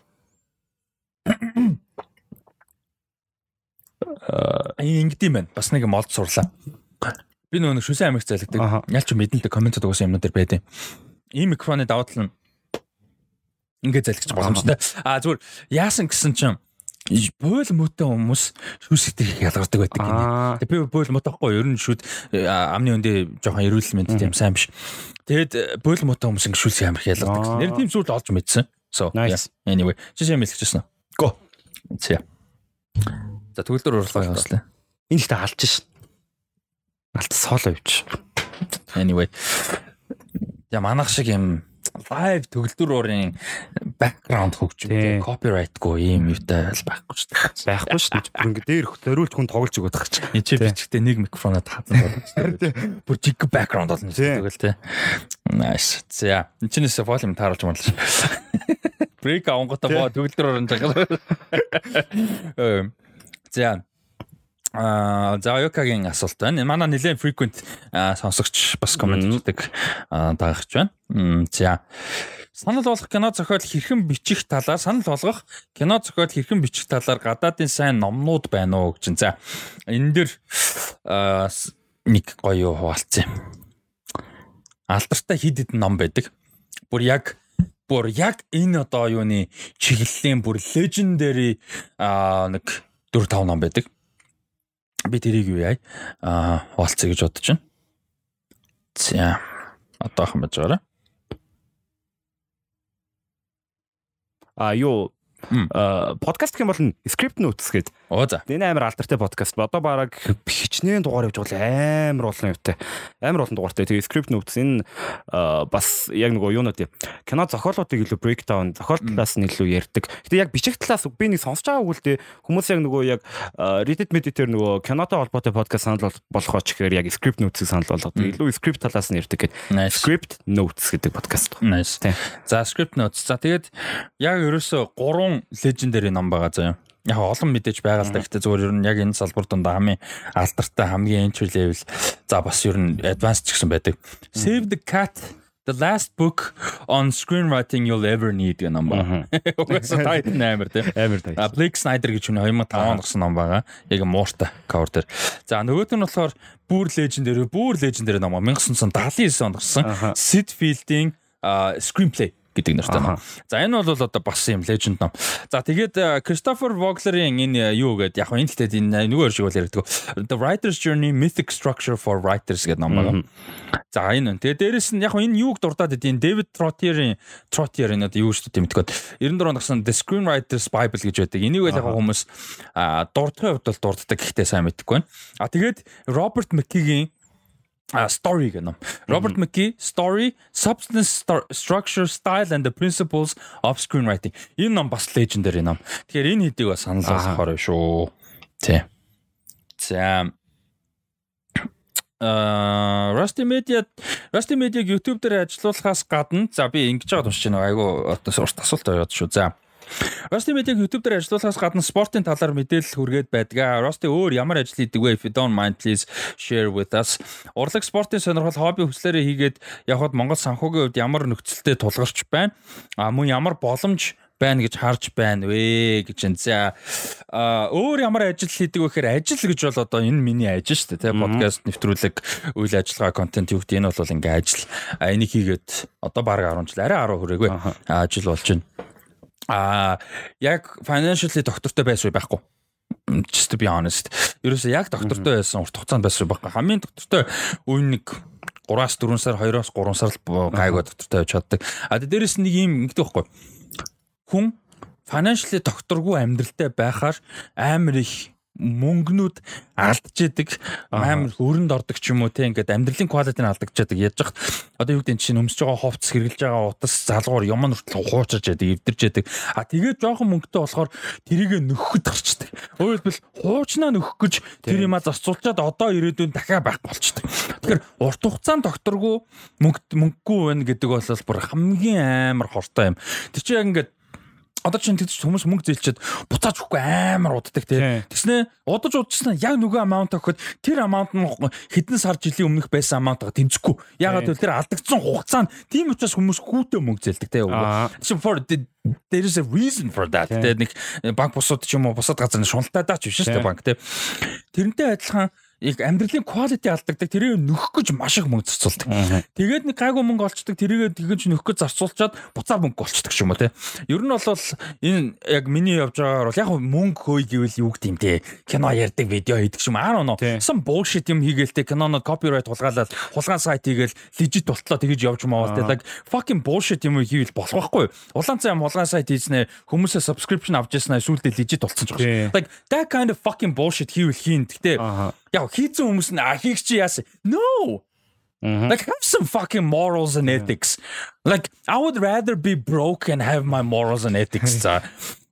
Аа ингэдэм байна. Бас нэг юм олд сурлаа. Би нөгөө нэг шүсэн амиг Аха. зайлгдаг. Ялч мэдэнтэй комментод угсаа юмнууд дэр байдیں۔ Ийм микрофоны давуу тал нь ингэ зайлгч боломжтой. А зүгээр яасан гэсэн чинь бойл мөтө хүмүүс шүүсгдэг их ялгардаг байдаг гинэ. Би бойл мотохгүй ер нь шүүд э, амны өндөө жоохон эрүүл мэнд тийм сайн биш. Тэгэд э, бойл мото хүмүүс ингэ шүүлсэх амар их ялгардаг. Нэр тийм зүйл олж мэдсэн. So Nice. yeah. anyway чи юм хэлчихсэн. Go. За. За төгөлдөр уралгаа явуулъя. Энэ ихтэй алж шин. Алт соолоо явууч. Anyway. Я манах шиг юм лайв төгөлдөр уурын Тий. хөгжим копирайтгүй юм юутай л байхгүй шүү дээ. Байхгүй шүү дээ. Бүр ингэ дээр зориулт хүн тоглож өгöd тах чинь. Энд чи бичгтээ нэг микрофонод хатсан байна. Бүр жиг бэкграунд болно Тий. тэгэл тий. Nice. За, энэ чинээс волюм тааруулж марлаа. Брейк авангуудаа боо төгөлдөр орон жагаа. Э, За. Аа, за Йокагийн асуулт байна. Манай нэлээд frequent сонсогч бас комент хийдэг дагагч байна. За. Санал болгох кино зохиол хэрхэн бичих талаар санал болгох кино зохиол хэрхэн бичих талаар гадаадын сайн номнууд байна уу гэж. За. Энэ дэр нэг гоё хуваалцсан юм. Алдартай хид хид ном байдаг. Бүр яг бүр яг энэ одоо юуны чиглэлийн бүр аа нэг 4 5 ном байдаг. Би тэрийг юу яа аа хуваалцъя гэж бодож байна. За одоо хам байж байгаа. А юу? Подкаст гэх юм бол script notes гээд Оо за. Энэ амар алдартай подкаст. Одоо бараг хичнээн дугаар явж байгаа амар олон юутай. Амар олон дугаартай. Тэгээ script notes энэ бас яг нөгөө юунууд юм. Кино зохиолуудыг илүү breakdown, зохиол талаас нь илүү ярьдаг. Гэтэ яг бичих талаас би нэг сонсож байгаагүй л дээ. Хүмүүс яг нөгөө яг Reddit Reddit-ээр нөгөө кинотой холбоотой подкаст санал болгох гэхээр яг script notes-ыг санал болгоод илүү script талаас нь ярьдаг гэдэг. Script notes гэдэг подкаст. Nice. За script notes. За тэгээд яг ерөөсө 3 legendary ном байгаа заяа яг олон мэдээж байгаа л да. Гэхдээ зөвөр ер нь яг энэ салбар донд хамгийн алдартай хамгийн entry level за бас ер нь advanced ч гэсэн байдаг. Save the cat The last book on screenwriting you'll ever need гэх ном байна. Угаасаа тайтл амар тийм. Амар тайтл. А Blake Snyder гэж хүний 2005 онд гарсан ном байгаа. Яг мууртай cover дээр. За нөгөөт нь болохоор бүр legendary, бүр legendary ном 1979 онд гарсан. Sid Field-ийн screenplay гэдэг нэртэй ном. За энэ бол одоо бас юм legend ном. За тэгээд Christopher Vogler-ийн энэ юу гэдэг яг энэ гэхдээ энэ нөгөө шиг бол ярьдаг. The Writer's Journey Mythic Structure for Writers гэдэг ном байна. За энэ. Тэгээд дээрэс нь яг энэ юуг дурдаад идэв David Trottier-ийн Trottier энэ одоо юу шүү дээ тэмтгүүд 92 онд The Screenwriter's Bible гэж байдаг. Энийг л яг хүмүүс дурдахын хувьд бол дурддаг гэхдээ сайн мэдэхгүй байна. А тэгээд McKee-гийн а story гэнэ. Роберт Макки story substance structure style and the principles of screenwriting. Энэ ном бас legendary ном. Тэгэхээр энэ хэдийг бас санал болгохоор шүү. Тий. За Rusty Media Rusty Media YouTube дээр ажиллуулахаас гадна за би ингэж байгаа тусч байна. Айгу урт асуулт аваад шүү. За Rusty Media YouTube дээр ажиллахаас гадна спортын талаар мэдээлэл хүргээд байдаг. Rusty өөр ямар ажил хийдэг вэ? If you don't mind please share with us. Урлаг спортын сонирхол хобби хүслээрээ хийгээд явхад Монгол санхүүгийн хувьд ямар нөхцөлтэй тулгарч байна? А мөн ямар боломж байна гэж харж байна вэ гэж энэ. За өөр ямар ажил хийдэг вэ гэхээр ажил гэж бол одоо энэ миний ажил шүү дээ. Подкаст нэвтрүүлэг, үйл ажиллагаа, контент юу гэдэг энэ бол ингээ ажил. А энийг хийгээд одоо бараг 10 жил, арай 10 хүрээгүй ажил болж байна. А яг financially доктортой байсан байхгүй just to be honest. Ерөөсөө яг доктортой байсан урт хугацаанд байсан байхгүй. Хамгийн доктортой үе нэг 3-аас 4 сар, 2-оос 3 сар л гайгүй доктортой явж чаддаг. А дээрэс нэг юм ингэдэг байхгүй. Хүн financially докторгүй амьдралтай байхаар амар их мөнгнүүд алдчихэдэг амар өрөнд ордог ч юм уу те ингээд амьдралын квалитиг алдагдчихадаг яаж яах одоо юу гэдэг чинь өмсөж байгаа хувцс хэрглэж байгаа утас залгуур юм нүртэл хуучирч яадаг эвдэрч яадаг а тэгээд жоохон мөнгөтэй болохоор тэрийг нөхөхөд гарчдаг өөрөөр хэлбэл хуучнаа нөхөх гэж тэр юма зарцуулчаад одоо ирээдүйн дахиад байх болчдөг. Тэгэхээр урт хугацаанд докторгүй мөнгө мөнгөгүй байна гэдэг бол бүр хамгийн амар хортой юм. Тэр чинь яг ингээд одоо чинь тэгж хүмүүс мөнгө зээлчихэд буцааж өгөхгүй амар уддаг тий. Тэгснэ удаж удажснаа яг нөгөө амаунт өгөхөд тэр амаунт нь хэдэн сар жилийн өмнөх байсан амаунтаа тэмцэхгүй. Ягаад гэвэл тэр алдагдсан хугацаанд тийм учраас хүмүүс хүүтэй мөнгө зээлдэг тий. Чинь for there is a reason for that. Тэ нэг банк бусууд ч юм уу бусад газар шуналтаа даач биш шүү дээ банк тий. Тэрнтэй адилхан яг амьдралын quality алдагдаг тэрийг нөхөх гэж маш их мөнгө зарцуулдаг. Тэгээд нэг гайгүй мөнгө олцдог тэрийг тэгэж нөхөх гэж зарцуулчаад буцаа мөнгө олцдог юм уу те. Ер нь бол энэ яг миний явж байгаагаар бол яг мөнгө хөөй гэвэл юу гэдэм те. Кино ярьдаг видео хийдэг юм аа нөө. Some bullshit юм хийгээл те кинонод copyright хулгаалаад хулгайн сайт хийгээл legit болтлоо тэгэж явж маавал те. Like fucking bullshit юм хийвэл болох байхгүй. Улаан цай хулгайн сайт хийснэ хүмүүсээ subscription авч яснаа сүултээ legit болцсон ч байна. Like that kind of fucking bullshit хийвэл хийн. Гэтэ яг хийцэн хүмүүс нь а хийх чи яасан. No. Mm-hmm. Like have some fucking morals and ethics. Like I would rather be broke and have my morals and ethics.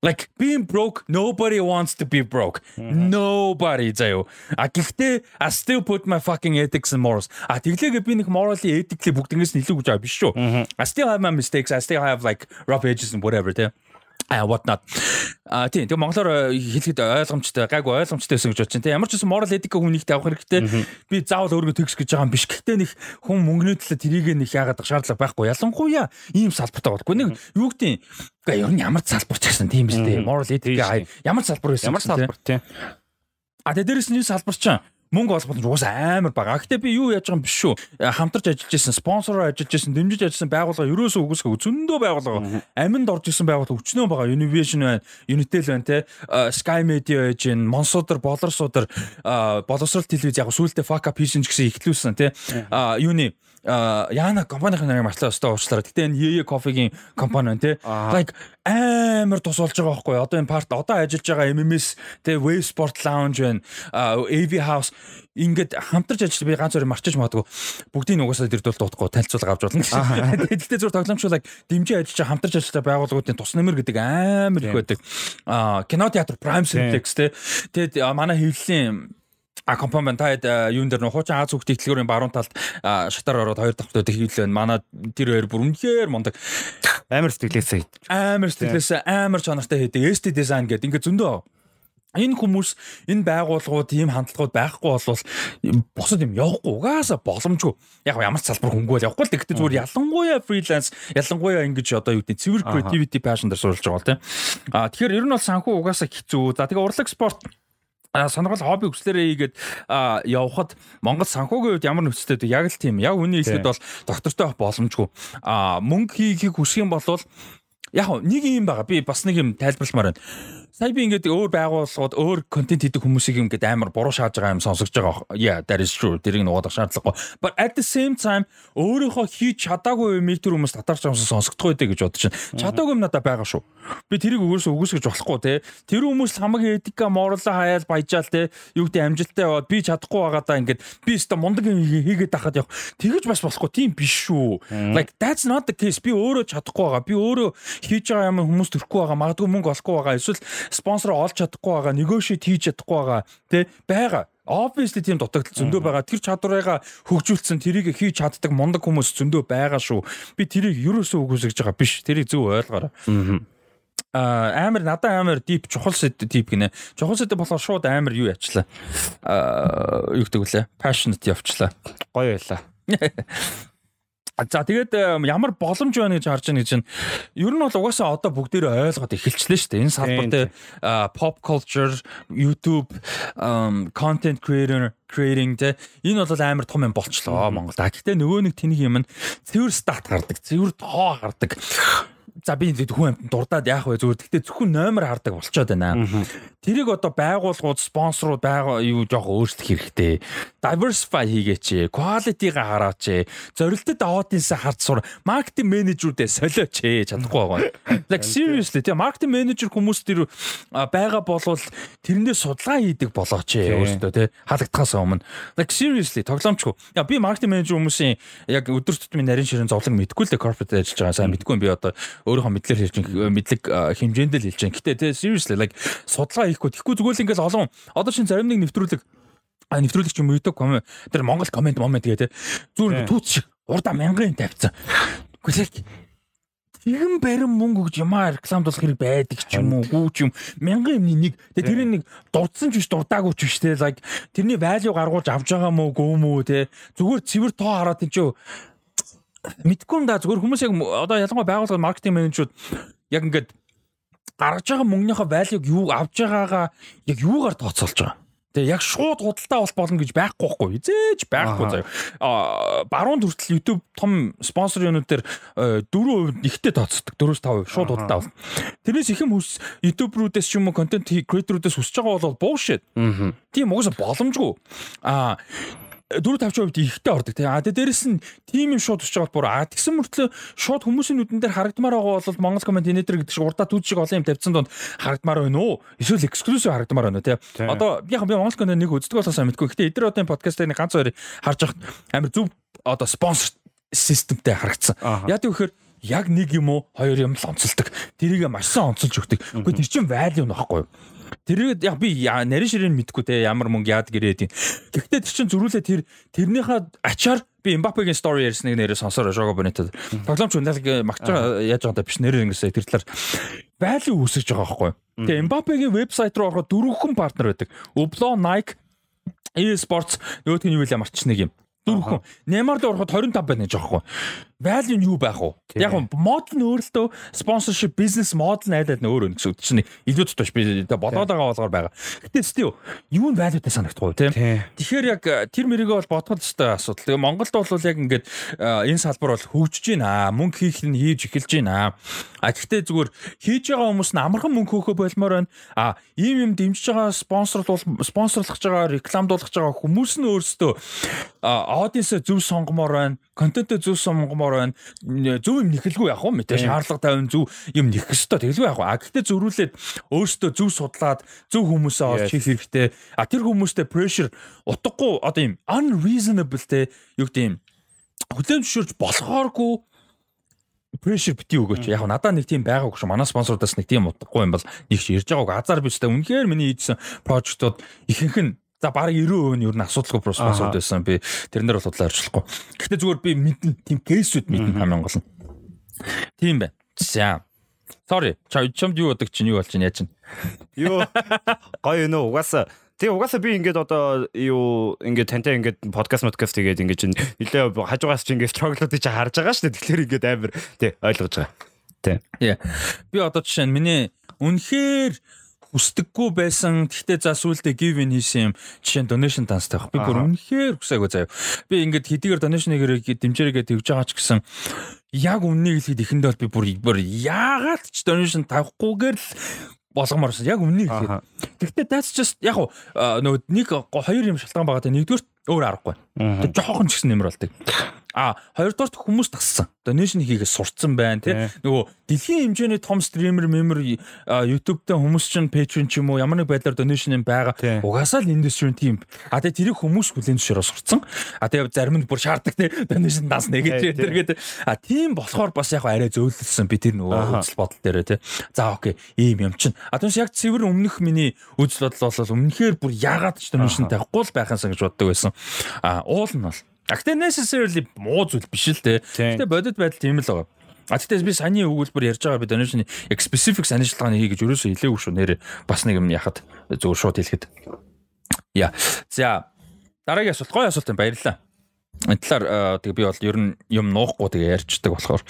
like being broke, nobody wants to be broke. Mm-hmm. Nobody заяо. А гэхдээ I still put my fucking ethics and morals. А тэглээгээ би нэг morally ethically бүгднгээс нь илүү гэж байгаа биш шүү. I still have my mistakes. I still have like rough edges and whatever, тэ А what not а тийм тэгээ монголоор хэлэхэд ойлгомжтой гайгүй ойлгомжтой байсан гэж бодчих. Тэ ямар ч гэсэн moral ethic хүнийг тавих хэрэгтэй. Би заавал өөргөө тэгс гэж байгаа юм биш. Гэхдээ нэг хүн мөнгөний төлөө тэрийг нэг яагаад шаардлага байхгүй. Ялангуяа ийм салбартай болдгоо. Нэг юу гэдэг Гэхдээ ер нь ямар ч салбар ч гэсэн тийм биз дээ. Moral ethic ямар салбар байсан. Ямар салбар тийм. А тэгээ дээрэс нь салбар чинь мөнгө олох боломж угаасаа амар бага. Гэхдээ би юу яаж байгаа юм биш шүү. Хамтарч ажиллаж исэн, спонсороор ажиллаж исэн, дэмжиж ажилласан байгууллага ерөөсөө үгүйсгөө зөндөө байгууллага. Аминд орж исэн байгууллага өчнөө байгаа. Univision байна, Unitel байна те. Sky Media байж гин, Монсуудар, Болорсуудар, боловсрол телевиз яг сүүлдээ fuck up хийсэн ч гэсэн ихлүүлсэн те. Юуны Яна компанийн нарыг мартлаа өстой уучлаарай. Гэтэ энэ Yeye Coffee-гийн компани байна те. Like амар тус болж байгаа байхгүй. Одоо энэ part одоо ажиллаж байгаа MMS те Wave Sport Lounge байна. AV House ингээд хамтарч ажиллаж би ганц өөрөөр марчиж магадгүй бүгдийг угаасаа дэр дул дуудахгүй танилцуулга авч болно гэсэн. Гэхдээ зөв тоглоомчлаг дэмжиж ажиллаж хамтарч ажиллаж байгууллагуудын тус нэмэр гэдэг амар их байдаг. Аа кино театр Prime Cineplex те. Тэгээд манай хэвлэлийн А компани та юун дээр нөх хуучин Аз хүүхд ихтлгүүрийн баруун талд шатар ороод хоёр дахь хөтөд хийлээ. Манай тэр хоёр бүр үнэхээр мундаг. Амар сэтгэлээсээ хийдэг. Амар сэтгэлээсээ амар чанартай хийдэг. ST design гэдэг ингээд зөндөө энэ хүмүүс энэ байгууллагууд ийм хандлагууд байхгүй болвол бусад юм явахгүй угаасаа боломжгүй. Яг ямар ч салбар хөнгөө л явахгүй л гэхдээ зүгээр ялангуяа фриланс ялангуяа ингэж одоо юу гэдэг цэвэр creativity passion дээр суулж байгаа тийм. А тэгэхээр ер нь бол санхүү угаасаа хэцүү. За тэгээ урлаг спорт сонирхол хобби хүслээрээ хийгээд явхад Монгол санхүүгийн үед ямар нөхцөлтэй яг л тийм. Яг үний хэлэхэд бол доктортой боломжгүй. Мөнгө хийхийг хүсэх юм бол яг нэг юм байгаа. Би бас нэг юм тайлбарламаар байна Сая би ингээд өөр байгууллагууд өөр контент хийдэг хүмүүсийг ингээд амар буруу шааж байгаа юм сонсогж байгаа. Yeah, that is true. Тэрийг нугадах шаардлагагүй. But at the same time өөрийнхөө хийж чадаагүй юмыг тэр хүмүүс татарч амсан сонсогдох байдаг гэж бодож байна. Чадаагүй юм надад байгаа шүү. Би тэрийг өгөөсөө үгүйсгэж болохгүй те. Тэр хүмүүс хамаг этика морлоо хаяал баяжаал те. Юу гэдэг амжилттай яваад би чадахгүй байгаадаа ингээд би өстө мундаг хийгээд тахад явах. Тэгэж бас болохгүй. Тийм биш шүү. Like that's not the case. Би өөрөө чадахгүй байгаа. Би өөрөө хийж байгаа юм хүмүүс төрөхгүй байгаа. Магадгүй мөнгө олохгүй байгаа. Эсвэл спонсор олж чадахгүй байгаа, negotiate хийж чадахгүй байгаа. Тэ байгаа. Obviously тийм дутагдал зөндөө байгаа. Тэр чадварыгаа хөгжүүлсэн тэрийг хийж чаддаг мундаг хүмүүс зөндөө байгаа шүү. Би тэрийг юусоо үгүйсгэж байгаа биш. Тэрийг зөв ойлгоорой. Аа амар надад амар дип чухал сэд дип гинэ. Чухал сэд болохоор шууд амар юу ячлаа. Аа юу гэдэг вүлээ? Passionate явчлаа. Гоё байлаа. За тэгээд ямар боломж байна гэж харж байна гэж байна. Ер нь бол угаасаа одоо бүгдээрээ ойлгоод эхэлчлээ шүү дээ. Энэ салбар дээр pop culture, YouTube, content creator creating тэ энэ бол амар том юм болчлоо Монголд. Гэхдээ нөгөө нэг тэнийг юм нь цэвэр стат гардаг, цэвэр тоо гардаг за би хүн амт дурдаад яах вэ зүгээр гэхдээ зөвхөн номер хардаг болчоод байна. Тэрийг одоо байгууллагууд спонсорууд байгаа юу жоох өөрчлөх хэрэгтэй. Diversify хийгээч. Quality-га хараач. Зорилттой аудиенсаа харж сур. Маркетинг менежерүүдээ солиоч чадахгүй байгаа. Like seriously тийм маркетинг менежер хүмүүс тэр байгаа болвол тэрнээ судалгаа хийдэг болооч өөртөө тий халагдахаас өмнө. Like seriously тоглоомчгүй. Я би маркетинг менежер хүмүүсийн яг өдөр тутмын нарийн ширэн зовлон мэдгүй л corporate ажиллаж байгаа. Сайн мэдгүй би одоо өөрийнхөө мэдлэр хэлж мэдлэг хэмжээнд л хэлж байна. Гэтэ тий seriously like судалгаа хийхгүй. Тэгэхгүй зүгээр л ингээл олон одоо чинь зарим нэг нэвтрүүлэг а нэвтрүүлэг ч юм YouTube коммент тэр Монгол коммент момент гээ тий зүгээр түүц шиг урда мянган тавьсан. Гэхдээ Тэгэн барин мөнгө гэж юмаа рекламдуулах хэрэг байдаг ч юм уу гүү ч юм. Мянган юмны нэг тэгээ тэрний нэг дурдсан ч биш дурдаагүй ч биш те лайк тэрний value гаргуулж авч байгаа мó гөө мүү те зүгээр цэвэр тоо хараад энэ ч мэдгүй юм да зүгээр хүмүүс яг одоо ялангуяа байгууллага маркетинг менежерүүд яг ингээд гаргаж байгаа мөнгөнийхөө value-г юу авж байгаагаа яг юугаар тооцоолж байгаа. Тэгээ яг шууд худалдаа бол болно гэж байхгүй байхгүй. Эзэж байхгүй заяа. А баруун хүртэл YouTube том спонсор юунууд дээр 4% ихтэй тооцдог. 4-5% шууд худалдаа бол. Тэрнээс их юм хүс YouTube-руудаас ч юм уу контент creator-уудаас хүсэж байгаа бол bullshit. Тийм угаасаа боломжгүй. А 4 50% ихтэй ордог тийм. А дээрэс нь тим юм шууд усж байгаа бүр а тэгсэн мөртлөө шууд хүмүүсийн нүдэн дээр харагдмаар байгаа бол Монгол комментинатор гэдэг шиг урдаа түүж шиг олон юм тавьсан донд харагдмаар байна уу? Эсвэл эксклюзив харагдмаар байна уу тийм. Одоо би яг би Монгол коммент нэг үздэг болохоос мэдгүй. Гэтэ эдгээр одын подкастыг нэг ганц хоёр харж байхад амар зөв одоо спонсор системтэй харагдсан. Яг тэгэхээр яг нэг юм уу хоёр юм л онцолдог. Тэрийг маш сайн онцолж өгдөг. Гэхдээ тэр чинь value нөхгүй юу? Тэрийг яг би нарийн ширээн мэдгүй те ямар мөнгө яад гэрээд юм. Гэхдээ тэр чин зөрүүлээ тэр тэрнийхээ ачаар би Мбаппегийн story ярьсныг нэрээ сонсоор шого бонэтад. Тоглоомч уналг магч байгаа яаж байгаа биш нэрээ ингэсээ тэр талаар value үүсгэж байгаа байхгүй. Тэгээ Мбаппегийн вебсайт руу ороход дөрвөн партнер байдаг. Ublo, Nike, eSports нөгөөдг нь юу вэ марчсныг юм. Дөрвөн. Neymar руу ороход 25 байна гэж байгаа байхгүй. Value нь юу байх вэ? Яг нь модел нь өөрөлтөө sponsorship business model айл нь өөр өн гэсэн үг чинь илүү туташ би бодоод байгаа болохоор байгаа. Гэтэ still юу нь value-тай санагдахгүй тийм. Тэгэхээр яг тэр мэрийгээ бол бодгол өстой асуудал. Тэгээ Монголд бол яг ингээд энэ салбар бол хөгжиж байна. Мөнгө хийх нь хийж эхэлж байна. А гэхдээ зүгээр хийж байгаа хүмүүс нь амархан мөнгө хөөхө болмоор байна. А ийм юм дэмжиж байгаа спонсорлол спонсорлох байгаа рекламдуулах байгаа хүмүүс нь өөрсдөө аудиенс зөв сонгомоор байна. Контентээ зөв сонгомоор байна. Зөв юм нэхэлгүй яг юм мэдээ шаардлага тавин зөв юм нэхэх ёстой тэгэлгүй яг. А гэхдээ зөрүүлээд өөрсдөө зөв судлаад зөв хүмүүсээ олж хийх хэрэгтэй. А тэр хүмүүстэй pressure утгагүй одоо юм unreasonable те юу гэдэг юм хүлэн зөвшөөрч болохооргүй pressure бити өгөөч. Яг надад нэг тийм байгаагүй шүү. Манай спонсорудаас нэг тийм утгагүй юм бол нэг ч ирж байгааг азар бичтэй. Үнэхээр миний хийсэн прожектууд ихэнх нь за бараг 90% нь ер нь асуудалгүй спонсорд байсан. Би тэрнэр бол худлаа орчлохгүй. Гэхдээ зүгээр би мэднэ тийм кейсүүд мэднэ хамгийн гол нь. Тийм байна. За. Sorry. Чамд юу бодог чинь юу болж чинь яаж чинь. Юу гоё нөө угаасаа Тэгээ угаасаа би ингээд одоо юу ингээд тантай ингээд подкаст подкаст тэгээд ингээд чинь нилээ хажуугаас чи ингээд чоглоодыг чи харж байгаа шүү дээ. Тэгэхээр ингээд амар тий ойлгож байгаа. Тий. Би одоо жишээ нь миний үнэхээр хүсдэггүй байсан. Гэхдээ за сүултээ give in хийсэн юм. Жишээ нь donation данстай байх. Би бүр үнэхээр хүсээгүй заяа. Би ингээд хэдийгээр donation-ыг дэмжээрэгээ тэгж байгаа ч гэсэн яг үннийг хэлэхэд ихэндээ бол би бүр яагаад ч donation тавихгүйгээр л болгомоорсон. Яг үннийг хэлээд. Гэхдээ that's just яг нөгөө нэг хоёр юм шалтгаан байгаа те. Нэгдүгээр өөр аргагүй. Тэр жоохон ч гэсэн нэмэр болдог. А хоёрдугаар хүмүүс тассан. Donation хийгээс сурцсан байна тий. Нөгөө дэлхийн хэмжээний том стример мемер YouTube дээр хүмүүс чинь Patreon ч юм уу ямар нэг байдлаар donation юм байгаа. Угаасаа л индустрийн тийм. А тэгээ тэрийг хүмүүс хүлэн зөвшөөрөө сурцсан. А тэгээ зарим нь бүр шаарддаг тий. Donation даас нэгэж тэргээд а тийм болохоор бас яг арай зөөлөлсөн би тэр нөгөө үзэл бодол дээр тий. За окей ийм юм чинь. А түүнээс яг цэвэр өмнөх миний үзэл бодол бол өмнөхөр бүр яагаад ч donation тавихгүй л байхаасаа гэж боддог байсан. А уул нь бол Гэхдээ necessarily муу зүйл биш л дээ. Гэхдээ бодит байдал тийм л байгаа. А тэгтээс би саяны өгүүлбэр ярьж байгаа би donation яг specific санаачлагын хий гэж өрөөсөө хэлээгүй шүү нэрээ бас нэг юм яхад зөв шууд хэлэхэд. Яа. За дараагийн асуулт гоё асуулт юм баярлалаа. Энэ талаар тэг би бол ер нь юм нуухгүй тэгээ ярьждаг болохоор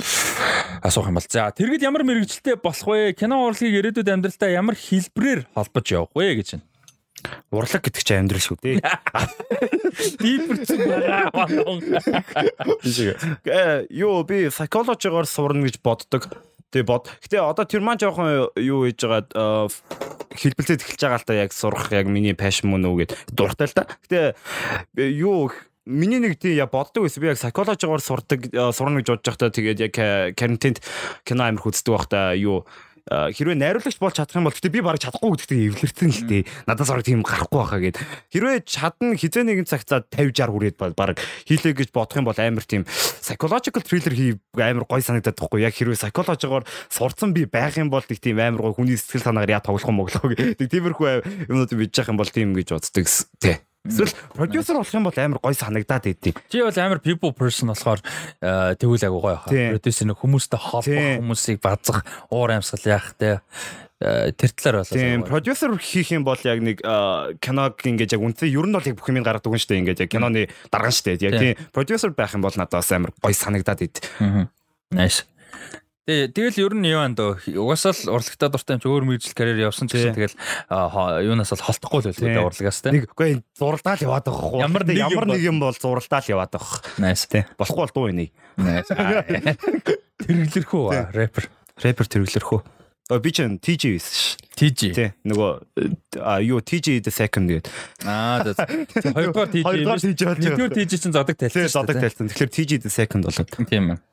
асуух юм бол. За тэргэд ямар мэрэгчлээ болох вэ? Кино урлагийг ирээдүйд амьдралдаа ямар хэлбэрээр холбож явах вэ гэж байна. Урлаг гэдэг чинь амьдрал шүү дээ. Дипэрч байгаа. Э юу би psychology-гоор сурна гэж боддог. Тэг бод. Гэтэ одоо тэр маань жоохон юу хийж байгаа хэлбэлцээд эхэлж байгаа л та яг сурах яг миний passion мөн үү гэд дуртай л та. Гэтэ юу миний нэг тийм я боддог байсан. Би яг psychology-гоор сурдаг сурна гэж бодож байхдаа тэгээд яг карантинд кино амир үздэг байхдаа юу хэрвээ найруулагч болж чадах юм бол гэтээ би барыг чадахгүй гэдэгт эвлэрсэн л дээ. Надаас барыг тийм гарахгүй байхаа гэд. Хэрвээ чадна хизээ нэгэн цагтаа 50 60 хүрээд барыг хийлээ гэж бодох юм бол амар тийм psychological thriller хий амар гой санагдаад байхгүй. Яг хэрвээ psychology-гоор сурцсан би байх юм бол нэг тийм амар гой хүний сэтгэл санаагаар яа тоглох юм боглоо гэдэг. Тиймэрхүү юмнууд бийж явах юм бол тийм гэж боддог тий. Эсвэл продюсер болох юм бол амар гой санагдаад идэв. Чи бол амар people person болохоор тэгвэл агуу гоё хаа. Продюсер нэг хүмүүстэй холбох хүмүүсийг базах, уур амьсгал яах те тэр талаар болоо. Тийм, продюсер хийх юм бол яг нэг киног ингэж яг үнтэй ер нь бол яг бүх юм гаргадаг юм шүү дээ. Ингэж яг киноны дарган шүү дээ. Яг тийм продюсер байх юм бол надад бас амар гой санагдаад ид. Nice. Тэгээ тэгэл ер нь юу анд угаасаа л урлагтаа дуртай юм чи өөр мэржил карьер явсан ч гэсэн тэгэл юунаас бол холдохгүй л байлгүй урлагаас те. Нэг үгүй зуралдаа л яваад байгаа хөө. Ямар ямар нэг юм бол зуралдаа л яваад байгаа. Nice те. Болохгүй бол дуу энийг. Nice. Тэргэлэрхүү рэпер. Рэпер тэргэлэрхүү. Би ч TJ байсан ш. TJ. Тий. Нөгөө а юу TJ the second гэдэг. Аа хоёрдугаар TJ. Хоёрдугаар TJ. Нэгдүгээр TJ чинь зодог тайлсан. Тий, зодог тайлсан. Тэгэхээр TJ the second болоод. Тийм ээ.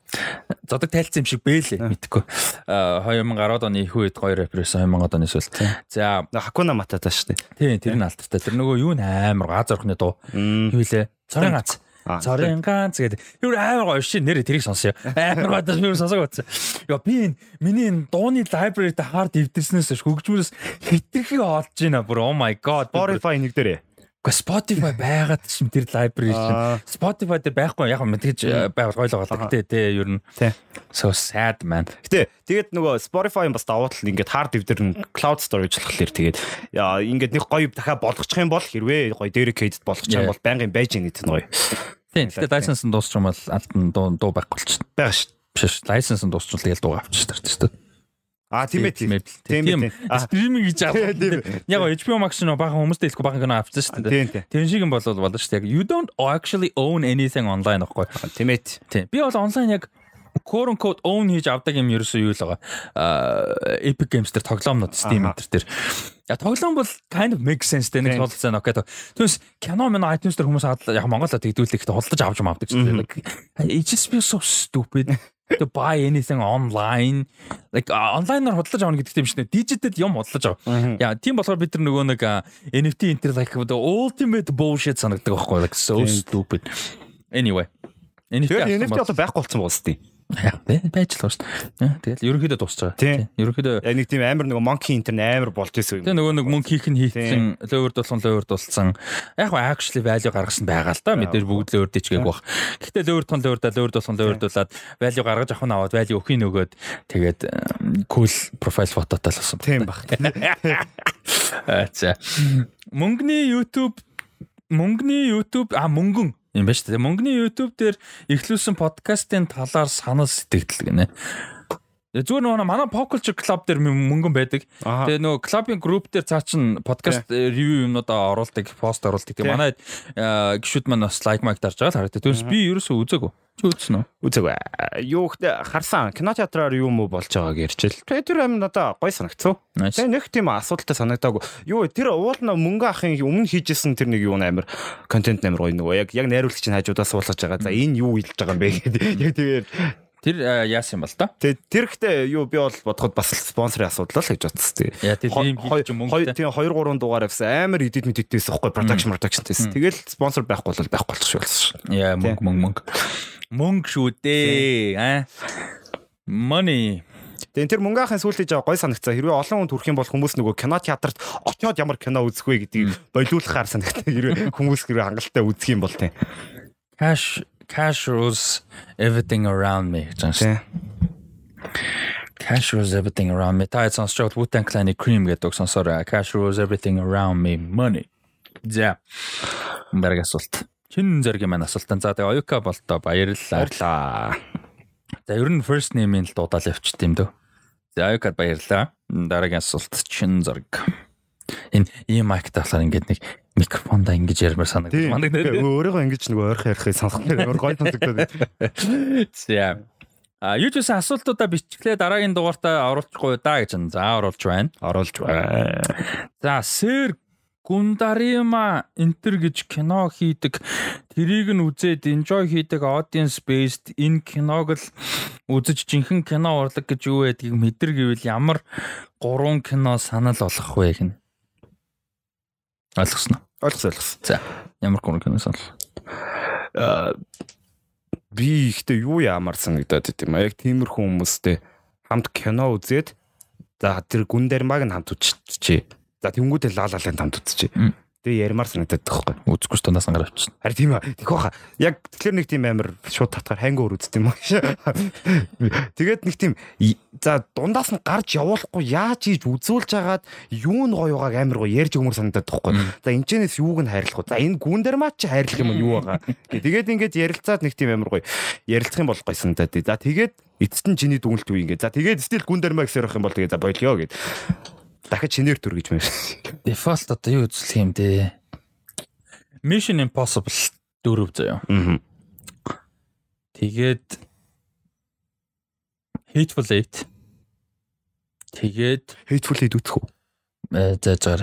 Зодог тайлцсан юм шиг бэлээ мэдхгүй. А 2010 оны их үед гоё рэперээс 2000 оны эсвэл. За Хакуна Матата шүү дээ. Тийм, тэр нь алдартай. Тэр нөгөө юу нээр газар орхны дуу. Юу лээ? Цорын гац. Цорын ганц гэдэг. Юу амар гоё шин нэрээ тэрийг сонсё. Амар гоё юу сонсог утсан. Яа би энэ миний энэ дууны library-д хард эвдэрснээс хөгжмөөс хитрхи олж байна бүр oh my god. Spotify нэг дээрээ. Гэхдээ Spotify байгаад чинь тэр library чинь Spotify дээр байхгүй яг мэдээж байвал гоё л байгаа. Гэтэ тий ер нь so sad man. Гэтэ тэгээд нөгөө Spotify бас давуу тал ингээд hard drive дээр cloud storage болохоор тэгээд ингээд нэг гоё дахиад болгочих юм бол хэрвээ гоё dedicated болгочих юм бол байнгын байж байгаа гэдэг нь гоё. Тийм. Гэтэ license нь дуусчих юм бол алдан дуу дуу байхгүй болчихно. байгаа шүү. Биш. License нь дуусчихвал тэгэл дуу авчих шүү дээ. А тийм ээ тийм. Тийм Тийм тийм. ээ. А Стриминг Тийм, тийм. байгаа. Яг HBO Max нь бахан хүмүүстэй хэлэхгүй бахан кино авчихсан шүү дээ. тийм тийм. Тэр шиг юм болол болно шүү дээ. You don't actually own anything online аахгүй. Тийм ээ. Тийм. Би бол онлайн яг quote unquote own хийж авдаг юм ерөөсөө юу л байгаа. Аа Epic Games дээр тоглоомнод Steam дээр тэр. Я тоглоом бол kind of make sense дээ нэг Тийм. толцоо окей. Түүнээс кино мөн iTunes дээр хүмүүс яг Монголоо тэгдүүлэхдээ худалдаж авч юм авдаг шүү дээ. It just feels so stupid to buy anything online. Like онлайнаар худалдаж авах гэдэг юм шиг нэ. Digital юм худалдаж авах. Яа, тийм болохоор бид нар нөгөө нэг NFT энэ төр like the ultimate bullshit санагддаг байхгүй like so stupid. Anyway. NFT NFT одоо байхгүй болсон байна үстэй. Байж л дээ. Тэгэл ерөнхийдөө дуусч байгаа. Тийм. Ерөнхийдөө Яг нэг тийм амар нэг monkey интер амар болж исэн юм. Тэгээ нөгөө нэг хийх нь хийсэн, лөөвөр дулсан лөөвөр дулсан. Яг гоо actually value гаргасан байгаа л да. Мэдээж бүгд лөөвөр дэчгээг бах. Гэхдээ лөөвөр да лөөвөр дулсан лөөвөр дулаад value гаргаж авах нь аваад value өгөх нь өгөөд тэгээд cool profile фототой л болсон. Тийм баг. За. Мөнгөний YouTube мөнгөний YouTube а мөнгөн юм ба шүү дээ. Мөнгөний YouTube дээр ихлүүлсэн подкастын талаар санал сэтгэл гинэ. Зүгээр нөгөө манай Pop Culture Club дээр мөнгөн байдаг. Тэгээ нөгөө клубын групп дээр цаа чин подкаст ревю юмнуудаа оруулдаг, пост оруулдаг. Тэгээ манай э, гişүүд маань бас лайк майк дарж байгаа л харагдав. Тэрс би ерөөсөө үзээгүй. Чи үзсэн үү? Үзээг. Юу ихтэй харсан кино театраар юу мө болж байгааг ярьчил. Тэгээ тэр амин одоо гой санагцсан. Тэгээ нэг тийм асуудалтай санагдаагүй. Юу тэр уул нь мөнгө ахын өмнө хийжсэн тэр нэг юу амар контент амар гоё нөгөө яг яг найруулагч нь хажуудаас суулгаж байгаа. За энэ юу хэлж байгаа юм бэ гэдэг. Яг тэгээд Тэр яасан юм бол та? тэр ихтэй юу би бол бодоход бас спонсорын асуудал л гэж бодсон. Тэгээ. Яа тэр ийм хийж Хоёр мөнгөтэй. тийм 2 3 дугаар авсан амар эдит мэдээдээс ихгүй production productionтэйс. Тэгэл спонсор байхгүй бол байхгүй болчих шүү болсон. Яа мөнгө мөнгө мөнгө. Мөнгө шүү дээ. Аа. Money. Тэгээ тэр мөнгө ахын сүүлдэж байгаа гой санагцаа. Хэрвээ олон хүн төрөх юм бол хүмүүс нөгөө кино театрт очиод ямар кино үзэх вэ гэдгийг болиулахаар санагтай. Хэрвээ хүмүүс хэрвээ хангалттай үзэх юм бол тийм. Cash cash rules everything around me гэж байна шүү. Cash rules everything around me. Та сонсч байгаа Wu-Tang Clan-ы Cream гэдэг сонсороо. Cash rules everything around me. Money. За. Бараг асуулт. Чин зэрэг маань асуултан. За тэгээ Оюка болтоо баярлалаа. Баярлаа. За ер нь first name-ийн л дуудаал явчихт юм дөө. За Оюкад баярлалаа. Дараагийн асуулт чин зэрэг. Энэ ийм майк таахлаар ингээд нэг микрофонда ингэж ярмаар санагдаж мандаг нэр. Өөрийгөө ингэж нөгөө ойрхон ярихыг нэр амар гой сонсогдоод. За. А гэсэн асуултуудаа бичглээ дараагийн дугаартаа оруулахгүй да гэж байна. За оруулж байна. Оруулж байна. За сэр Гундарима энтер гэж кино хийдэг. Тэрийг нь үзээд enjoy хийдэг audience based энэ киног л үзэж жинхэнэ кино урлаг гэж юу байдгийг мэдэр гэвэл ямар гурван кино санал болох вэ гин. Ойлгосноо. Ойлгос ойлгос. За ямар гурван кино санал? Аа, би ихтэй юу яамаар санагдаад идэм а яг тиймэрхүү хүмүүстэй хамт кино үзээд за тэр гүн дэрмаг нь хамт үзчихжээ. За тэнгүүдээ лаалалын хамт үзчихжээ. Тэгээ ярмаар санагдаад байхгүй. Үзэхгүй ч танаас ангаар авчихна. Харин тийм аа. Тэгэх баха. Яг тэгэхээр нэг тийм амар шууд татгаар хангуур үзт юм аа. Тэгээд нэг тийм за дундаас нь гарч явуулахгүй яаж хийж үзүүлж хагаад юу нь гоё байгааг амар гоё ярьж өмөр санагдаад байхгүй. За энэчнээс юуг нь хайрлах вэ? За энэ гүн дээр маа чи хайрлах юм юу байгаа. Гэ- Тэгээд ингээд ярилцаад нэг тийм амар гоё ярилцах юм бол гоё санагдаад. За тэгээд эцэст нь чиний дүгнэлт үе ингээд. За тэгээд стил гүн дээр маа гэсээр байх юм бол тэгээд за болио гэд. Дахиж чинээр төр гэж байна. Default одоо юу үзүүлэх юм бэ? Mission Impossible 4 заяа. Аа. Тэгээд Hateful Eight. Тэгээд Hateful Eight үзэх үү? э, за заар.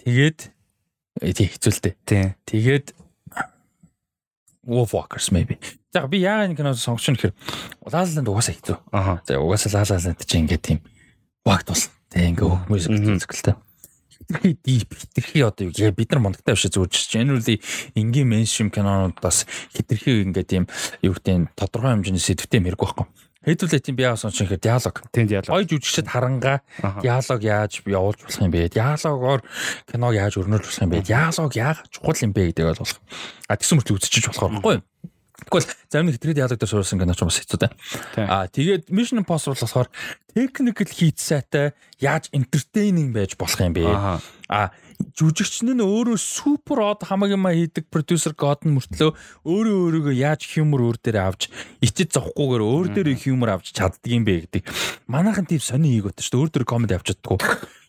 Тэгээд э, тий хэцүүлтэй. Тийм. Тэгээд Wolf Walkers maybe. За би яагаад энэ кино сонгоч нь гэхээр Лаланд угаасаа хэцүү. Аха. За угаасаа Лаланд чи ингээд тийм багт бол тэг ингээ хүмүүс Мгм. үзэсгэлтэй. Хитрхи дип хитрхи одоо юу яа, бид нар мондагтай биш зүгээр generally энгийн mainstream кинонуудаас хитрхи ингээ тийм юу гэдэг тодорхой хэмжээний сэдвтэй мэрэг байхгүй. Хэдүүлээ тийм би яасан ч ихээр диалог. Тийм диалог. Гой жүжигчд харангаа диалог яаж явуулж болох юм бэ? Диалогоор киног яаж өрнүүлж болох юм бэ? Диалог яагаад чухал юм бэ гэдэг ойлгох. А тэгсэн мөртлөө үзчихэж болохоор байхгүй юу? Тэгвэл зарим нэг хэтрээ диалог дээр суурсан кино ч бас хэцүү дээ. Тийм. А тэгээд Mission Impossible болохоор technical хийц сайтай яаж entertaining байж болох юм бэ? Аха. А жүжигч нь өөрөө супер од хамаг юм хийдэг продюсер нь мөртлөө өөрөө өөрийгөө яаж хьюмор өөр дээр авч ичиж зовхгүйгээр өөр дээр хьюмор авч чаддаг юм бэ гэдэг. Манайхан тийм сони хийгөөт шүү дээ. Өөр дээр комеди авч чаддгүй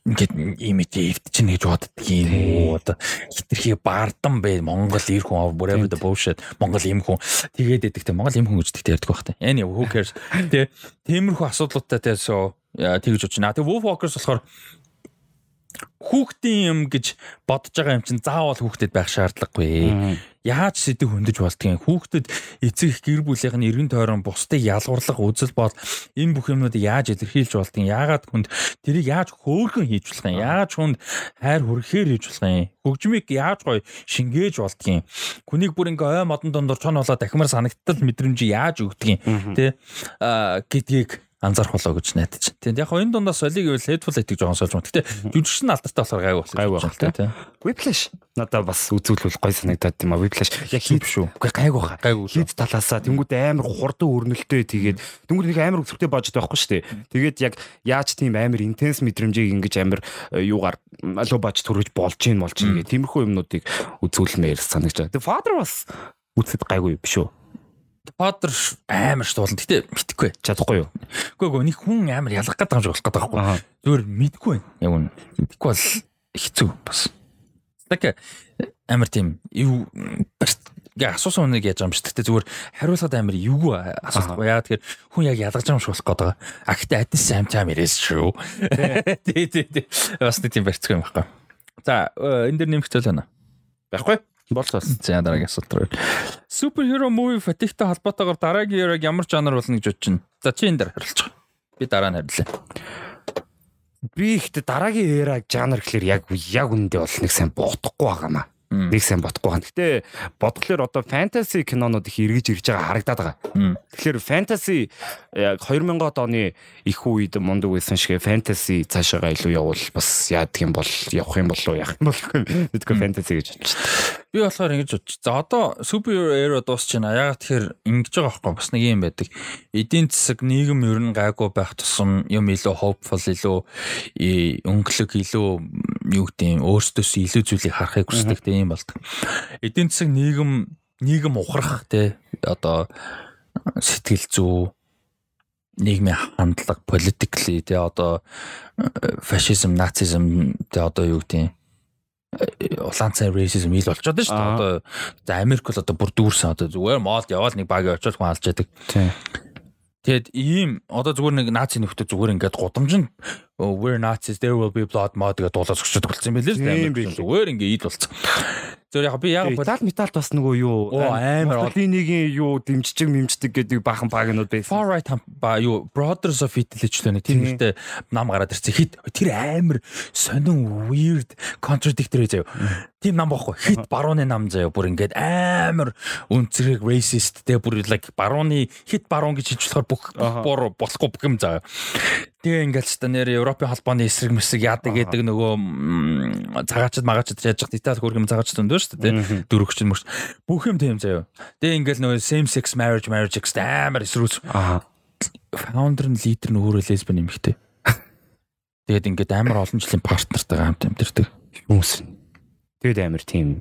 ингээд ийм эвд чинь гэж боддөг юм уу? Одоо хитрхи баардан бэ. Монгол ир хүн whatever the bullshit. Монгол им хүн. Тэгээд эдэг те. Монгол им хүн гэж тэгтээ ярьдаг байх та anyway who cares? Тэ тиймэрхүү асуудлуудтай те so тэгж бодож байна тэг Wolf Walkers болохоор хүүхдийн юм гэж бодож байгаа юм чинь заавал хүүхдэд байх шаардлагагүй. Яаж сэдв хөндөж болдгийг хүүхдэд эцэг их гэр бүлийнх нь эргэн тойрон бусдыг ялгуурлах үзэл бод энэ бүх юмнуудыг яаж илэрхийлж болдгийг яагаад хүнд тэрийг яаж хөөргөн хийж болох юм яаж хүнд хайр хүрхээр хийж болох юм хөгжмийг яаж гоё шингээж болдгийг хүнийг бүр ингээ ой модон дондор чон болоо дахимаар санагдтал мэдрэмж яаж юм тэ гэдгийг анзаарах болоо гэж найдаж. Тэгээд яг энэ дундаас солиг гэвэл headful гэдэг жоохон сольж байна. Гэтэ жүжигч нь алдартай болохоор гайгүй болсон. Гайгүй байна тийм. Whiplash надад бас үзүүлбэл гой санагдаад тийм а Whiplash яг хийв шүү. Үгүй гайгүй хаа. Гайгүй. Хийд талаасаа тэнгууд амар хурдан өрнөлтөө тэгээд тэнгууд нэг амар өсвөртэй божд байхгүй шүү дээ. Тэгээд яг яаж тийм амар intense мэдрэмжийг ингэж амар э, юугаар алуу бач төрөж болж ийн болж ийн гэх тиймэрхүү юмнуудыг үзүүлмээр санагдаж. Тэгээд Father бас үзэхэд гайгүй биш үү? Father амар штуулна. Гэтэ мэдхгүй. чадахгүй юу? Үгүй ээ нэг хүн амар ялгах гэдэг юм шиг болох гэдэг байхгүй. Зүгээр мэдгүй байна. Яг үн мэдхгүй бол хэцүү бас. Так амар тийм юу гэ асуусан хүнийг яаж юм шүү дээ зүгээр хариулахад амар эвгүй асуухгүй. Яа тэгэхээр хүн яг ялгаж юм шиг болох байгаа а гэхдээ адис сам чам ирээс шүү. Тий. Тий тий бас тийм барьцгүй юм байхгүй. За энэ дэр нэмэх зүйл байна. Байхгүй Болцоос. За дараагийн асуулт руу. Superhero movie fatigue-тай холбоотойгоор дараагийн ерөөг ямар жанр болно гэж бодож байна. За чи энэ дээр хариулж байгаа. Би дараа нь харилаа. Би ихтэй дараагийн era жанр гэхэлэр яг яг үндэ бол нэг сайн бодохгүй байгаа маа нэг сайн бодохгүй байна. Гэтэ бодглохоор одоо фэнтези кинонууд их эргэж ирж байгаа харагдаад байгаа. Тэгэхээр фэнтези яг 2000-ад оны их үед мундаг байсан шиг фэнтези цаашаага илүү явуул бас яадаг юм бол явах юм болов яах юм болохгүй мэдгүй фэнтези гэж байна. Би болохоор ингэж бодож. За одоо супер эро дуусч байна. Ягаад тэгэхээр ингэж байгаа байхгүй бас нэг юм байдаг. Эдийн засаг нийгэм ер нь гайгүй байх тусам юм илүү hopeful илүү өнгөлөг илүү юу гэдэг юм өөрсдөөс илүү зүйлийг харахыг хүсдэг тийм болдог. Эдийн засаг нийгэм нийгэм ухрах те одоо сэтгэл зүй нийгмийн хандлага politically те одоо фашизм нацизм те одоо юу гэдэг улаан цай racism ил болчиход шүү дээ. Одоо за Америк бол одоо бүр дүүрсэн одоо зүгээр моолд яваал нэг багийн очиод хүн алж яадаг. Тийм. Тэгэд ийм одоо зүгээр нэг наци нөхдөд зүгээр ингээд гудамж нь we're Nazis there will be blood mod гэдэг дуулаад өгчөд болсон юм байлээ шүү дээ. Зүгээр ингээд ид болсон. Зөв яг би яг метал металт бас нөгөө юу амар олиныгийн юу дэмждэг мэмждэг гэдэг баахан багнууд байсан. Far right ба юу Brothers of Italy ч лээ тийм ихтэй нам гараад ирсэн. Хит тэр амар сонин weird contradictory заяа. Тийм нам бохгүй. Хит барууны нам заяа. Бүр ингээд амар үнцрэг racist те бүр like барууны хит баруун гэж хэлж болохоор бүх болохгүй бүх юм заяа. Тэгээ ингээл ч та нэр Европын холбооны эсрэг мэсэг яадаг гэдэг нөгөө цагаачд магаачд яаж яах Итали хөргөм цагаачд өндөр шүү дээ дөрөвч мөрч бүх юм тийм заяа. Тэгээ ингээл нөгөө same sex marriage marriage гэсэн амар эсрүүс. Founder нь лидер нь өөрөө лесбиан юм ихтэй. Тэгээд ингээд амар олон жилийн партнертайгаа хамт амьдэрдэг хүмүүс. Тэгээд амар тийм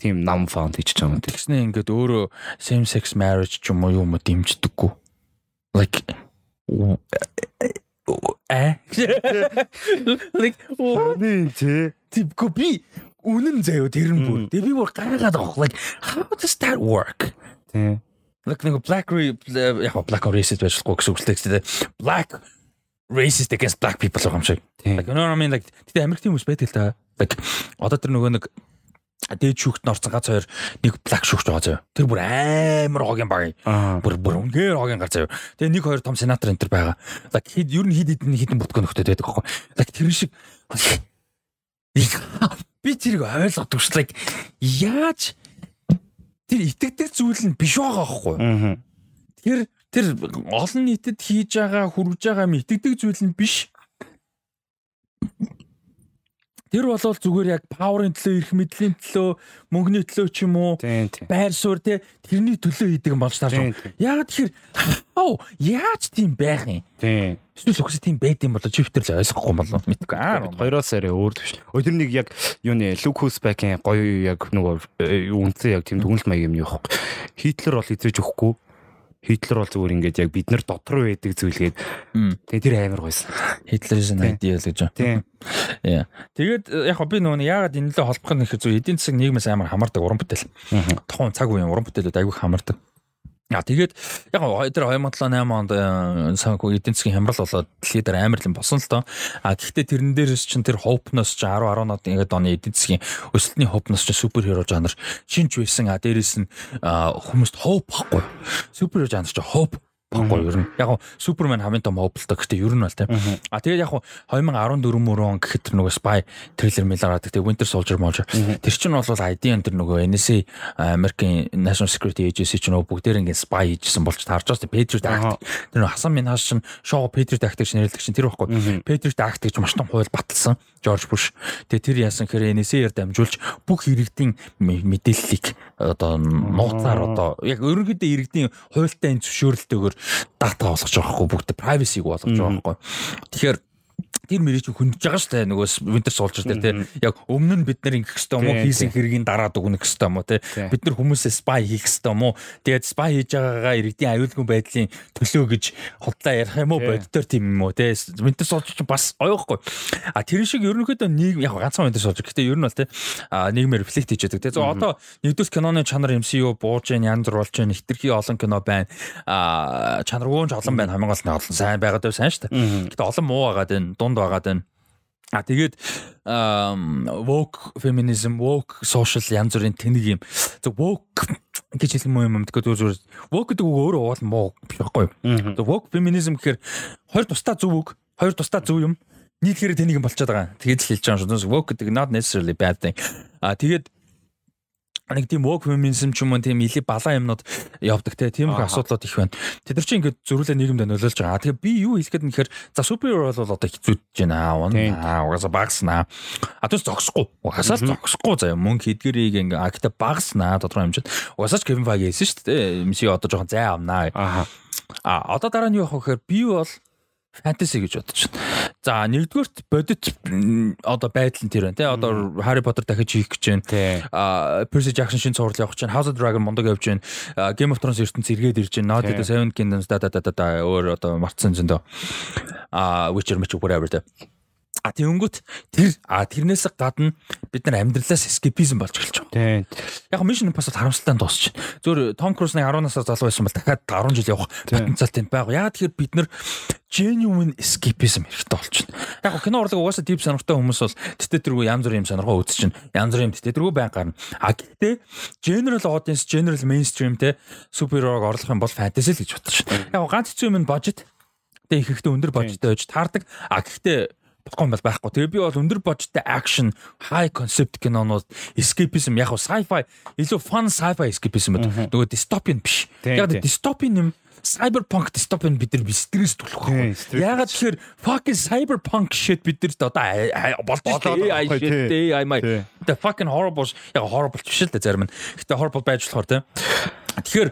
тийм нам фаунд хийж байгаа юм. Тэгснэ ингээд өөрөө same sex marriage ч юм уу юм дэмждэггүй. Like э like нэг тий Типко би үнэн заяо тэр нь бүр. Тэгээ би бүр гаргаад авах. Like how does that work? Тий. Like нэг black яг black racist байж болохгүй гэсэн үг л дээ. Black racist against black people юм шиг. Like you know what I mean like тэгээ Америк тийм хүмүүс байдаг л да. Like одоо тэр нөгөө нэг дээд шүүхт нь орсон гац хоёр нэг блак шүүгч байгаа заяа. Тэр бүр амар хогийн баг. Бүр бүр үнээр хогийн гар заяа. Тэгээ нэг хоёр том сенатор энэ төр байгаа. Лаг хэд ер нь хэд хэдэн хитэн бүтгэн нөхдөд байдаг аахгүй. Лаг тэр шиг би тэрийг ойлгодог ш. Лаг яаж тэр итгэдэг зүйл нь биш байгаа аахгүй. Тэр тэр олон нийтэд хийж байгаа хүрж байгаа юм итгэдэг зүйл нь биш Тэр бол зүгээр яг паверын төлөө, эрх мэдлийн төлөө, мөнгөний төлөө ч юм уу, байр суурь те тэрний төлөө хийдэг юм болж таарч. Яагаад тэгэхээр оо яаж тийм байх юм? Тийм. Эсвэл угсаа тийм байд юм болоо чи битэр л ойлгохгүй юм болоо мэдгүй аа. Хоёроос арай өөр төш. Ой тэр нэг яг юуны Лукус Бакийн гоё яг нөгөө э, үнцэн яг тийм дүгнэлт маяг юм явах. Хитлер бол эзэж өгөхгүй. Хитлер бол зүгээр ингээд яг бид нар дотор байдаг зүйлгээд тэгээ тэр амар гойсон. Хитлер's an ideal гэж. Тийм. Яа. Тэгээд э, яг би нөгөө яагаад энэ лөө холбох нь гэхээр зөв эдийн засаг нийгмээс амар хамаардаг уран бүтээл. Тухайн цаг үеийн уран бүтээлүүд айгүй хамаардаг. А тэгээд яг тэр 2007 8 онд э, санхүү эдийн засгийн хямрал болоод дэлхийд дээр амар л доо. А гэхдээ тэрэн дээрс чинь тэр хопноос ч 10 10-аад ингээд оны эдийн засгийн өсөлтний хопноос ч суперхиро жанр шинж байсан. А дээрэс нь хүмүүст хоп байхгүй. Суперхиро жанр ч хоп баггүй ер нь. Яг гоо Супермен хамгийн том хоптой гэхдээ ер нь бол тийм. А тэгээд яг гоо 2014 мөрөө он гэхэд тэр нөгөө Spy трейлер мэлараад тэгээд Winter Soldier молж. Тэр чинь бол IDN тэр нөгөө NSA American National Security Agency чинь нөгөө бүгдээр ингээд spy хийжсэн болж таарч байгаа. Patriot Act. Тэр Хасан Минхаш чинь шоу Patriot Act гэж нэрлэдэг чинь тэр байхгүй. Patriot Act гэж маш том хууль баталсан. George Bush. Тэгээд тэр яасан гэхээр NSA-ээр дамжуулж бүх иргэдийн мэ- мэдээллийг одоо нууцаар одоо яг ерөнхийдөө иргэдийн хуультай энэ зөвшөөрөлтөөр дата болгож байгаа хгүй бүгд privacy-г болгож байгаа хгүй. Тэгэхээр тэр мэрийг чинь хүндэж байгаа шүү дээ нөгөө Winter Soldier дээр тий яг өмнө нь бид нар ингэх хэвээр юм уу Тийм, хийсэн хэргийг дараад өгнөх хэвээр юм уу тий Тийм. бид нар хүмүүсээ spy хийх хэвээр юм уу тэгээд spy хийж байгаагаа иргэдийн аюулгүй байдлын төлөө гэж худлаа ярих юм уу Тийм. боддоор тийм юм уу тий Winter Soldier чинь бас оёхгүй а тэр шиг ерөнхийдөө нийгэм яг ганцхан Winter Soldier гэхдээ ер нь бол тий а нийгмээр рефлект хийж яадаг тий одоо нэгдүгээр киноны чанар MCU бууж जैन янз бүр болж जैन хитрхи олон кино байна а чанаргүй ч олон байна хамгийн гол нь олон сайн байгаад байв сайн шүү дээ Гэтэ олон муу байгаад байна, дунд байгаад байна. А тэгээд woke feminism, woke social янз бүрийн тэнэг юм. Зөв woke гэж хэлэх юм юм гэдэг зүгээр woke гэдэг үг өөрөө уул муу биш байхгүй юу? Зөв woke feminism гэхээр хоёр тусдаа зөв үг, хоёр тусдаа зөв юм. нийлэхээр тэнийг юм болчиход байгаа. Тэгээд л хэлж байгаа юм шүү. Woke гэдэг not necessarily bad thing. А тэгээд нэг тийм woke feminism ч юм уу тийм или балаа юмнууд явдаг те тийм их асуудлууд их байна. Тэд нар чинь ингээд зөрүүлээ нийгэмд нөлөөлж байгаа. Тэгээ би юу хэлэхэд нэхэр за супер бол одоо хэцүүж байна. Аа Тийм. аа угаасаа багснаа. А тэс зогсохгүй. Угаасаа зогсохгүй заяа мөнгө хэдгэрийг ингээ а гэтээ багснаа тодорхой хэмжээд. Угаасаа ч Кевин Файги хэлсэн шүү дээ. MC одоо жоохон зай авнаа. Аха. А одоо дараа нь юу авах гэхээр би бол фэнтези гэж бодож байна. За нэгдүгürt бодит одоо байдал нь тэр байна тий. Одоо Harry Potter дахиж хийх гэж байна. Тий. А Percy Jackson шинэ цуврал явах гэж байна. House of Dragon мундаг явж байна. Game of Thrones ертөнц эргээд ирж байна. Not the Seven Kingdoms да да да да өөр одоо марцсан зөндөө. А Witcher мч whatever тий. А тэгэнгүүт тэр а тэрнээс гадна бид нар амьдралаас escapism болж эхэлж байгаа. Тий. Яг Mission Impossible харамсалтай дуусч байна. Зөөр Том Круз нэг 10 насаар залуу байсан бол дахиад 10 жил явах Тийм. потенциалтай байгаа. Яагаад тэгэхээр бид нар genuine escapism хэрэгтэй болж байна. Яг кино урлаг угаасаа deep сонирхтой хүмүүс бол тэтэ тэргүй янз бүрийн сонирхоо үзэж чинь янз бүрийн тэтэ тэргүй байн гарна. А гэхдээ general audience, general mainstream те суперхерог орлох юм бол fantasy л гэж байна. Яг ганц хэцүү юм нь budget. Тэ их ихтэй өндөр budgetтай байж таардаг. А гэхдээ юм бол байхгүй. Тэгээ би бол өндөр budgetтай action, high concept кинонууд escapism яг sci-fi илүү fun sci-fi escapism. Нөгөө dystopian биш. Яг dystopian юм cyberpunk dystopian бид нар стресс төлөх байхгүй. Ягаад тэгэхээр fucking cyberpunk shit бид нарт одоо байгаа байхгүй, shit. AI Тий. the fucking horrible яг horrible биш л да зарим нь. Гэтэ horrible байж болохоор тийм. Тэгэхээр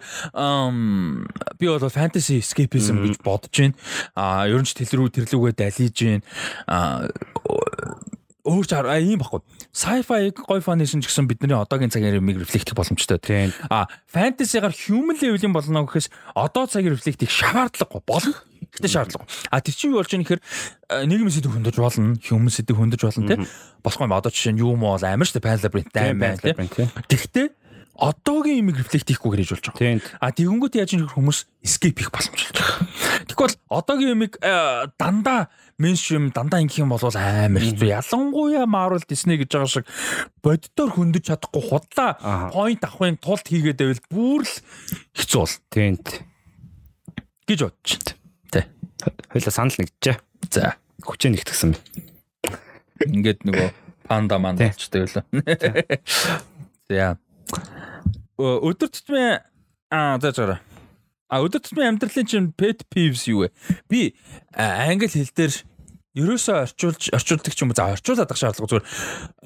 би бол fantasy escapism гэж бодож байна. А ерөн ч тэлрүү тэрлүүгээ далиж байна. А өөр чар а ийм баггүй. Sci-fi гой фанишн ч гэсэн бидний одоогийн цагийн юмыг рефлектэх боломжтой. Тийм. А фэнтезигаар human level-ийн болно гэхээс одоо цагийн рефлект их шаардлагагүй болно. Гэтэ шаардлагагүй. А тэр чинь юу болж байгаа нөхөр нийгмийн сэдв хөндөж болно, human сэдв хөндөж болно тий. Болохгүй юм одоо жишээ нь юу муу бол амар штэ Pan Labyrinth Тийм, дайм байна тий. Гэхдээ одоогийн имийг рефлект хийхгүй гэж болж байгаа. А тэгэнгүүт яаж нөхөр хүмүүс escape хийх боломжтой. Тэгвэл одоогийн имийг э, дандаа mainstream дандаа ингэх юм бол амар хэцүү. Ялангуяа Marvel Disney гэж байгаа шиг боддоор хөндөж чадахгүй худлаа point авахын тулд хийгээд байвал бүр л хэцүү бол Тийм. гэж байна. Тэ. Хоёлаа санал нэгджээ. За. Хүчээ нэгтгсэн. Ингээд нөгөө панда манда Тэ. болчтой байлаа. За. Өдөр тутмын аа за зара. А өдөр тутмын амьдралын чинь pet peeves юу вэ? Би англи хэл дээр ерөөсөө орчуулж орчуулдаг ч юм уу за орчуулаад ах шаардлага зүгээр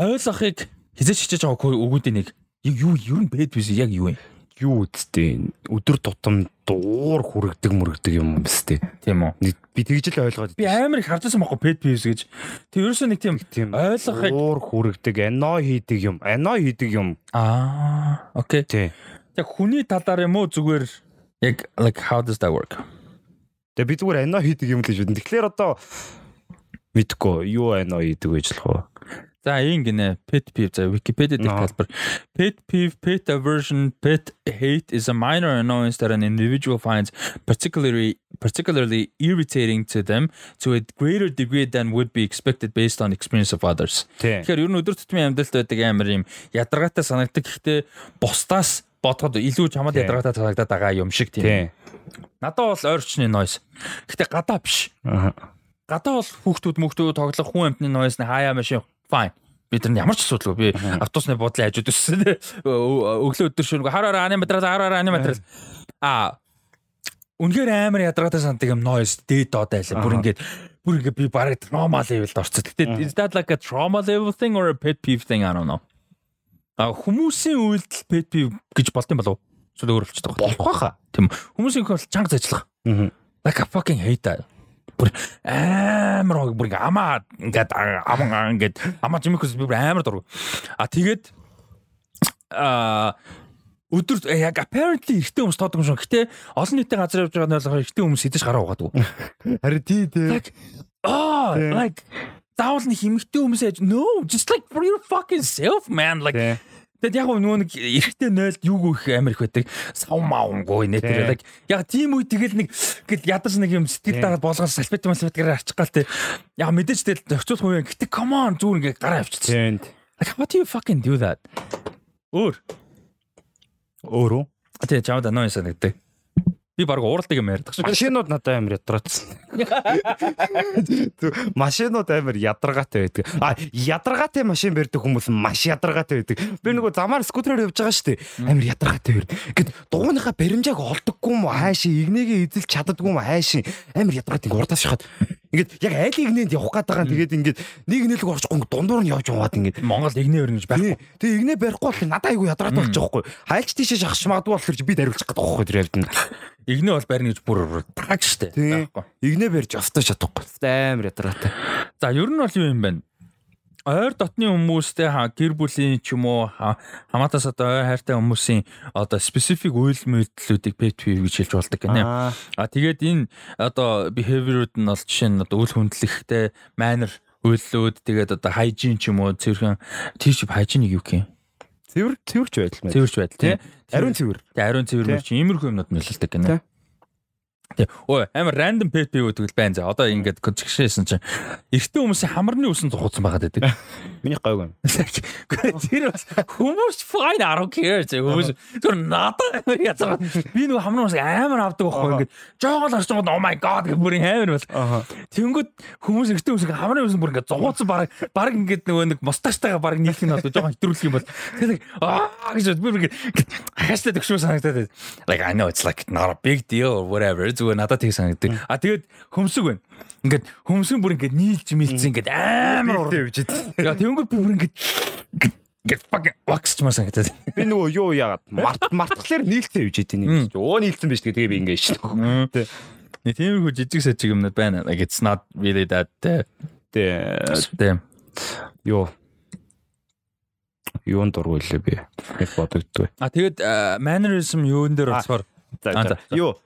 ойлгохыг хизээч хичээж байгаа өгүүдийн нэг яг юу ер нь bad biz яг юу юм юу үсттэй өдөр тутам дуур хүрэгдэг мөрөгдөг юм өстэй. тийм үү би тэгж л ойлгоод би амар их хардсан байхгүй bad biz гэж тэг ерөөсөө нэг тийм ойлгохыг дуур хүрэгдэг, ано хийдэг юм. Ано хийдэг юм. аа окей Тий. яг хүний талаар юм уу зүгээр яг like how does that work Тэгээ би зүгээр ано хийдэг юм л гэж бодсон. Тэгэхээр одоо мэдгүй юу ано хийдэг гэж л хоо. За ийм гинэ pet peeve за Wikipedia дээр Аа. тайлбар pet peeve pet aversion pet hate is a minor annoyance that an individual finds particularly particularly irritating to them to a greater degree than would be expected based on experience of others. Тэгэхээр ер нь өдөр тутмын амьдралд байдаг амар юм ядаргаатай санагддаг гэхдээ бусдаас бодоход илүү чамд ядаргаатай санагдаад байгаа юм шиг тийм. Тий. Надад бол ойрчны noise. Гэхдээ гадаа биш. Аа. гадаа бол хүүхдүүд мөхтүүд тоглох хүн амтны нойс хаяа машин fine бид нар ямар ч асуудалгүй би автобусны буудлын хажууд өссөн өглөө өдөр шөнө хараар ани материал хараар ани материал а үнэхээр амар ядаргатай санддаг юм нойс дээд доод айлаа бүр ингээд бүр ингээд би бараг trauma level-д орцсон. Гэтэ is that like a trauma level thing or a pet peeve thing I don't know. А хүмүүсийн үйлдэл pet peeve гэж болд юм болов уу? Эсвэл өөр болчихдог байна. Болох байхаа. Тийм үү. Хүмүүсийн хөл чанга зажлах. Аа. Like I fucking hate that. Бүр амар бүр ингээ амаа ингээд амаа ингээд амаа жимэхс би бүр амар дург. А тэгээд а өдөр э, яг apparently эртний хүмүүс тоодог юм шиг. Гэтэ олон нийтийн газар явж байгаа нь болохоор эртний хүмүүс идэж гараа угаадаг. Харин тий тий. Like oh like заавал нэг химэгтэй хүмүүс яаж no just like for your fucking self man like Тий. Тэгэд яг нөгөө нэг эрэхтэй нойлд юу гүөх амар их байдаг. Сав маавгүй нэ Тий. тэр яг яг тийм үе тэгэл нэг гэл ядаж нэг юм сэтгэл Тий. дараад болгоос салфет малфетгаар арчих гал те. Яг мэдээж тэгэл орчуулах үе. Гэтэ come on зүгээр ингээ гараа авчихсан. Like how do you fucking do that? Өөр. Өөрөө. Тэгээ чамд анаа санагддаг. Би баг ууралдаг юм ярьдаг шиг. Машинууд надад амар ядраацсан. Машинууд амар ядаргаатай байдаг. А ядаргаатай машин барьдаг хүмүүс маш ядаргаатай байдаг. Би нөгөө замаар скутерээр явж байгаа шүү дээ. Амар ядаргаатай байна. Гэт дугууныхаа баримжааг олдоггүй юм уу хайшин игнэгээ эзэлж чаддаггүй юм уу хайшин амар ядаргаатай урдаас шахаад ингээд яг айл игнэнд явах гээд байгаа. Тэгээд ингээд нэг нэлэг орчихгүй дундуур нь явж яваад ингээд Монгол игнэ өрнө гэж байхгүй. Тий. Тэгээ игнэ барихгүй бол надад айгу ядаргаад болчих жоохгүй. Хайлч тийшээ шахах магадгүй болохоор би дариулчих гээд байгаа байхгүй тэр явд нь. Игнэ бол барьна гэж бүр таг штэ. Игнэ барьж остоо чадахгүй. Амар ядаргаатай. За ер нь бол юу юм бэ? Ойр дотны хүмүүстэй гэр бүлийн ч юм уу ха- хамаатаас одоо ойр хайртай хүмүүсийн одоо specific үйл мэдлүүдийг pet peeve гэж хэлж болдог гэнэ. Аа. Тэгээд энэ одоо behavior-ууд нь бол жишээ нь одоо үйл хүндлэхтэй manner үйллүүд тэгээд одоо hygiene ч юм уу цэвэрхэн чив hygiene юу гэх юм? Цэвэр цэвэрч байдал мэн. Цэвэрч байдал тий. Ариун цэвэр. Тэг ариун цэвэр мөр чи иймэрхүү юмнууд нөлөөлдөг Тий. Ой, амар random pet peeve гэдэг л байна за. Одоо ингээд концепшнсэн чинь эрэгтэй хүмүүсийн хамарны үсэн зохицсон байгаад байдаг. Миний гойг юм. Тэр бас хүмүүс fine I don't care зэ хүмүүс тэр надад язгаа. Би нөгөө хамрын ус амар авдаг байхгүй ингээд жоогол харж байгаа oh my god гэх бүрийн амар бол. Тэнгүүд хүмүүс эртний хүмүүс хамрын ус бүр ингээд зугууцсан баг баг ингээд нөгөө нэг мусташтайгаа баг нийлэх нь бол жоохон хэтрүүлэх юм бол тэр аа гэж би ингээд хаштай төгшмө санагдаад like I know it's like not a big deal or whatever зүгээр надад тийг санагддаг. А тэгээд хөмсөг байна. Ингээд хөмсгөн бүр ингээд нийлж мэлцэн ингээд амар Тэ гэж. Яа тэнгүүд би бүр ингээд ингээд fucking wax ч маа санагдаад. Би нөгөө юу яагаад март мартхлаар нийлцээ явж идэв нэг. Оо нийлцэн биш тэгээ би ингэ шин. Тэ. Нэг тиймэрхүү жижиг сажиг юмнууд байна. Like it's not really that Тэ. тийм. Юу. Юун дургүй лээ би. Нэг бодогддог. А тэгээд uh, mannerism юун дээр за. Юу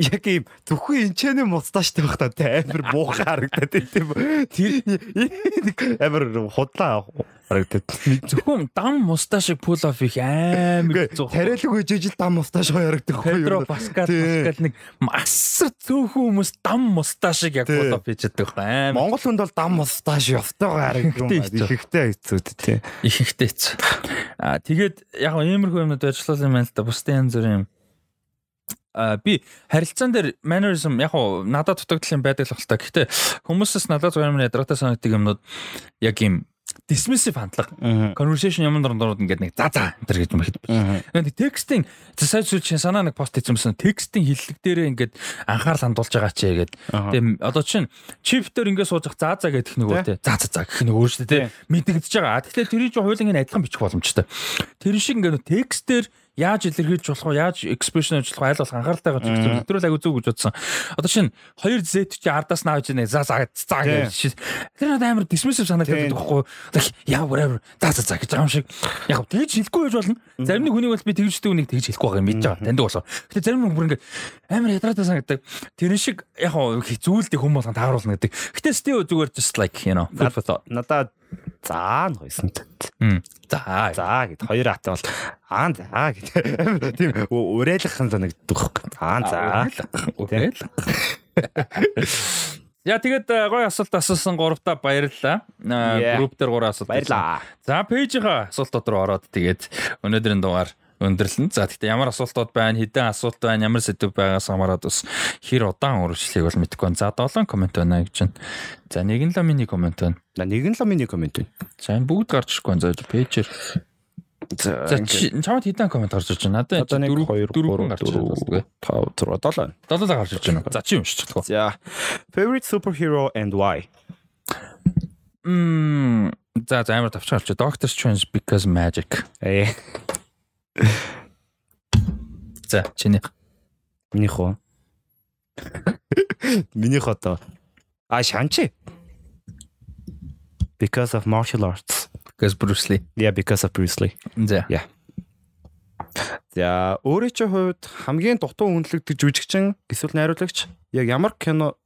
яг ийм зөвхөн энчэний мусташтай байх та амар муухай харагдаад тийм. Тэр амар худлаа харагдаад. зөвхөн дам мусташиг pull off их амар зүг. Тариалгүй жижиг дам мусташ гоё харагддаг байхгүй Педро юу? Паскал Тий. Паскал нэг асар цөөхөн хүмүүс дам мусташиг яг pull off хийж чаддаг байхгүй амар Монгол хүнд бол дам мусташ явтайгаа харагддаг юм. Ихтэй хэцүүд тий. их ихтэй ч. А тэгээд яг иймэрхүү юмнууд ажилласан юм байна л да. Бусдын янз бүрийн юм. Би харилцаан дээр mannerism яг гоо надад дутагдал юм байдаг л хэлтэй. Гэхдээ хүмүүсээс надад юм ядратай санагддаг юмнууд яг юм dismissive хандлага. Conversation юм дурдууд ингээд нэг за за энэ гэж мэхэд. Нэг текстийн сайн зүйл чинь санаа нэг пост хийсэн текстийн хиллэг дээрээ ингээд анхаарал хандуулж байгаа ч гэдэг. Тэгээ одоо чинь чиптер ингээд сууж за за гэдэг нэг үү те. За за за гэх нэг өөр шүү дээ те. Мэдэгдэж байгаа. Тэгэхээр тэрийг хуулийн энэ адилхан бичих боломжтой. Тэр шиг ингээд текстээр яаж илэрхийлж болох вэ? Яаж expression ажиллах вэ? Айл болох анхааралтай гэж хэлсэн. Тэр бол агай зүг гэж бодсон. Одоо шинэ 2 Z чи ардаас нааж нэ за за за гэж. Тэр надад амар dismissive санагдаад байдаг байхгүй юу? Яа whatever. За за за гэж байгаа юм шиг. Яг тэгж хэлэхгүй байж болно. Зарим нэг хүнийг бол би тэгждэг хүнийг тэгж хэлэхгүй байгаа юм мэдэж байгаа. Таньдаг болоо. Гэтэ зарим нэг бүр ингэ амар ядраатай санагддаг. Тэр шиг яг зүүлдэг хүмүүс болгон тааруулна гэдэг. Гэтэ still зүгээр just like you know. Надад заа н гойсон. За за гэд хоёр хатаа бол аа за гэд тийм уриалгах санагддаг. Аа за уриалгах. Я тэгээд гоё асуулт асуусан гуравтаа баярлалаа. Групп дээр гурав асуулт. Баярлалаа. За пэйжийнхаа асуултууд руу ороод тэгээд өнөөдрийн дугаар өндөрлөн. За гэхдээ ямар асуултууд байна, хэдэн асуулт байна, ямар сэдв байгаас хамаарат бас хэр удаан үргэлжлэхийг бол мэдэхгүй байна. За 7 комент байна гэж байна. За нэг нь ламины комент байна. За нэг нь ламины комент байна. За энэ бүгд гарч ирэхгүй байна. За пэйжэр. За чамд хэдэн комент гарч ирж байна? Надад 4 2 3 гарч ирж байна. 5 6 7 7 7 гарч ирж байна. За чи уншиж чадах. За favorite superhero and why? Мм за за амар тавчаа болчих. Doctor Strange because magic. Ээ. За чиний. Минийх уу? Минийх одоо. А шанчи. Because of martial arts. Because Bruce Lee. Yeah, because of Bruce Lee. За. Yeah. За өөрөө чи хувьд хамгийн дутуу үнэлэгдэж жүжигчин эсвэл найруулагч яг ямар кино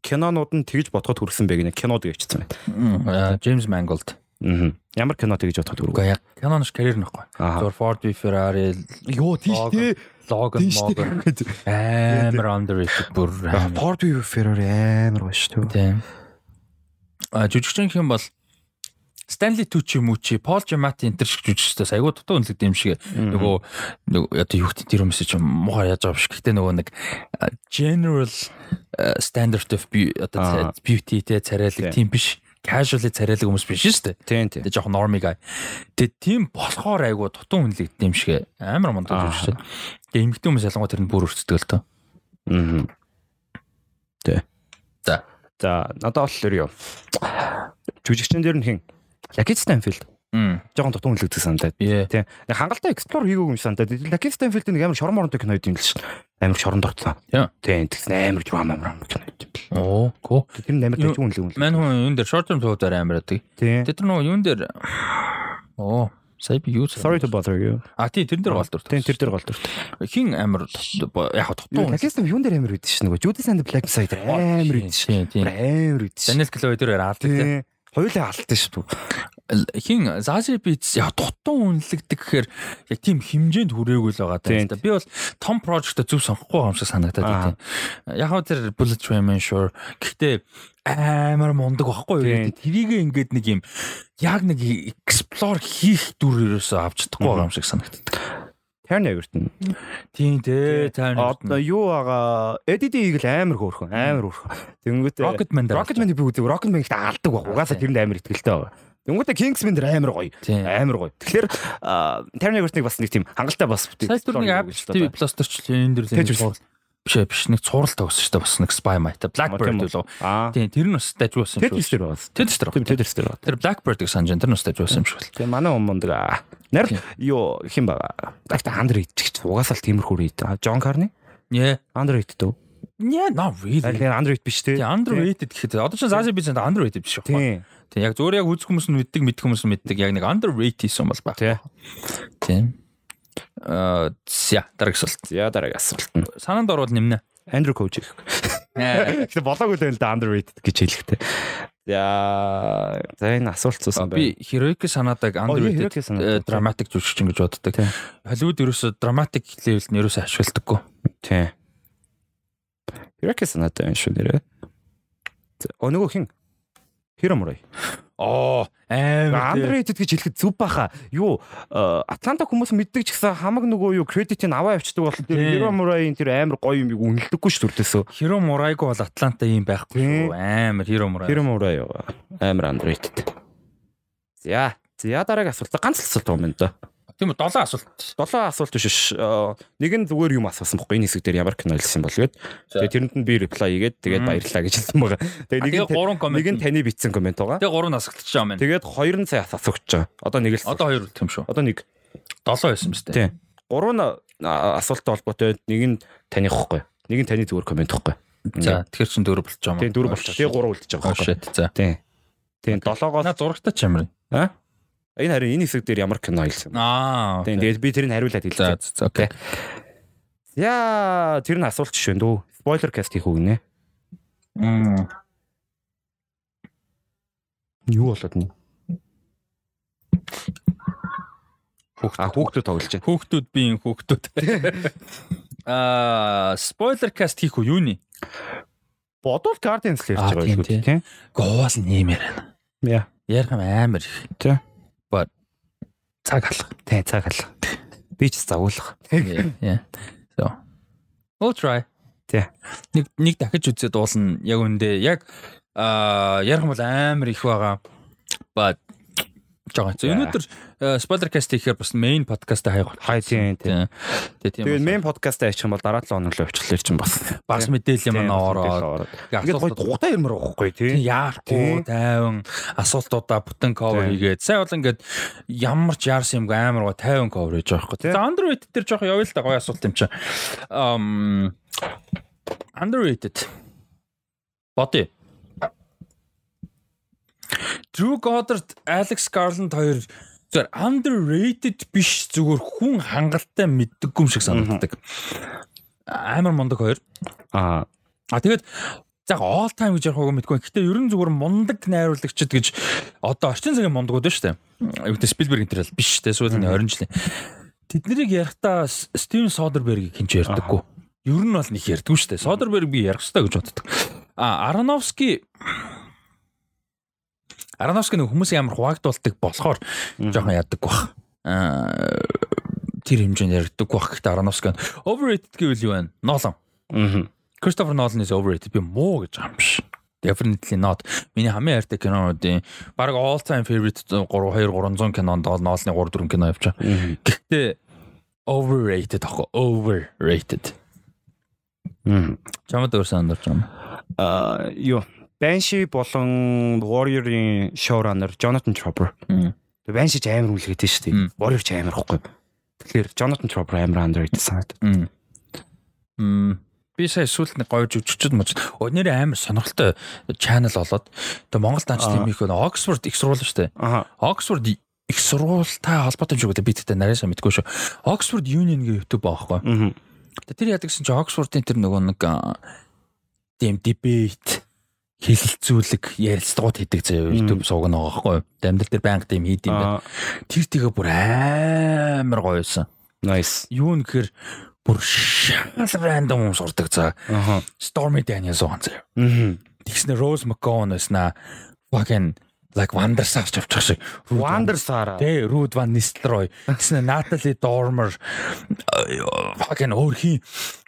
кинонууд нь тэгж бодоход хүрсэн бэ гэнэ кинод гэвчихсэн байна. Джеймс Mangold. Аа. Ямар кино тэгж бодоход хүрв? Уу яг кино нш карьер нөхгүй. Зур Ford v Ferrari. Йоо тийш тий. Logan Morgan. Амар underrated бүр. Ford v Ferrari амар ба шүү. Тийм. А жүжигчин хэм бол Stanley Tucci Mucci, Paul Giamatti энэ төр шиг жүжигчдээс айгуу дутуу үнэлэгдэх юм шиг нөгөө нөгөө одоо юу гэдэг тэр юмс чинь муухай яаж байгаа биш. Гэхдээ нөгөө нэг general standard of одоо beauty те царайлаг тийм биш casually царайлаг хүмүүс биш шүү дээ. Тийм тийм. Тэгээ жоохон normie guy. Тэгээ тийм болохоор айгуу дутуу үнэлэгдэх юм шиг амар мондоо жүжигч. Тэгээ эмгтэн хүмүүс ялангуяа тэрэнд бүр өрцдөг л тоо. Аа. Тэ. За. За надад бол юу. Жүжигчин дээр нь хин Lucky Stanfield. Мм. Жохон дутуу үнэлэгдэх санагдаад. Тийм. Нэг хангалттай explore хийгээгүй юм санагдаад. Lucky Stanfield нэг амар шорон моронтой кино юм л шүү. Амар шорон дортлоо. Тийм. Тэгсэн амар жуам амар кино хийдэг. Оо, гоо. Тэр нь амар тажиг үнэлэг үнэлэг. Мань хүн юун дээр short term туугаар амар байдаг. Тийм. Тэр нөгөө юун дээр Оо, сая би юу Sorry to bother you. А тий тэр дээр голдор. Тийм тэр дээр голдор. Хин амар яг дутуу. Lucky Stanfield юун дээр амар үйдэж шнэ нөгөө Judas and the Black Messiah дээр амар үйдэж. Тийм. Амар үйдэж. Daniel Craig дээр аа тий. Хоёулаа алдсан шүү. Хин Zazie Beetz яг дутуу үнэлэгдэх гэхээр яг тийм хэмжээнд хүрээгүй л байгаа даа. Би бол том project зөв сонгохгүй юм шиг санагдаад байна. Яг хөө тэр Bullet Train sure. Гэхдээ амар мундаг байхгүй юу? Тэрийг ингээд нэг юм яг нэг explore хийх дүр ерөөсөө авч чадахгүй байгаа юм шиг санагддаг. Тарн Эвертон. Тийм дээ. Тарн. Одоо юу байгаа? Эдиди игэл амар хөөрхөн, амар хөөрхөн. Тэнгүүтээ Rocketman. Rocketman би үзег. Rocketman ихтэй алдаг баг. Угаасаа тэрэнд амар ихтгэлтэй байгаа. Тэнгүүтээ Kingsman дээр амар гоё. Амар гоё. Тэгэхээр Тарн Эвертоныг бас нэг тийм хангалттай бас. Сайд түр нэг Apple Plus дээр ч энэ дэр л биш биш нэг цуврал тогсон шүү дээ бас нэг spy might blackbird үлээ. Тийм тэр нь бас дажуулсан шүү. Тэр дээр байна. Тэр дээр. Тэр дээр байна. Тэр blackbird-ыг санаж тэр нь бас дажуулсан юм л. Тийм манай юм мундаг. Нар юу хин бага. Дахта Андроид ч гэж угаасаа л тиймэрхүү рейд. Джон Карни? Yeah. Андроид дөө. Yeah, not really. Аль Андроид биш те. Тийм Андроид гэхэд одоо ч Zazie Beats Андроид биш шүү. Тийм. Яг зөөр яг үзэх хүмүүс нь мэддэг мэддэг хүмүүс нь мэддэг яг нэг underrated юм бол баг. Тийм. Аа зя дараагийн асуулт. За дараагийн асуулт. Санаанд орвол нэмнэ. Andrew Coach гэх. Гэтэ болоогүй л байл да underrated гэж хэлэхтэй. За за энэ асуулт цуусан байна. Би Heroic санаадаг underrated dramatic жүжигчин гэж боддог. Hollywood ерөөсө dramatic level-д нь ерөөсө ашигладаггүй. Тийм. Heroic санаатай байна шүү нэрээ. О нөгөө хин Murai. Оо амар underrated гэж хэлэхэд зүв баха. Юу Атланта хүмүүс мэддэг ч гэсэн хамаг нөгөө юу кредитийг аваа явчихдаг бол тэр Murai-ийн тэр амар гоё юм үнэлдэггүй ш төрдөөсөө. Murai-г бол Атланта юм байхгүй шүү. Амар Murai. Hero Murai амар underrated. За. За дараагийн асуулт ганц л асуулт юм да. Тийм үү 7 асуулт. Долоо асуулт биш ш. Нэг нь зүгээр юм асуусан бохгүй энэ хэсэг дээр ямар кино хэлсэн бол гээд. Тэгээ тэрэнд нь би reply хийгээд тэгээд баярлалаа гэж хэлсэн байгаа. Тэгээ нэг нь нэг нь таны бичсэн комент байгаа. Тэгээ 3 насгалтч байгаа юм. Тэгээд хоёр нь сая асууж байгаа. Одоо нэг л Одоо 2 тийм шүү. одоо нэг 7 байсан мэт. тийм. Гурав нь а, асуулттай холбоотой нэг нь таних ихгүй. Нэг нь таны зүгээр комент ихгүй. За тэгэхээр чин 4 болчих юм. Тийм дөрөв болчих. Тэгээ гурав үлдэж байгаа. За. Тийм. Тийм долоогоос На зурагтай ч юм. а энэ харин энэ хэсэг дээр ямар кино хэлсэн. Аа. Тэгээд би тэрийг хариулаад За хэлсэн. за окей. Яа тэр нь асуулт шүү дөө. Спойлер каст хийх үг нэ. Мм. Юу болоод нь? Хүүхд- А хүүхдүүд тоглож байна. Хүүхдүүд би энэ хүүхдүүд. Аа, спойлер каст хийх үү юу нэ? Бодвол Guardians л ярьж Аа, байгаа шүү дээ. Тийм. Гоол нэмэр байна. Яа. Ярих юм амар их. Тийм. Цаг алга. Тэ цаг алга. Би ч. Yeah. yeah. So. We'll try. Тий. Нэг нэг дахиж үзээд дуулна. Яг үндэ яг аа ярих юм бол амар их байгаа. But жоо. За өнөөдөр спойлер каст хийхээр бас main podcast хайх. Хай тийм тийм. Тэгээ тийм. Бол мен подкаст аачих юм бол дараа 7 хоног л явчихлаа чинь бас. бас мэдээлэл юм ороод. Ингээд гоё тухтай юмар байхгүй тий. Яахгүй тайван асуултуудаа бүтэн cover Тийм. хийгээд сая бол ингээд ямар ч яарсан юмгүй амар гоо тайван cover хийж байгаа Тийм. байхгүй. За underrated дээр жоох явъя л да гоё асуулт юм чи. Um underrated. Боди. Drew Goddard, Alex Garland хоёр зөв underrated биш зүгээр хүн хангалттай мэддэггүй юм шиг санагддаг. Амар мундаг хоёр. Аа. А тэгээд за all time гэж ярих уу мэдгүй. Гэхдээ ерөн зүгээр мундаг найруулагчд гэж одоо орчин цагийн мундагуд байна шүү дээ. Гэдэг Спилберг энэ төр л биш шүү дээ. Сүүлийн 20 жилийн. Тэднийг ярихдаа Стивен Содербергийг хинч ярьдаггүй. Ер нь бол нэг ярьдаггүй шүү дээ. Содерберг би ярих хэрэгтэй гэж боддог. А Ароновски Ароновски нэг хүмүүсийн амар хуваагдуулдаг болохоор жоохон яадаг бах. Аа тэр хэмжээнд ярддаг бах. Гэхдээ Ароновски нь overrated гэвэл юу вэ? Нолан. Аа. Christopher Nolan is overrated. Би муу гэж байгаа юм биш. Definitely not. Миний хамгийн хайртай кинонуудын баг all time favorite 3 2 300 кинонд Nolan-ы 3 4 кино байгаа. Гэхдээ overrated ахгүй overrated. Аа. Чамд өөр сандарч байна. Аа юу Banshee болон Warrior-ийн showrunner Jonathan Chopper. Мм. Тэгээ Banshee ч амар үлгээдэж шүү дээ. Warrior ч амар ихгүй. Тэгэхээр Jonathan Chopper амар underrated санагдав. Мм. Би сая сүүлд нэг гоё жүжигчд мож. Өнөөдөр амар сонирхолтой channel болоод тэгээ Монгол данч тийм их нөө Oxford их сурвал шүү дээ. Oxford их сурвалтай холбоотой юм шиг үү би тэгтээ нарийнсаа мэдгүй шүү. Oxford Union гэх YouTube баахгүй. Аа. Тэр яадаг гэсэн чи Oxford-ийн тэр нөгөө нэг тийм debate хилэлцүүлэг ярилцлагууд хийдэг заяа YouTube сууг нэг байгаа байхгүй. Дамдал дээр банк тийм хийд юм байна. Тэр тэгээ бүр амар гоё байсан. Nice. Юу нэхэр бүр шал рандом юм сурдаг. Аха. Stormy Daniels угаан заяа. Тэгснэ Rose McGowan байснаа fucking like Wonder Star ч авчих шиг. Ruth Van- Wander Sara. Тэ Ruth Van Nistelrooy. Тэгснэ Natalie Dormer fucking өөр хин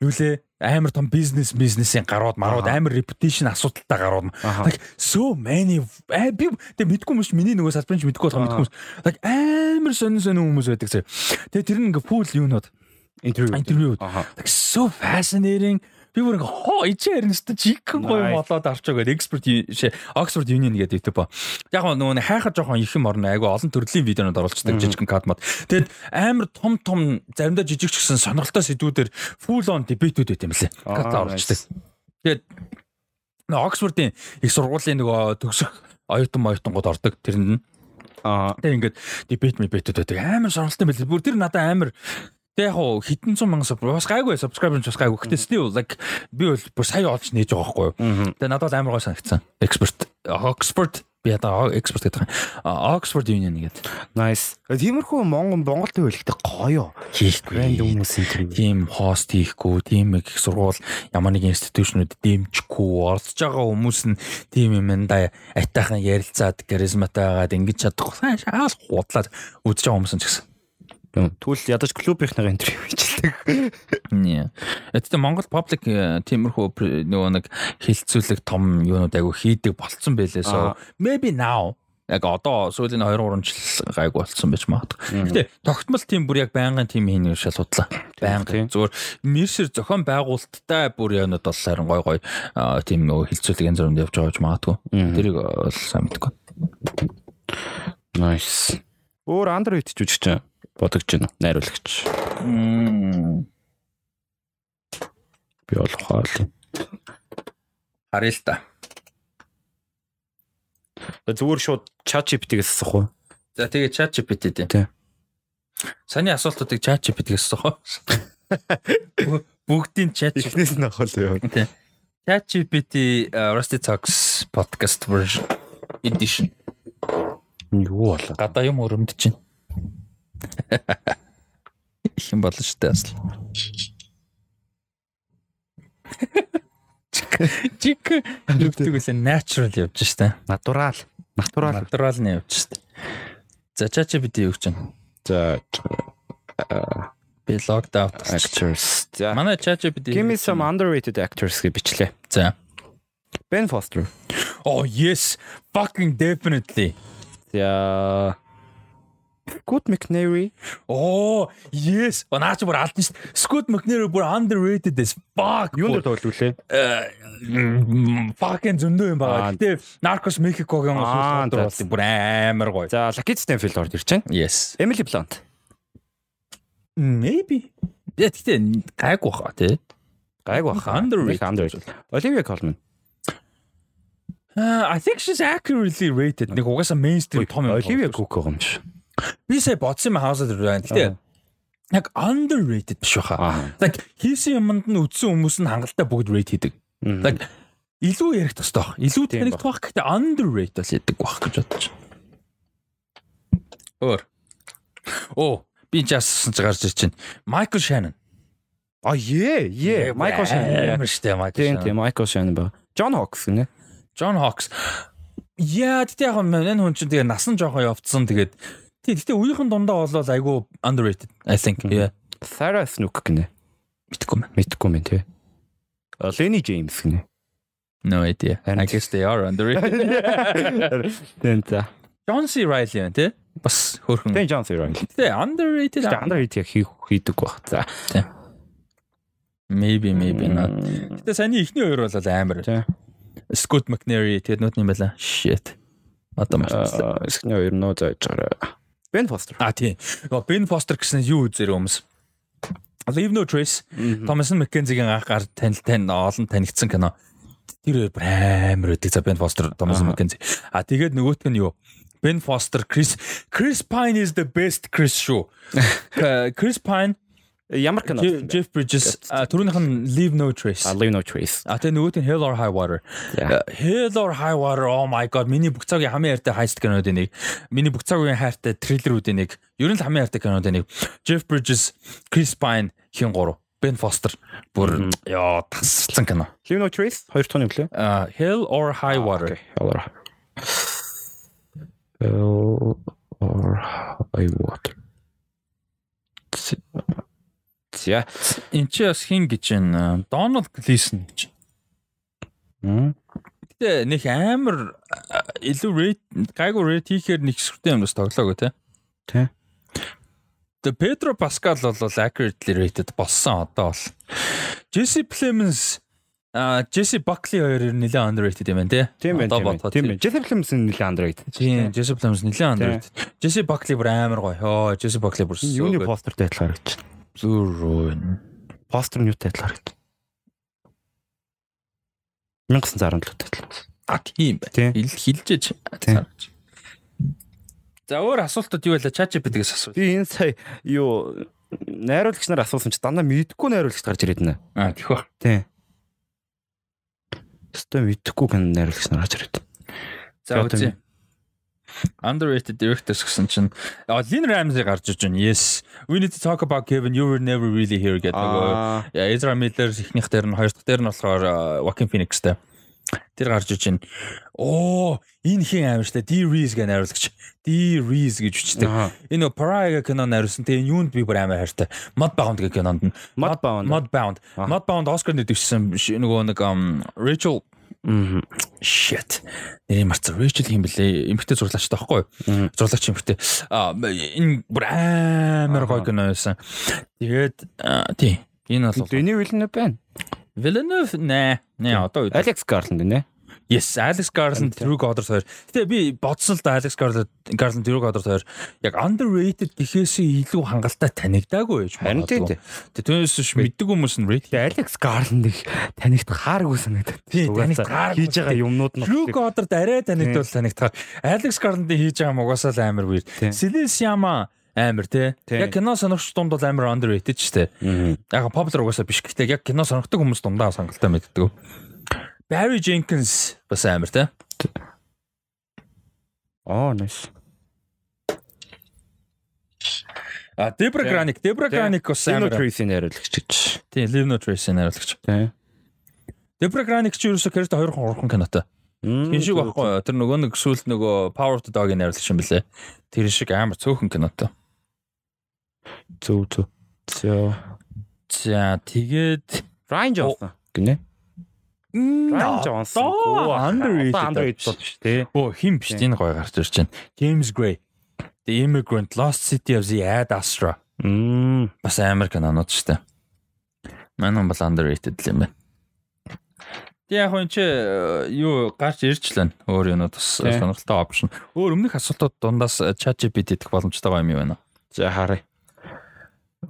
юу лээ амар том бизнес бизнесийн гарууд марууд амар reputation асуудалтай гарууд. Like so many э, би тэг мэдгүй юм ш миний нөгөө салбарын ч мэдгүй болох мэдгүй. хүмүүс. Like амар сонин сонин хүмүүс байдаг зэ. Тэгээ тэр нь ингээ full юунод Интервью. интервью. Like so fascinating. Би бүр ингээ хоо ичээр нэстэ жигхэн гоё болоод арч байгаа expert Oxford Union гэдэг YouTube ба. Яг нөгөө нэг хайхад жоохон их юм орно айгу олон төрлийн видеонууд оруулцдаг жижигхэн кат мод. Тэгэд амар том том заримдаа жижиг ч гэсэн сонирхолтой сэдвүүдээр full on debate-үүд байт юм лээ. Аа, Кат оруулцдаг. Тэгэд Oxford-ийн их сургуулийн нөгөө төгсөх оюутан моюутангууд ордог тэрэнд нь. Аа. Тэгээ ингээд дебет мебетүүд байдаг. Амар сонирхолтой байл. Бүр тэр надад амар Тэг яг хуу хитэн зуун мянган саб бас гайгүй subscriber ч бас гайгүй. Гэтэ still like би бол бүр сая олж нээж байгаа байхгүй юу. Тэгээ надад амар гой санагдсан. Expert Oxford би ядаа expert гэдэг юм. Oxford Union гэдэг. Nice. Тиймэрхүү Монгол Монголд хэлэхдээ гоё. Хийхгүй. Random хүмүүс интервью. Тим хост хийхгүй, тим их сургууль ямар нэг институтшнуд дэмжихгүй, оролцож байгаа хүмүүс нь тим юмдаа айтайхан ярилцаад харизматай байгаад ингэж чадахгүй. Сайн шаал худлаад үдчихэж байгаа хүмүүс ч гэсэн. Түл ядаж клубийнхнаа интервью хийчихдэг. Нэ. Эцэст Монгол паблик э, тиймэрхүү нөгөө нэг хилцүүлэг том юунууд айгу хийдэг болцсон байлээ. So Аа. maybe now яг одоо сүүлийн 2 3 жил гайг болсон байж магадгүй. Гэтэ тогтмол тийм бүр яг байнгын тим хийний шал худлаа. Байнгын зүгээр Мерсер зохион байгуулалттай бүр яанууд бол харин гой гой тийм нөгөө хилцүүлэг янз бүрөнд явж байгаа гэж магадгүй. Тэрийг сайн мэдгүй. Nice. Өөр Android ч үжиж чинь бодогч байна. Найруулагч. Би бол хаал. Харъя л та. Зүгээр шууд ChatGPT-гээс асах уу? За тэгээ chat GPT дээ. Тий. Саний асуултуудыг chat GPT-гээс асуух. Бүгдийн chat Эхнээс нь авах л яа. Тий. Chat GPT uh, Rusty Talks podcast version edition. Юу болоо? Гадаа юм өрөмдөж чинь. Их юм болно шүү дээ асал. Чик югдэг үсэ natural явж штэ. Натурал. Натурал. Natural нь явж штэ. За чача бид юу гэж байна? За Би logged out. actors. За Манай чача бид Give me some underrated actors гэж бичлээ. За. Ben Foster. Oh yes, fucking definitely. За Good McNary. Oh yes. Наач бүр алдсан шүү. Scoot McNair бүр underrated as fuck. Юунд тоглож үлээ? fucking зөндөө юм байна. Гэтэ Narcos Mexico-гийн that's- болсон бүр амар гоё. За Lucky Stanfield орж ирж байна. Yes. Emily Blunt. Maybe. Яа гэтэ гайгүй баха тий. Гайг баха. Underrated. Underrated. Olivia Colman. Uh, I think she's accurately rated. Нэг угаасаа mainstream том юм. Olivia Cook юм шиг. Би сая бодсон юм хаусаад байна. Гэтэ яг underrated биш баха. Like хийсэн юмд нь үдсэн хүмүүс нь хангалттай бүгд rate хийдэг. Like илүү ярих тостой баг. Илүү танигдах баг гэхдээ underrated л яадаг баг гэж бодож байна. Өөр. Оо, би жаасан ч гарч байна. Michael Shannon. А е, е, Michael Shannon. Амар штэ Michael Shannon. тийм Michael Shannon ба. John Hawkes гинэ. John Hawkes. Яа, тэгтээ яг энэ хүн чинь тэгээ насан жоохон явцсан тэгээд тий тэгтээ үеийнхэн дундаа болол айгүй underrated I think. Yeah. Sarah Snook гинэ. Мэдгүй юм. Мэдхгүй юм тий. А, Lenny James гинэ. No idea. I And- guess they are underrated. Тэн та. John C. Reilly байна тий. Бас хөөрхөн. Тэн John C. Reilly. Тэ underrated. Тэ underrated хийх хийдэг баг. За. Maybe maybe not. Гэтэ саяны ихний хоёр бол амар. Тий. Scott McNary тэгээд юм байла. Shit. Одоо мартсан. Аа, Скний хоёр нөө зааж байгаа. Ben Foster. А тий. Нөгөө Ben Foster гэсэн юу үзэр өмс. Leave no trace. Thomas McKenzie-гийн анх гар танил тань олон танигдсан кино. Тэр бүр амар өдөг за Foster, Thomas Аха. McKenzie. А тэгээд нөгөөтг нь юу? Ben Foster, Chris Chris Pine is the best Chris шүү. Chris Pine, Ямар кино? Je- Jeff Bridges, түрүүнийх нь Leave no trace. А Leave No Trace. А тэгээ нөгөөт нь Hell or High Water. Uh, Hell or High Water oh my god миний бүх цагийн хамгийн хайртай heist кинодын нэг. Миний бүх цагийн хайртай триллерүүдийн нэг. Ер нь л хамгийн хайртай кинодын нэг. Jeff Bridges, Chris Pine хин гурав. Ben Foster бүр яа тасцсан кино. Leave No Trace хоёр дахь нь вэ? А, Hell or High Water. Алар. Hell or High Water. За. Энд чи бас хин гэж байна. Donald Gleason гэж. Гэтэ нэг амар а, илүү rate гайгүй rate хийхээр нэг сүртэй юм бас тоглоагүй те. Тэ. The Pedro Pascal бол accurately rated болсон одоо бол. Jesse Plemons а Jesse Buckley хоёр нэлээд underrated юм байна. Тийм байна. Тийм байна, Тийм байна. Plemons нь нэлээд underrated. Тийм, Jesse Plemons нэлээд underrated. Jesse Buckley бүр амар гоё. Йоо, Jesse Buckley бүр Юуны постертэй адилхан харагч. зүрөө. Постер нь юутай адилхан харагч. 1917 адилхан. А тийм бай. Хил хилжээж. Тийм. За өөр асуултууд юу байлаа? ChatGPT-гээс асуу. Би энэ сая юу найруулагч нар асуусан чи дандаа мэдхгүй найруулагч гарч ирээд нэ. Аа, тийх ба. Тийм. Өстой мэдхгүй гэн найруулагч нар гарч ирээд. За, үзье. Underrated directors гэсэн чинь Lynn Ramsey гарч иж байна. Yes. We need to talk about Kevin you were never really here гэдэг нөгөө. Яа, Ezra Miller ихнийх дээр нь хоёр дахь дээр нь болохоор Joaquin Phoenixтэй. Тэр гарч иж байна. Оо, энэ хин аим штэ. D Reese гэх найруулагч. D Reese гэж үчдэг. Энэ гэх кино найруулсан. Тэгээ юунд би бүр амар хайртай. Mudbound гэх кинонд нь. Mudbound. Mudbound. Mudbound Oscar-ны дэвшсэн нөгөө нэг Rachel Мм. Shit. Нэрийг марцсан. Rachel юм блэ? Эмэгтэй зурлагчтай байхгүй юу? Зурлагч эмэгтэй. Аа энэ бүр амар гоё байсан. Тэгээд аа, тий. Энэ бол Дэний Villeneuve байна. Villeneuve нэ. Нэ одоо үед. Alex Garland нэ. Yes, Alex Garland, Drew Goddard хоёр. Гэтэ би бодсон л да Alex Garland, Garland, Drew Goddard хоёр яг underrated гэхээсээ илүү хангалттай танигдаагүй байж Харин тий. Түүнээс биш мэддэг хүмүүс нь rated. Alex Garland их танигд хааргүй санагдаад. Тий, танигд Угаасаа хааргүй. хийж байгаа юмнууд нь Drew Goddard арай танигдвал танигдахаар Alex Garland-ийн хийж байгаа юм угаасаа л амар. Silas Yama амар тий. Яг кино сонирхч дунд бол амар underrated ч тий. Яг popular угаасаа биш гэхдээ яг кино сонирхдаг хүмүүс дундаа сонголтой мэддэг. Barry Jenkins бас амар тий. Оо, nice. А Debra. Granik, Debra. Granik бас Lino амар. Tracy найруулагч гэж. Тий, Live No Trace найруулагч. Тий. Debra Granik ч ерөөсө character 2 3 кинотой. Тэр шиг байхгүй юу? Тэр нөгөө нэг сүлд нөгөө Power to Dog-ийн найруулагч юм бэлээ. Тэр шиг амар цөөхөн кинотой. Зөв зөв. За. За тэгээд Ryan Johnson гинэ. Ryan Johnson. Оо, underrated. Underrated бол биш тий. Оо, хим биш энэ гоё гарч ирж байна. James Gray. The Immigrant, Lost City of the Ad Astra. Мм. Бас амар кинонууд шүү дээ. Манай бол underrated л юм байна. Тэг яг энэ чи юу гарч ирчлээ. Өөр юмуд бас Тий. сонирхолтой опшн. Өөр өмнөх асуултууд дундаас ChatGPT идэх боломжтой юм байна. За харъя.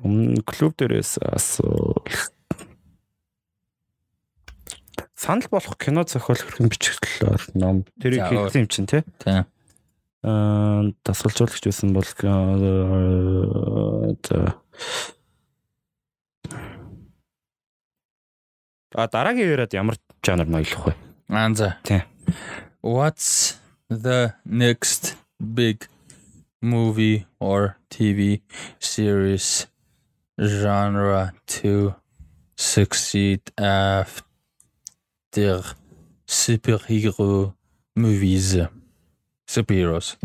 Өмнө клуб дээрээс асуул. Санал болох кино зохиол хэрхэн бичгэлээр ном тэрийг За, хэлсэн юм чинь тий. Аа дасгалжуулагч байсан бол за А дараагийн яриад ямар жанр ноёлох вэ? Аа за. Тий. What's the next big movie or TV series genre to succeed after superhero movies? Superheroes.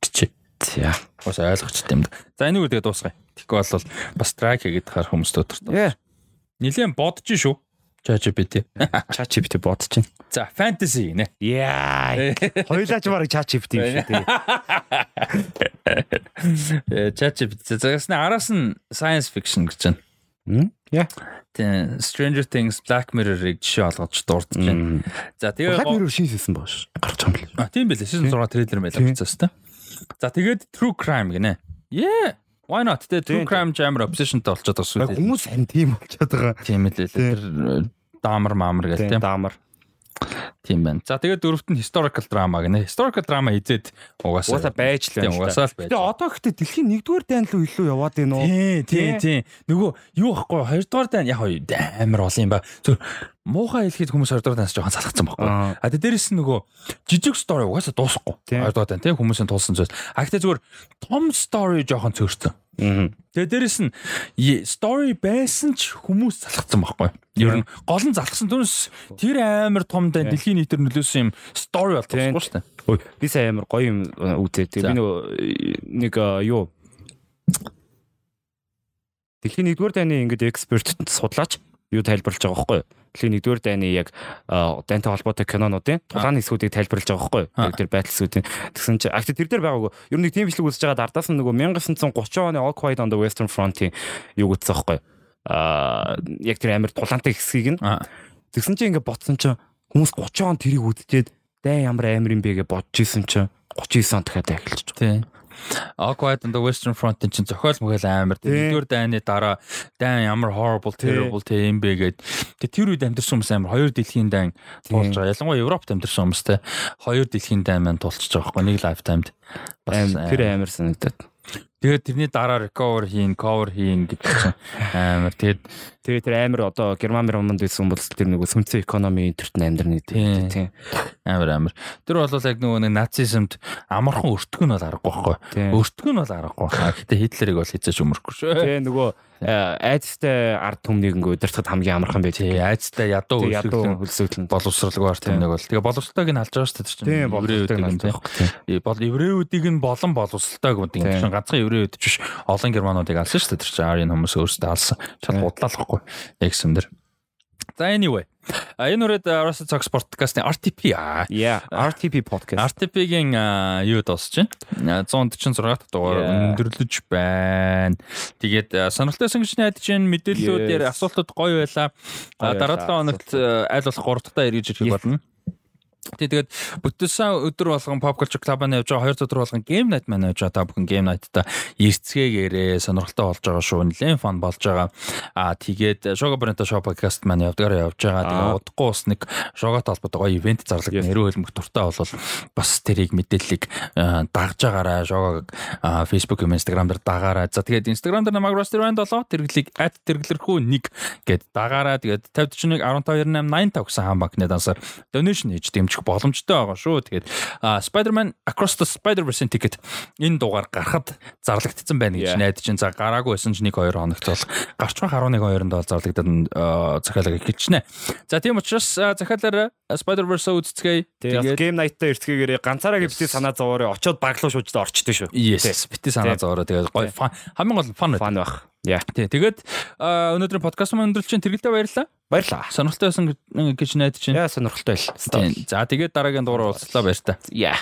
Чи За. бас ойлгочтой юм да. За энийг үгээд дуусгая. Тэгэхгүй бол бас track гэдэг хар хүмүүст өдөрт. Яа. Нилээн бодож шүү. ChatGPT. ChatGPT бодож байна. За fantasy нэ. Яа. Хоёлаач барыг ChatGPT юм шүү дээ. Э, ChatGPT. Загас нь араас нь science fiction гэж байна. Яа. Тэгээ Stranger Things, Black Mirror-ыг жишээ олгож дурдж байна. За тэгээ Black Mirror шинэсэн боош. Гарч байгаа юм л. А тийм байлээ. Season 6 трейлер мэл авчихсан шүү дээ. За тэгээд True Crime гинэ. Yeah. Why not? Тэгээ True. Crime jammer obsessionтэй болчиход байгаа шүү дээ. хүмүүс харин тийм болчиход байгаа. Тийм ээ л тэр э, даамар маамар гэл тийм. Даамар. Тийм байна. За тэгээд дөрөвт нь historical drama гинэ. Historical drama хизээд угаасаа Угаасаа байж л байна. угаасаа л байж. Тэгээ одоо гэхдээ дэлхийн 1-р дайн руу илүү яваад байна уу? Тийм тийм Тий. тийм. Нөгөө юу байхгүй юу? Хоёрдугаар дан яг амар олон юм ба. Зөв муухай хэлэхэд хүмүүс хоёрдугаар данаас жоохон салгацсан байхгүй. А тэгээ дээрэс нь нөгөө жижиг story угаасаа дуусахгүй. Тийм. Хоёрдугаар дан тийм хүмүүсийн тулсан зүйл. А гэхдээ зүгээр том story жоохон цөөрсөн. Тэгээ дээрэс нь story байсан ч хүмүүс залхацсан байхгүй. Ер нь гол нь залхсан түнс тэр амар том дан дэлхийн нийтээр нөлөөсөн юм story бол тусахгүй шүү дээ. Ой, би сая амар гоё юм үзээ. Тэгээ би нэг юу Дэлхийн 1-р дайны ингээд эксперт судлаач юу тайлбарлаж байгаа байхгүй юу? Дэлхийн 1-р дайны яг а, дайнтай холбоотой кинонуудын тулааны хэсгүүдийг тайлбарлаж байгаа байхгүй тэр байтлсүүдийн тэгсэн чи акт тэр дээр байгаагүй. Ер нь нэг тийм бичлэг үзэж байгаад ардаас нь нөгөө 1930 оны All Quiet on the Western Front-ийн юу үзсэн байхгүй? Аа яг тэр амар тулаантай хэсгийг нь. Тэгсэн чинь ингээд ботсон чинь хүмүүс 30 он тэрийг үдчихэд дай ямар амар юм бэ гэж бодож исэн чинь 39 он дахиад байгаа. Тийм. Awkward on the Western Front чинь зохиол мөгөл амар. Тийм. Нэгдүгээр дайны дараа дан ямар horrible terrible тийм бэ гэд. Тэр үед амьдэрсэн хүмүүс амар хоёр дэлхийн дан тулж байгаа. Ялангуяа Европт амьдэрсэн хүмүүс те хоёр дэлхийн дан маань тулчж байгаа байхгүй нэг lifetime-д. Бас тэр амар санагдаад. тэгээд тэрний дараа recover хийн, cover хийн гэдэг чинь амар. Тэгээд Тэгээ тэр амар одоо герман мөрмөнд байсан бол тэр нөгөө сүнцэн экономи интернет амьдрны Тийм. тийм. амар амар. Тэр бол яг нөгөө нэг нацизмд амархан өртгөн бол аргагүй байхгүй. Өртгөн бол аргагүй. Гэтэ Хитлерийг бол хизээж өмөрөхгүй шүү. Тэгээ нөгөө э, айдастай ард түмнийг ингээ удирдахад хамгийн амархан байж. Тий, айцтай ядуу хөлсөглөн боловсралгүй Тийм. юмнэг бол. Тэгээ боловсралтойг нь алж байгаа шүү дээ чинь. Еврейүүдийг нь тийм. Э, Бол еврейүүдийг нь болон боловсралтойг гэдэг чинь ганцхан еврейүүд биш олон германуудыг алсан шүү дээ чинь арийн хүмүүс өөрсдөө алсан. Чад Тийм. Бодлоолохгүй. Яг юм дэр. За anyway. А энэ үрээд Russell Talks podcast-ийн RTP аа. RTP podcast. RTP-гийн юу дуусч байна? 146 дахь дугаар өндөрлөж байна. Тэгээд сонирхолтой сонгочны хайдаж байна. Мэдээллүүдээр асуултууд гоё байлаа. Дараа 7 хоногт аль болох 3 дахь ирж ирэх болно. Тий тэгээд бүтээсэн өдөр болгон Pop Culture Club-аар явж байгаа 2 өдөр болгон Game Night маань явж байгаа та бүхэн Game Night-та эрцгээгээрээ сонирхолтой болж байгаа шүү. Нэлээд фан болж байгаа. Аа тэгээд Shogo Brento Show podcast маань явдгаараа явж байгаа. Тэгээд удахгүй бас нэг Shogo-тай холбоотой гоё ивент зарлаг нэрөө хөлмөх туртай болвол бас тэрийг мэдээллийг дагж байгаарай. Shogo Facebook, Instagram дээр дагаарай. За тэгээд Instagram дээр намайг Roster Band 7 тэрглийг @тэрглэрхүү 1 гэд дагаарай. Тэгээд 5041 1528 гэсэн хаан банкны дансаар donation хийж дэмж хэмжих боломжтой байгаа шүү. Тэгээд Spider-Man Across the Spider-Verse ticket энэ дугаар гарахад зарлагдсан байна гэж найдаж чинь за гараагүй байсан ч 1 2 хоногт бол гарч байх 11 2-нд бол зарлагдаад захиалга эхэлчихнэ. За тийм учраас захиалаар Spider-Verse үзцгээе. Тэгээд Game Night-та ирцгээгээрээ ганцаараа бити санаа зовоорой очоод баглуу шуужд орчдөг шүү. Yes, бити санаа зовоорой. Тэгээд гоё хамгийн гол фан фан байх. Яа. Тий. Тэгээд өнөөдрийн подкаст маань өндөрлж чинь тэргэлдээ баярлалаа. Баярлалаа. Сонирхолтой байсан гэж найдаж чинь. Яа сонирхолтой байл. За тэгээд дараагийн дугаар уулзлаа баяр та. Яа.